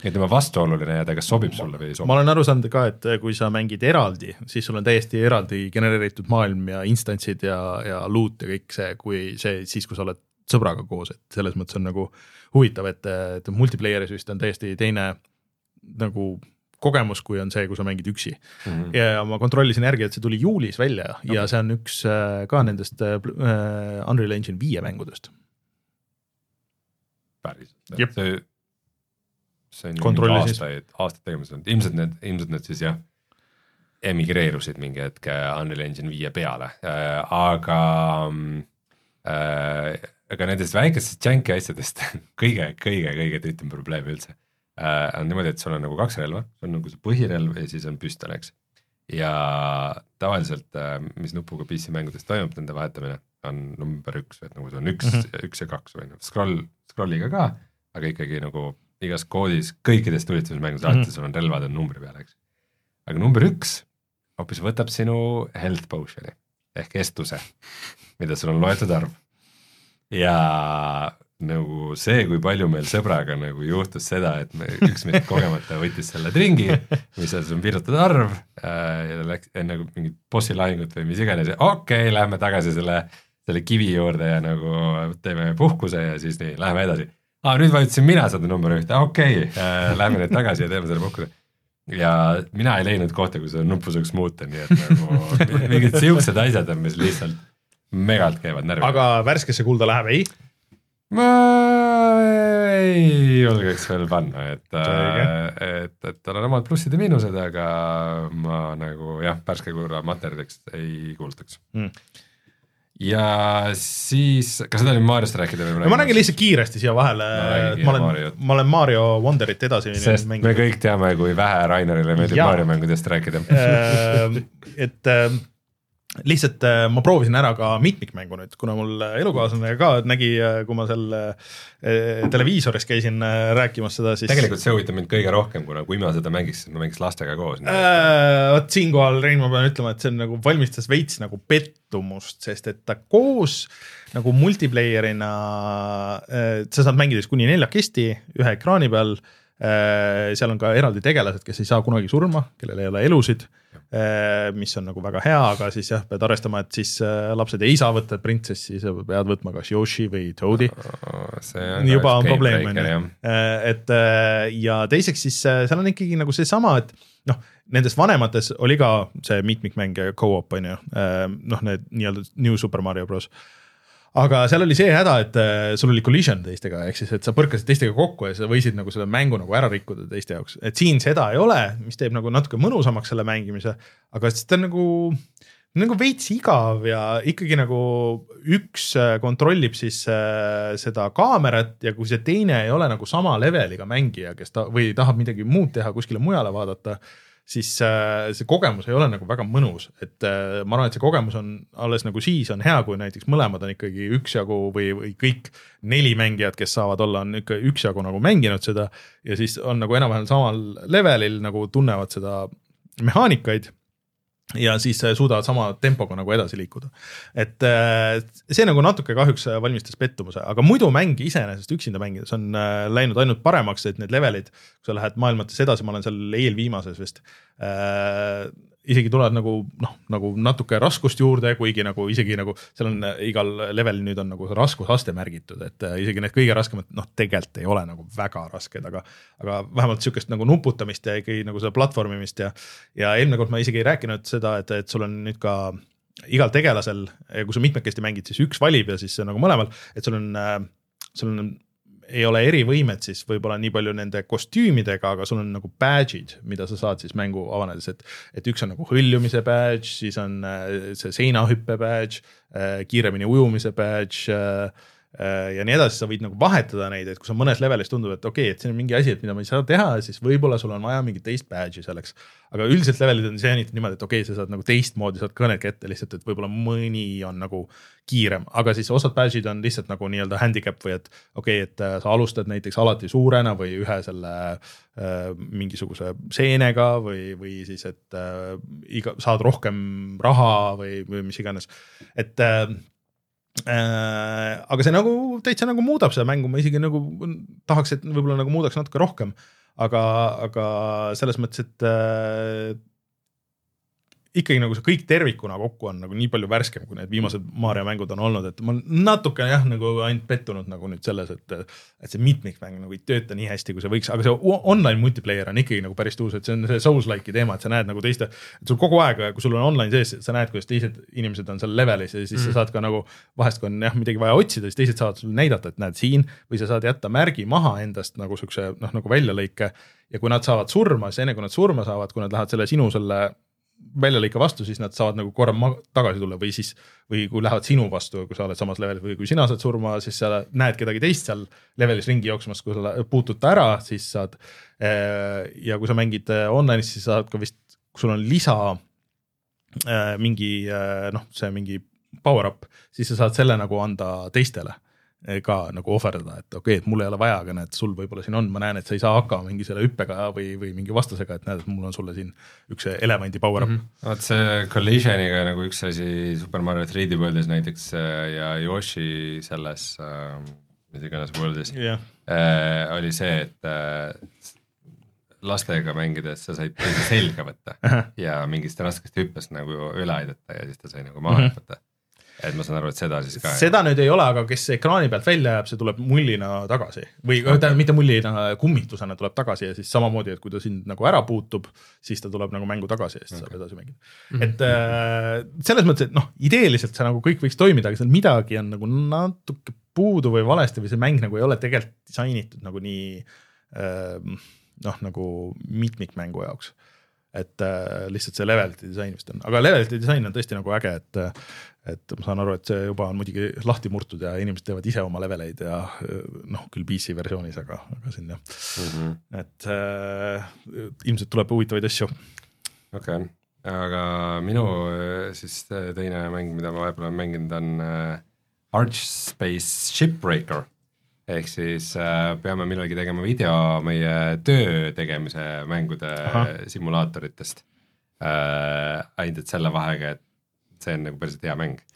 ütleme vastuoluline ja ta kas sobib sulle või ei sobi. ma olen aru saanud ka, et kui sa mängid eraldi, siis sul on täiesti eraldi genereeritud maailm ja instantsid ja, ja loot ja kõik see, kui see siis, kui sa oled sõbraga koos, et selles mõttes on nagu huvitav, et, et multiplayer'is vist on täiesti teine nagu kogemus, kui on see, kui sa mängid üksi mm. -hmm. ja ma kontrollisin järgi, et see tuli juulis välja okay. ja see on üks äh, ka nendest äh, Unreal Engine viie mängudest. päriselt see, see on ju aastaid, aastaid tegemas olnud, ilmselt need, ilmselt need siis jah, emigreerusid mingi hetk äh, Unreal Engine viie peale äh,, aga äh, aga nendest väikestest janky asjadest (laughs) kõige, kõige, kõige tüütum probleem üldse äh, on niimoodi, et sul on nagu kaks relva, on nagu see põhirelv ja siis on püstol, eks. ja tavaliselt äh,, mis nupuga PC mängudes toimub, nende vahetamine on number üks, et nagu see on üks mm, -hmm. üks ja kaks või noh, scroll, scroll'iga ka, aga ikkagi nagu igas koodis, kõikides tulistamismängudes Mhm. alati sul on relvad on numbri peal, eks. aga number üks hoopis võtab sinu health potion'i ehk estuse, mida sul on loetud arv. ja nagu see, kui palju meil sõbraga nagu juhtus seda, et me, üks meist kogemata võttis selle tringi, mis on sul piiratud arv äh, ja läks enne nagu mingit bossi lahingut või mis iganes ja okei okay,, lähme tagasi selle, selle kivi juurde ja nagu teeme puhkuse ja siis nii, läheme edasi aa, nüüd vajutasin mina seda number ühte, okei okay, äh,, lähme nüüd tagasi ja teeme selle puhkuse. ja mina ei leidnud kohta, kus seda nuppu saaks muuta, nii et nagu mingid siuksed asjad on, mis lihtsalt megalt käivad närvi. aga värskesse kulda läheb, ei? Ma ei julgeks veel panna, et, Selge. et, et tal on omad plussid ja miinused, aga ma nagu jah, värske kurva materjaliks ei kuulutaks Mm. ja siis, kas tahad nüüd Mariost rääkida või no ma räägin lihtsalt kiiresti siia vahele räägi ma olen ma olen Mario Wonderit edasi sest me kõik teame, kui vähe Rainerile meeldib. Mario mängudest rääkida. Äh, et äh, lihtsalt äh, ma proovisin ära ka mitmikmängu nüüd, kuna mul äh, elukaaslane ka nägi, kui ma seal äh, televiisoris käisin äh, rääkimas seda, siis tegelikult see huvitab mind kõige rohkem, kuna kui ma seda mängiks, siis ma mängiks lastega koos. Äh, vot siinkohal, Rein, ma pean ütlema, et see on nagu valmistas veits nagu pettumust, sest et ta koos nagu multiplayer'ina äh,, sa saad mängida siis kuni neljakesti ühe ekraani peal äh,. seal on ka eraldi tegelased, kes ei saa kunagi surma, kellel ei ole elusid äh,, mis on nagu väga hea, aga siis jah, pead arvestama, et siis äh, lapsed ei saa võtta printsessi, sa pead võtma kas Yoshi või Toad'i. Juba on probleem on ju jah., et äh, ja teiseks siis äh, seal on ikkagi nagu seesama, et noh, nendes vanemates oli ka see mitmikmäng ja go-op on ju, noh, need nii-öelda New Super Mario Bros aga seal oli see häda, et äh, sul oli collision teistega, ehk siis, et sa põrkasid teistega kokku ja sa võisid nagu selle mängu nagu ära rikkuda teiste jaoks, et siin seda ei ole, mis teeb nagu natuke mõnusamaks selle mängimise, aga siis ta nagu nagu veits igav ja ikkagi nagu üks äh, kontrollib siis äh, seda kaamerat ja kui see teine ei ole nagu sama leveliga mängija, kes ta või tahab midagi muud teha, kuskile mujale vaadata, siis äh, see kogemus ei ole nagu väga mõnus, et äh, ma arvan, et see kogemus on alles nagu siis on hea, kui näiteks mõlemad on ikkagi üksjagu või, või kõik neli mängijat, kes saavad olla, on ikka üksjagu nagu mänginud seda ja siis on nagu enam-vähem samal levelil nagu tunnevad seda mehaanikaid ja siis äh, suudavad sama tempoga nagu edasi liikuda. et äh, see nagu natuke kahjuks äh, valmistas pettumuse, aga muidu mäng iseenesest üksinda mängides on läinud ainult paremaks, et need levelid, kui sa lähed maailmates edasi, ma olen seal eelviimases vist isegi tulevad nagu noh, nagu natuke raskust juurde, kuigi nagu isegi nagu seal on äh, igal levelil nüüd on nagu raskusaste märgitud, et äh, isegi need kõige raskemad noh, tegelikult ei ole nagu väga rasked, aga aga vähemalt sihukest nagu nuputamist ja ikkagi nagu seda platvormimist ja ja eelmine kord ma isegi ei rääkinud seda, et, et sul on nüüd ka igal tegelasel, kui sa mitmekesti mängid, siis üks valib ja siis nagu mõlemal, et sul on äh,, sul on, ei ole erivõimed siis võib-olla nii palju nende kostüümidega, aga sul on nagu badge'id, mida sa saad siis mängu avanedes, et. et üks on nagu hõljumise badge, siis on äh, see seinahüppe badge, kiiremini ujumise badge äh, äh, ja nii edasi, sa võid nagu vahetada neid, et kui sa mõnes levelis tundub, et okei okay,, et siin on mingi asi, et mida ma ei saa teha, siis võib-olla sul on vaja mingit teist badge'i selleks. aga üldiselt levelid on sihanitud niimoodi, et okei okay,, sa saad nagu teistmoodi, saad kõned kätte lihtsalt, et võib-olla mõni on nagu kiirem, aga siis osad badge'id on lihtsalt nagu nii-öelda handicap või et okei okay,, et äh, sa alustad näiteks alati suurena või ühe selle äh, mingisuguse seenega või, või siis, et äh, iga, saad rohkem raha või, või mis iganes, et äh, äh, aga see nagu täitsa nagu muudab seda mängu, ma isegi nagu tahaks, et võib-olla nagu muudaks natuke rohkem, aga, aga selles mõttes, et äh, ikkagi nagu see kõik tervikuna kokku on nagu nii palju värskem, kui need viimased Mario mängud on olnud, et ma natuke jah, nagu ainult pettunud nagu nüüd selles, et et see mitmikmäng nagu ei tööta nii hästi, kui see võiks, aga see online multiplayer on ikkagi nagu päris tuus, et see on see Souls-like'i teema, et sa näed nagu teiste, et sul kogu aeg, kui sul on online sees, sa näed, kuidas teised inimesed on seal levelis ja siis mm. sa saad ka nagu vahest, kui on jah midagi vaja otsida, siis teised saavad sulle näidata, et näed siin või sa saad jätta märgi maha endast nagu siukse noh, nagu väljalõike ja kui nad saavad surma, siis enne kui nad surma saavad, kui nad lähevad selle sinu selle väljalõike vastu, siis nad saavad nagu korra tagasi tulla või siis, või kui lähevad sinu vastu, kui sa oled samas levelis või kui sina saad surma, siis sa näed kedagi teist seal levelis ringi jooksmas, kui sa puutud ta ära, siis saad. ja kui sa mängid äh, online'is, siis saad ka vist, kui sul on lisa äh, mingi noh, see mingi power up, siis sa saad selle nagu anda teistele eh, ka nagu ohverdada, et okei okay,, et mul ei ole vaja, aga näed, sul võib-olla siin on, ma näen, et sa ei saa hakkama mingi selle hüppega või, või mingi vastasega, et näed, et mul on sulle siin üks elevandi power up mm. -hmm. vot see Collisioniga nagu üks asi Super Mario 3D Worldis näiteks äh, ja Yoshi selles äh, mis iganes Worldis jah, äh, oli see, et äh, lastega mängides sa said teise selga võtta ja mingist raskest hüppest nagu üle aidata ja siis ta sai nagu maha hüpata. Et ma saan aru, et seda siis ka. seda nüüd ei ole, aga kes ekraani pealt välja jääb, see tuleb mullina tagasi või okay. tähendab mitte mullina, kummitusena tuleb tagasi ja siis samamoodi, et kui ta sind nagu ära puutub, siis ta tuleb nagu mängu tagasi ja siis okay. saab edasi mängida mm. -hmm. et äh, selles mõttes, et noh, ideeliselt see nagu kõik võiks toimida, aga seal midagi on nagu natuke puudu või valesti või see mäng nagu ei ole tegelikult disainitud nagu nii äh, noh, nagu mitmikmängu jaoks et äh, lihtsalt see levelite disain vist on, aga levelite disain on tõesti nagu äge, et et ma saan aru, et see juba on muidugi lahti murtud ja inimesed teevad ise oma leveleid ja noh, küll PC versioonis, aga, aga siin jah mm. -hmm. et äh, ilmselt tuleb huvitavaid asju. okei okay., aga minu äh, siis teine mäng, mida ma vahepeal olen mänginud, on äh, Archspace Shipbreaker. ehk siis äh, peame millalgi tegema video meie töö tegemise mängude Ahah. simulaatoritest äh,. ainult et selle vahega, et see on nagu päriselt hea mäng. (laughs)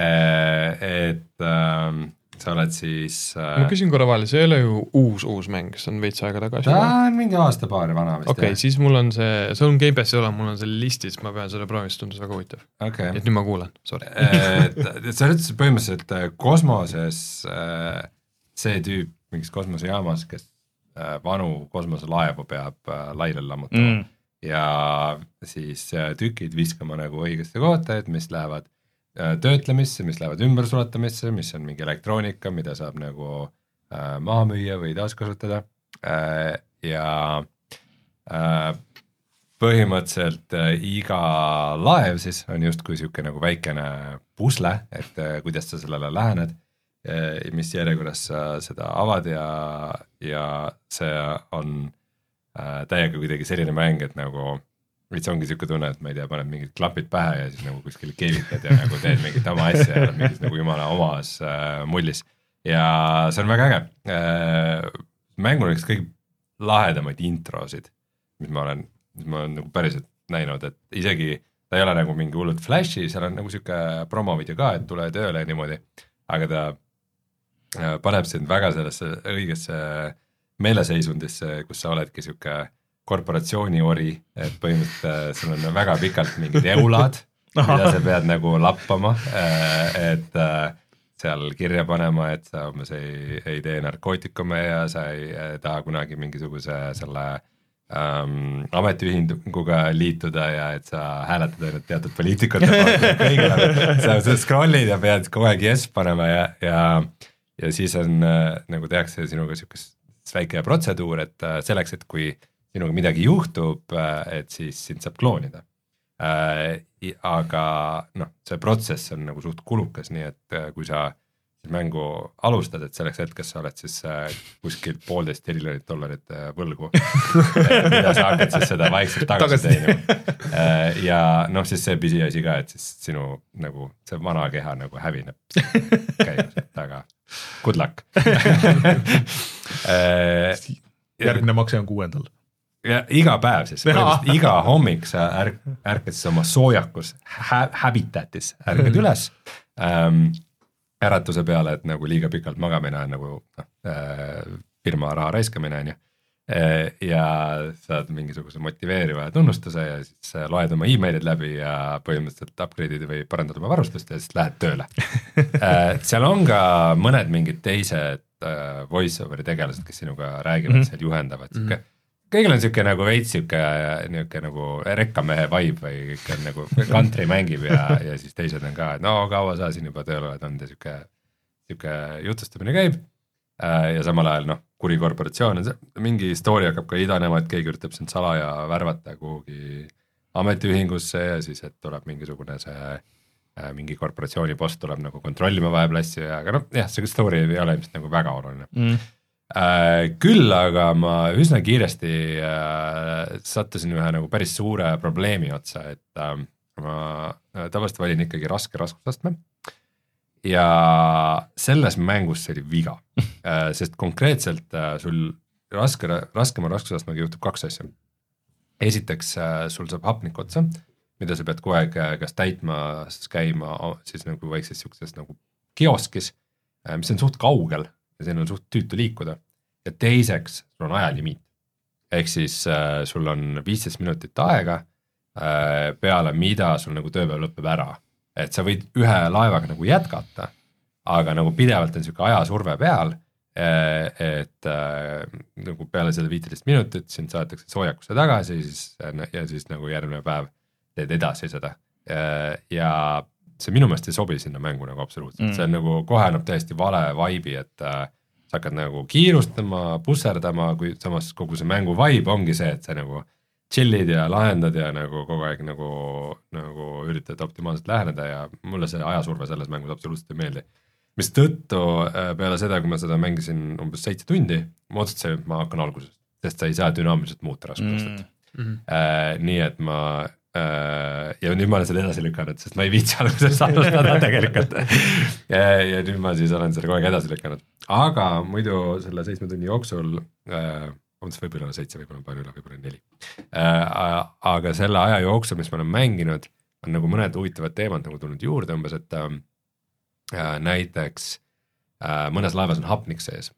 Äh, et ähm, sa oled siis ma äh, küsin korra vahele, see ei ole ju uus, uus mäng, see on veits aega tagasi ta on mingi aasta-paar vana vist okei, siis mul on see, see on Gamepassi olemas, mul on see listis, ma pean seda proovima, see tundus väga huvitav. okei. Et nüüd ma kuulan, sorry. et et sa oled siis põhimõtteliselt äh, kosmoses äh, see tüüp mingis kosmosejaamas, kes äh, vanu kosmoselaevu peab äh, lainel lammutama. Mm. Ja siis äh, tükid viskama nagu õigesse kohta, et mis lähevad äh, töötlemisse, mis lähevad ümbersulatamisse, mis on mingi elektroonika, mida saab nagu äh, maha müüa või taaskasutada. Ja põhimõtteliselt iga laev siis on justkui sihuke nagu väikene pusle, et kuidas sa sellele lähened, mis järjekorras sa seda avad ja, ja see on äh, täiega kuidagi selline mäng, et nagu veits ongi sihuke tunne, et ma ei tea, paned mingid klapid pähe ja siis nagu kuskile keevitad ja nagu teed mingit oma asja ja oled mingis nagu jumala omas äh, mullis. ja see on väga äge äh,. mängul on üks kõige lahedamaid introsid, mis ma olen, mis ma olen nagu päriselt näinud, et isegi ta ei ole nagu mingi hullult flash'i, seal on nagu sihuke promovideo ka, et tule tööle ja niimoodi, aga ta äh, paneb sind väga sellesse õigesse meeleseisundisse, kus sa oledki sihuke korporatsiooni ori, et põhimõtteliselt äh, sul on väga pikalt mingid eulad, mida sa pead nagu lappama, et äh, seal kirja panema, et sa umbes ei, ei tee narkootikume ja sa ei äh, taha kunagi mingisuguse selle ähm, ametiühinguga liituda ja et sa hääletad ainult teatud poliitikute poolt sa, sa scroll'id ja pead kogu aeg yes panema ja, ja, ja siis on äh, nagu tehakse sinuga sihukest väike protseduur, et äh, selleks, et kui sinuga midagi juhtub, äh, et siis sind saab kloonida. Äh,. aga noh, see protsess on nagu suht kulukas, nii et kui sa mängu alustad, et selleks hetkeks sa oled siis kuskil poolteist triljonit dollarit võlgu (laughs) mida sa hakkad siis seda vaikselt tagasi teenima. Ja noh, siis see pisiasi ka, et siis sinu nagu see vana keha nagu hävineb käimas, et aga good luck (laughs) järgmine makse on kuuendal. Ja iga päev siis, iga hommik sa ärk-, ärkad siis oma soojakus hä, habitatis, ärkad üles ähm, äratuse peale, et nagu liiga pikalt magamine on nagu noh äh,, firma raha raiskamine on ju äh,. Ja saad mingisuguse motiveeriva tunnustuse ja siis äh, loed oma emailid läbi ja põhimõtteliselt upgrade'id või parandad oma varustust ja siis lähed tööle äh,. (laughs) seal on ka mõned mingid teised voice over'i tegelased, kes sinuga räägivad mm, -hmm. seal juhendavad sihuke mm -hmm kõigil on sihuke nagu veits sihuke nihuke nagu rekkamehe vibe või kõik on nagu country mängib ja, ja siis teised on ka, et no kaua sa siin juba tööl oled olnud ja sihuke, sihuke jutustamine käib. Ja samal ajal noh, kuri korporatsioon mingi story hakkab ka idanema, et keegi üritab sind salaja värvata kuhugi ametiühingusse ja siis, et tuleb mingisugune see äh, mingi korporatsiooni boss tuleb nagu kontrollima vahepeal asju ja, aga noh, jah, see story ei ole ilmselt nagu väga oluline mm Äh, küll aga ma üsna kiiresti äh, sattusin ühe nagu päris suure probleemi otsa, et äh, ma tavaliselt valin ikkagi raske raskusastme. Ja selles mängus see oli viga sest konkreetselt sul raske, raskema raskusastmega juhtub kaks asja. esiteks sul saab hapnik otsa, mida sa pead kogu aeg kas täitmas käima siis nagu väikses siukses nagu kioskis, mis on suht kaugel ja siin on suht tüütu liikuda. ja teiseks, sul on ajalimiit. ehk siis äh, sul on viisteist minutit aega äh,, peale mida sul nagu tööpäev lõpeb ära. Et sa võid ühe laevaga nagu jätkata, aga nagu pidevalt on sihuke ajasurve peal äh,. et äh, nagu peale seda viiteist minutit sind saadetakse soojakusse tagasi, siis ja siis nagu järgmine päev teed edasi seda äh, ja see minu meelest ei sobi sinna mängu nagu absoluutselt mm., see on nagu kohe annab täiesti vale vibe'i, et äh, sa hakkad nagu kiirustama, pusserdama, kui samas kogu see mängu vibe ongi see, et sa nagu chill'id ja lahendad ja nagu kogu aeg nagu, nagu üritad optimaalselt läheneda ja mulle see ajasurve selles mängus absoluutselt ei meeldi. mistõttu äh, peale seda, kui ma seda mängisin umbes seitse tundi, ma otsustasin, et ma hakkan algusest, sest sa ei saa dünaamiliselt muuta raskusastet mm. -hmm. Äh, nii et ma Äh, ja nüüd ma olen selle edasi lükanud, sest ma ei viitsi algusest alustada tegelikult ja, ja nüüd ma siis olen selle kogu aeg edasi lükanud, aga muidu selle seitsme tunni jooksul äh,, vabandust, võib-olla seitse, võib-olla palju üle, võib-olla neli äh,. aga selle aja jooksul, mis ma olen mänginud, on nagu mõned huvitavad teemad nagu tulnud juurde umbes, et äh, näiteks äh, mõnes laevas on hapnik sees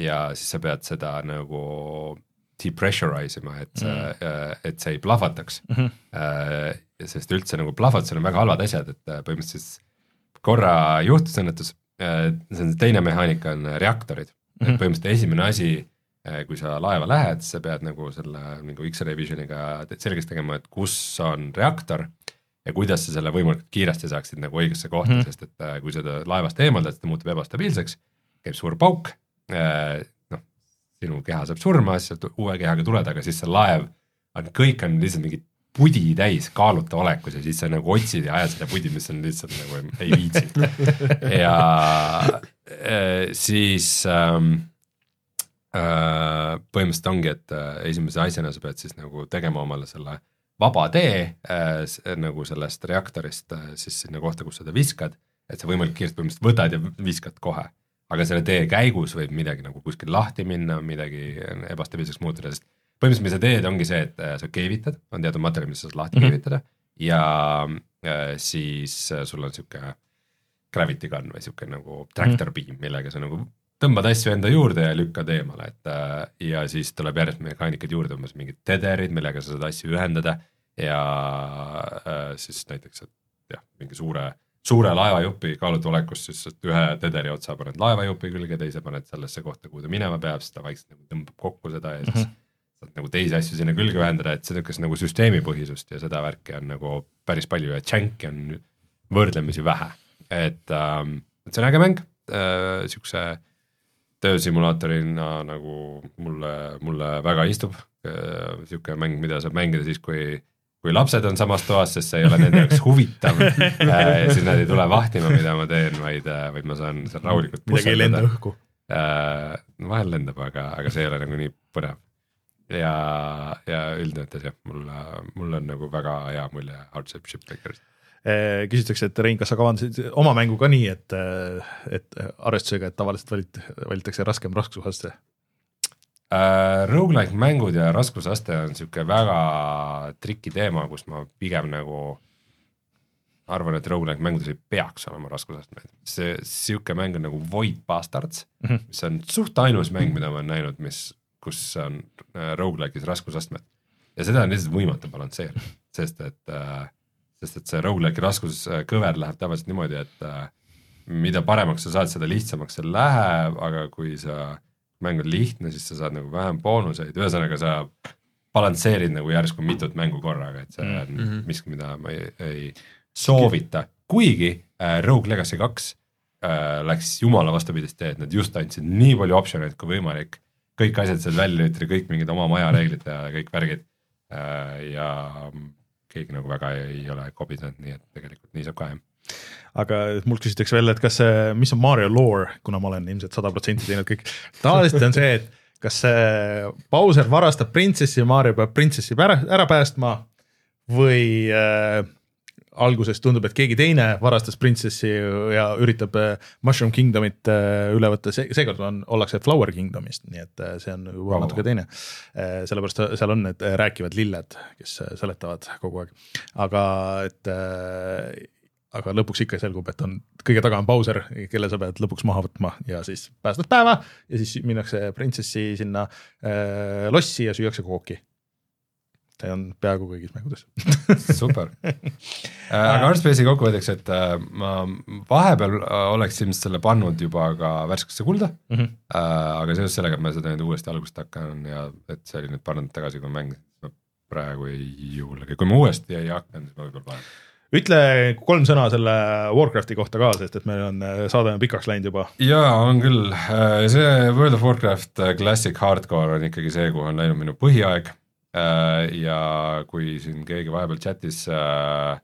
ja siis sa pead seda nagu depressurize ima, et see mm., et see ei plahvataks mm. -hmm. sest üldse nagu plahvatusel on väga halvad asjad, et äh, põhimõtteliselt korra juhtus õnnetus, see on teine mehaanika on reaktorid mm, -hmm. et põhimõtteliselt esimene asi, kui sa laeva lähed, sa pead nagu selle nagu X-ray vision'iga selgeks tegema, et kus on reaktor ja kuidas sa selle võimalikult kiiresti saaksid nagu õigesse kohta mm, -hmm. sest et kui seda laevast eemaldad, siis ta muutub ebastabiilseks, käib suur pauk sinu keha saab surma, siis sealt uue kehaga tuled, aga siis see laev on, kõik on lihtsalt mingi pudi täis kaaluta olekus ja siis sa nagu otsid ja ajad seda pudi, mis on lihtsalt nagu ei viitsi. (laughs) ja äh, siis ähm, äh, põhimõtteliselt ongi, et äh, esimese asjana sa pead siis nagu tegema omale selle vaba tee äh, nagu sellest reaktorist äh, siis sinna kohta, kus seda viskad, et sa võimalikult kiiresti põhimõtteliselt võtad ja viskad kohe aga selle tee käigus võib midagi nagu kuskil lahti minna, midagi ebastabiilseks muutuda, sest põhimõtteliselt, mis sa teed, ongi see, et äh, sa keevitad, on teatud materjal, mis sa saad lahti mm -hmm. keevitada ja äh, siis äh, sul on sihuke gravity gun või sihuke nagu tractor -hmm. beam, millega sa nagu tõmbad asju enda juurde ja lükkad eemale, et äh, ja siis tuleb järjest mehaanikad juurde, umbes mingid tederid, millega sa saad asju ühendada ja äh, siis näiteks, et jah, mingi suure suure laevajupi kaalutolekust, siis ühe tederi otsa paned laevajupi külge, teise paned sellesse kohta, kuhu ta minema peab, siis ta vaikselt nagu tõmbab kokku seda ja siis mm -hmm. saad nagu teisi asju sinna külge ühendada, et see niisugust nagu süsteemipõhisust ja seda värki on nagu päris palju ja džänki on võrdlemisi vähe, et ähm,, et see on äge mäng äh,, siukse töösimulaatorina nagu mulle, mulle väga istub äh,, sihuke mäng, mida saab mängida siis, kui kui lapsed on samas toas, sest see ei ole nende jaoks huvitav (laughs) äh,, siis nad ei tule vahtima, mida ma teen, vaid, vaid ma saan seal rahulikult midagi ei lenda õhku. äh,. vahel lendab, aga, aga see ei ole nagu nii põnev. ja, ja üldjoontes jah, mulle, mul on nagu väga hea mulje Hardship Shipbreakerist. Eh, küsitakse, et Rein, kas sa kavandasid oma mängu ka nii, et, et arvestusega, et tavaliselt valit-, valitakse raskem raskusaste? äh,. Rogu-like mängud ja raskusaste on sihuke väga triki teema, kus ma pigem nagu arvan, et rogu-like mängudes ei peaks olema raskusastmeid. see sihuke mäng on nagu Void Bastards mm. -hmm. mis on suht ainus mäng, mida ma olen näinud, mis, kus on äh, rogu-like'is raskusastmed. ja seda on lihtsalt võimatu balansseerida, sest et äh,, sest et see rogu-like'i raskuskõver läheb tavaliselt niimoodi, et äh, mida paremaks sa saad, seda lihtsamaks see läheb, aga kui sa, mäng on lihtne, siis sa saad nagu vähem boonuseid, ühesõnaga sa balansseerid nagu järsku mitut mängu korraga, et see on mm. -hmm. miski, mida ma ei, ei soovita, kuigi äh, Rogue Legacy kaks äh, läks jumala vastupidist teed, nad just andsid nii palju optsioneid kui võimalik, kõik asjad seal välja lülitati, kõik mingid oma maja reeglid ja kõik värgid. Äh, ja keegi nagu väga ei ole kobisenud, nii et tegelikult nii saab ka jah. aga mult küsitakse veel, et kas see, mis on Mario lore, kuna ma olen ilmselt sada protsenti teinud kõik, tavaliselt on see, et kas see Bowser varastab printsessi ja Mario peab printsessi ära, ära päästma või äh, alguses tundub, et keegi teine varastas printsessi ja üritab äh, Mushroom Kingdomit äh, üle võtta, see, seekord on, ollakse Flower Kingdomist, nii et äh, see on juba Vau. natuke teine. sellepärast seal on need rääkivad lilled, kes seletavad kogu aeg, aga et aga lõpuks ikka selgub, et on kõige taga on Bowser, kelle sa pead lõpuks maha võtma ja siis päästad päeva ja siis minnakse printsessi sinna äh, lossi ja süüakse kooki. See on peaaegu kõigis mängudes. (laughs) super. aga Artspace'i kokkuvõtteks, et äh, ma vahepeal äh, oleks ilmselt selle pannud juba ka värskesse kulda mm. -hmm. aga seoses sellega, et ma seda nüüd uuesti algusest hakkan ja et see oli nüüd paar nädalat tagasi, kui ma mängisin, ma praegu ei julge, kui ma uuesti ei hakanud, siis ma võib-olla panen. ütle kolm sõna selle Warcrafti kohta ka, sest et meil on äh, saade on pikaks läinud juba. jaa, on küll, see World of Warcraft äh, Classic Hardcore on ikkagi see, kuhu on läinud minu põhiaeg. Ja kui siin keegi vahepeal chat'is äh,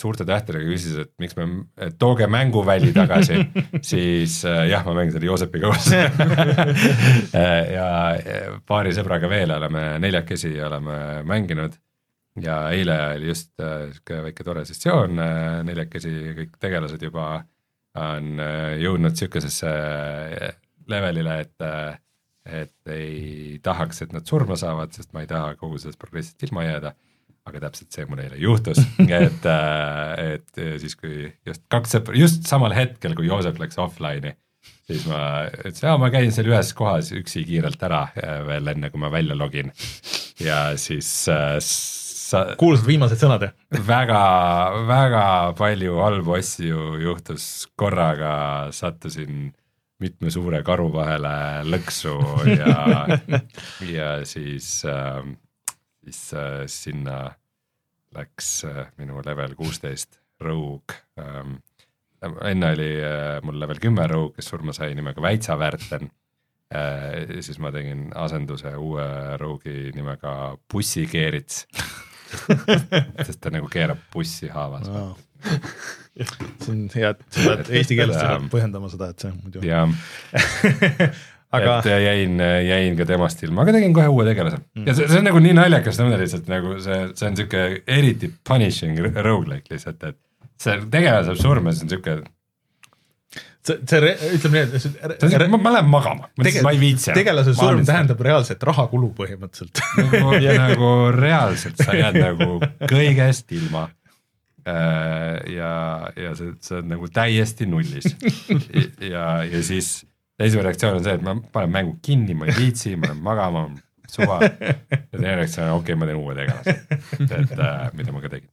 suurte tähtedega küsis, et miks me, et tooge mänguväli tagasi, (laughs) siis äh, jah, ma mängin selle Joosepiga koos. (laughs) Ja äh, paari sõbraga veel oleme neljakesi oleme mänginud. Ja eile oli just äh, sihuke väike tore sessioon, neljakesi kõik tegelased juba on äh, jõudnud sihukesesse levelile, et, et ei tahaks, et nad surma saavad, sest ma ei taha kogu sellest progressist ilma jääda. aga täpselt see mul eile juhtus, (laughs) et, et siis, kui just kaks sõpra, just samal hetkel, kui Joosep läks offline'i, siis ma ütlesin, aa ma käin seal ühes kohas üksi kiirelt ära äh, veel enne, kui ma välja login. ja siis äh, sa kuulsad viimased sõnad jah? väga, väga palju halbu asju juhtus korraga, sattusin mitme suure karu vahele lõksu ja, (laughs) ja siis äh,, siis äh, sinna läks äh, minu level kuusteist rogue ähm,. enne oli äh, mul level kümme rogue, kes surma sai nimega Väitsavärten äh,. siis ma tegin asenduse uue rogue'i nimega Bussikeerits (laughs) sest ta nagu keerab bussi haavas. (laughs) see on hea, et sa pead eesti keeles põhjendama seda, et see muidu. ja (laughs) aga et jäin, jäin ka temast ilma, aga tegin kohe uue tegelase mm. ja see, see on nagu nii naljakas tunne lihtsalt nagu see, see on sihuke eriti punishing rogu-like lihtsalt, et see tegelane saab surma, siis on sihuke, see, see, ütleme nii, see on ma, ma lähen magama, ma ei viitsi. tegelase surm. tähendab reaalselt rahakulu põhimõtteliselt. nagu, ja (laughs) nagu reaalselt sa jääd nagu kõigest ilma. ja, ja see, see on nagu täiesti nullis (laughs) ja, ja siis esimene reaktsioon on see, et ma panen mängu kinni, ma ei viitsi, ma lähen magama, suva. ja teine reaktsioon on okei okay,, ma teen uue tegelase, et äh, mida ma ka tegin.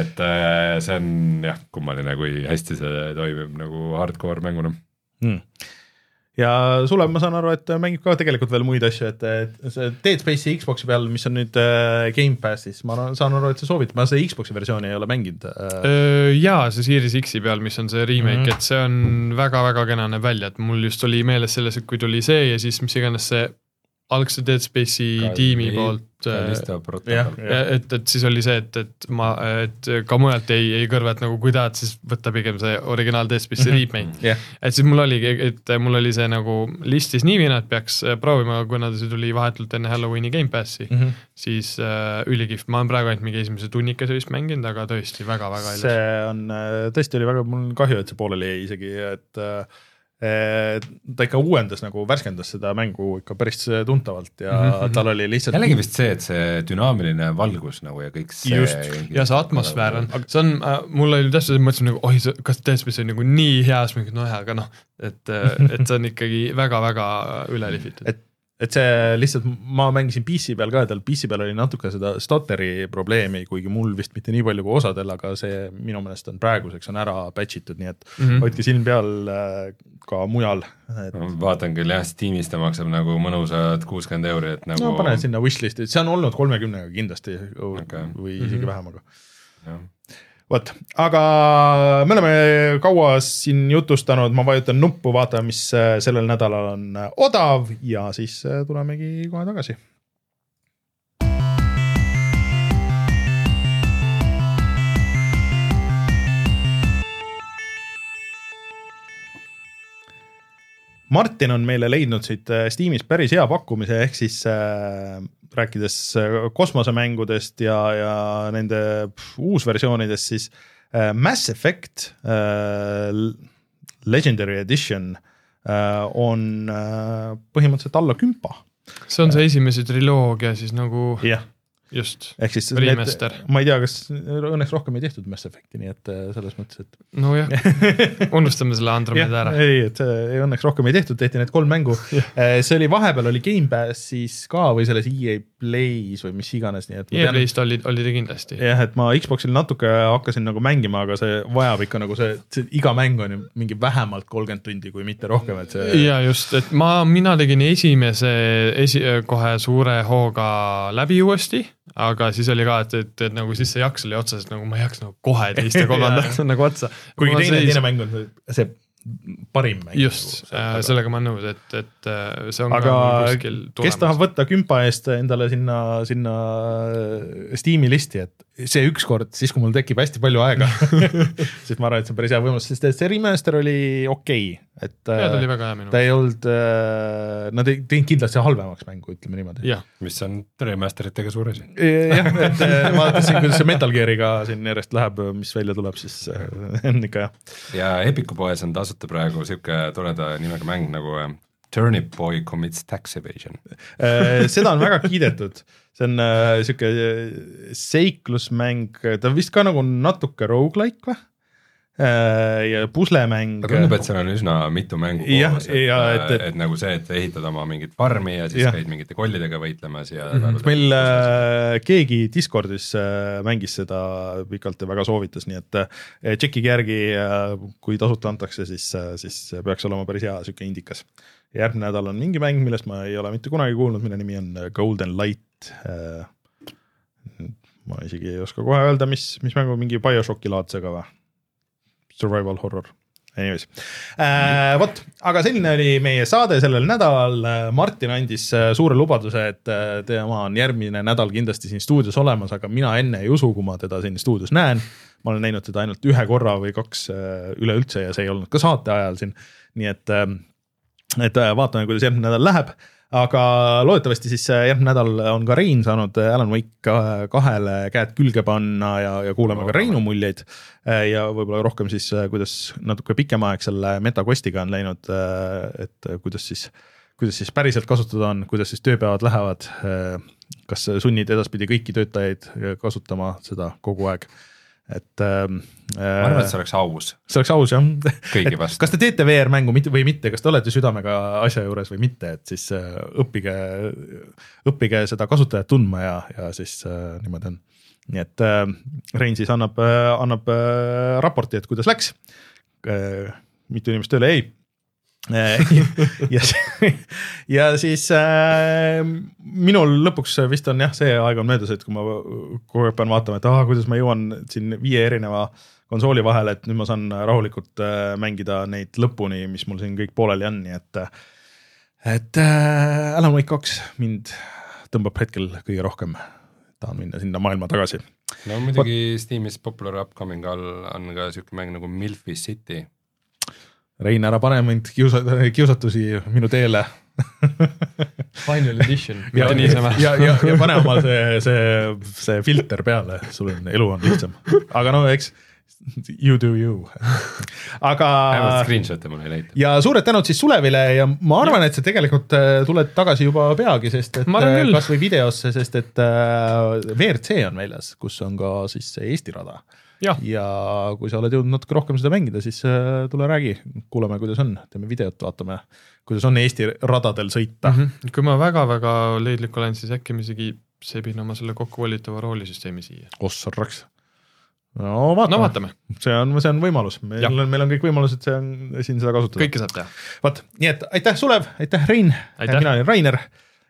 et äh, see on jah, kummaline, kui hästi see toimib nagu hardcore mänguna. Hmm. Ja Sulev, ma saan aru, et mängib ka tegelikult veel muid asju, et, et see Dead Space'i Xbox'i peal, mis on nüüd äh, Gamepassis, ma saan aru, et sa soovitad, ma seda Xbox'i versiooni ei ole mänginud äh,. jaa, see Series X-i peal, mis on see remake mm. -hmm. et see on väga-väga kena näeb välja, et mul just oli meeles selles, et kui tuli see ja siis mis iganes see algse Dead Space'i tiimi poolt äh, jah, et, et siis oli see, et, et ma, et ka mujalt ei, ei kõrva, et nagu kui tahad, siis võta pigem see originaal Dead Space'i remake. jah, et siis mul oligi, et mul oli see nagu listis niivina, et peaks äh, proovima, kuna see tuli vahetult enne Halloweeni Gamepassi mm, -hmm. siis äh, ülikihvt, ma olen praegu ainult mingi esimese tunnikese vist mänginud, aga tõesti väga-väga ilus. see on, tõesti oli väga, mul on kahju, et see pooleli jäi isegi, et äh, ta ikka uuendas nagu, värskendas seda mängu ikka päris tuntavalt ja mm -hmm. tal oli lihtsalt jällegi vist see, et see dünaamiline valgus nagu ja kõik see. just, ja see atmosfäär on, see on äh,, mul oli täpselt see, mõtlesin nagu oi, kas Dead Space on nagu nii hea, siis ma mingi no jaa, aga noh, et, et see on ikkagi väga-väga üle lihvitud. et et see lihtsalt, ma mängisin PC peal ka tal PC peal oli natuke seda stutteri probleemi, kuigi mul vist mitte nii palju kui osadel, aga see minu meelest on praeguseks on ära patch itud, nii et mm. -hmm. hoidke silm peal äh, ka mujal, et ma vaatan küll jah, Steamis ta maksab nagu mõnusad kuuskümmend euri, et nagu no pane sinna wishlist'i, see on olnud kolmekümnega kindlasti okay. või isegi mm -hmm. vähem, aga jah. vot, aga me oleme kaua siin jutustanud, ma vajutan nuppu, vaatame, mis äh, sellel nädalal on äh, odav ja siis äh, tulemegi kohe tagasi. Martin on meile leidnud siit Steamis päris hea pakkumise, ehk siis rääkides äh, kosmosemängudest ja, ja nende uusversioonidest, siis äh, Mass Effect äh, Legendary Edition on põhimõtteliselt alla kümpa, see on see esimese triloogia siis nagu jah, just, Remaster. ma ei tea, kas õnneks rohkem ei tehtud Mass Effect'i, nii et äh, selles mõttes, et nojah, (laughs) unustame selle Andromeda ära. ei, et see õnneks rohkem ei tehtud, tehti need kolm mängu. see oli vahepeal oli Gamepassis ka või selles EA Play's või mis iganes, nii et E-playst oli, oli ta kindlasti. jah, et ma Xbox'il natuke hakkasin nagu mängima, aga see vajab ikka nagu see, see, iga mäng on ju mingi vähemalt kolmkümmend tundi, kui mitte rohkem, et see. ja just, et ma, mina tegin esimese, esi, kohe suure hooga läbi uuesti, aga siis oli ka, et, et, et nagu siis see jaks oli otsas, et nagu ma ei jaksa nagu kohe teist ja (laughs) kolmandat nagu otsa. kuigi teine, teine mäng on see parim mäng. just, sellega ma olen nõus, et, et äh, see on aga kes tahab võtta kümpa eest endale sinna, sinna Steam'i listi, et see ükskord, siis kui mul tekib hästi palju aega (laughs) (laughs) siis ma arvan, et see on päris hea võimalus, sest et see remaster oli okei okay,, et jaa, ta oli äh, väga hea minu ta ei olnud, nad ei teinud kindlasti halvemaks mängu, ütleme niimoodi. jah, mis on remasteritega suur asi. jah, et äh, vaadates siin, kuidas see Metal Gear'iga siin järjest läheb, mis välja tuleb, siis äh, (laughs) on ikka hea. ja Epiku poes on tasuta praegu sihuke toreda nimega mäng nagu äh, Turnip Boy Commits Tax Evasion. Äh, seda on väga kiidetud, see on äh, sihuke seiklusmäng, ta on vist ka nagu natuke rogu-like või? ja puslemäng. tundub, et seal on üsna mitu mängu koos, et, ja et- et, et- nagu see, et ehitad oma mingit farmi ja siis Jah. käid mingite kollidega võitlemas ja mm. -hmm. meil äh, keegi Discordis äh, mängis seda pikalt ja väga soovitas, nii et äh, tšekkige järgi äh,, kui tasuta antakse, siis äh,, siis peaks olema päris hea sihuke indikas. Järgmine nädal on mingi mäng, millest ma ei ole mitte kunagi kuulnud, mille nimi on äh, Golden Light äh,. ma isegi ei oska kohe öelda, mis, mis mängu, mingi BioShocki laadsega või? Survival horror. Anyways äh,, vot, aga selline oli meie saade sellel nädalal. Martin andis äh, suure lubaduse, et tema on järgmine nädal kindlasti siin stuudios olemas, aga mina enne ei usu, kui ma teda siin stuudios näen. ma olen näinud teda ainult ühe korra või kaks üleüldse ja see ei olnud ka saate ajal siin, nii et, et äh, vaatame, kuidas järgmine nädal läheb aga loodetavasti siis äh, järgmine nädal on ka Rein saanud äh, Alan Wake ka- kahele käed külge panna ja, ja kuulame ka Reinu muljeid. ja võib-olla rohkem siis, kuidas natuke pikem aeg selle MetaQuestiga on läinud, et kuidas siis, kuidas siis päriselt kasutada on, kuidas siis tööpäevad lähevad. kas sunnid edaspidi kõiki töötajaid kasutama seda kogu aeg, et ähm,. ma arvan, et see oleks aus see oleks aus jah kõigi vastu. kas te teete VR-mängu või mitte, kas te olete südamega asja juures või mitte, et siis äh, õppige, õppige seda kasutajat tundma ja, ja siis äh, niimoodi on. nii et äh, Rein siis annab äh,, annab äh, raporti, et kuidas läks äh,. mitu inimest tööle jäi (laughs) ja, ja siis äh, minul lõpuks vist on jah, see aeg on möödas, et kui ma kogu aeg pean vaatama, et aa, kuidas ma jõuan siin viie erineva konsooli vahele, et nüüd ma saan rahulikult äh, mängida neid lõpuni, mis mul siin kõik pooleli on, nii et. et äh, Alan Wake kaks mind tõmbab hetkel kõige rohkem, tahan minna sinna maailma tagasi. no muidugi Steamis popular upcoming all on ka siuke mäng nagu Milfi City Rein, ära pane mind kiusa-, kiusatusi minu teele Final edition, ja, mitte niisama. ja, ja, ja pane omal see, see, see filter peale, sul on, elu on lihtsam, aga no eks you do you, aga. vähemalt screenshot'e mulle ei näita. ja suured tänud siis Sulevile ja ma arvan, et sa tegelikult äh, tuled tagasi juba peagi, sest et äh, kasvõi videosse, sest et äh, WRC on väljas, kus on ka siis see Eesti rada ja. ja kui sa oled jõudnud natuke rohkem seda mängida, siis äh, tule räägi, kuulame, kuidas on, teeme videot, vaatame, kuidas on Eesti radadel sõita mm. -hmm. kui ma väga-väga leidlik olen, siis äkki ma isegi sebin oma selle kokkuvolitava roolisüsteemi siia. ossa raks. no vaatame no, vaatame., see on, see on võimalus, meil ja. on, meil on kõik võimalused see on, siin seda kasutada. kõike saab teha. vot, nii et aitäh, Sulev, aitäh, Rein, mina olen Rainer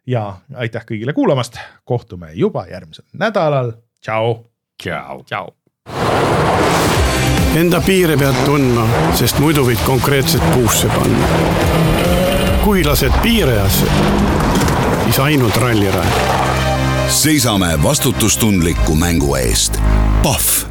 ja aitäh kõigile kuulamast, kohtume juba järgmisel nädalal, tšau. tšau. tšau Enda piire pead tundma, sest muidu võid konkreetselt puusse panna. kui lased piirajasse, siis ainult rallirajal. seisame vastutustundliku mängu eest. Pahv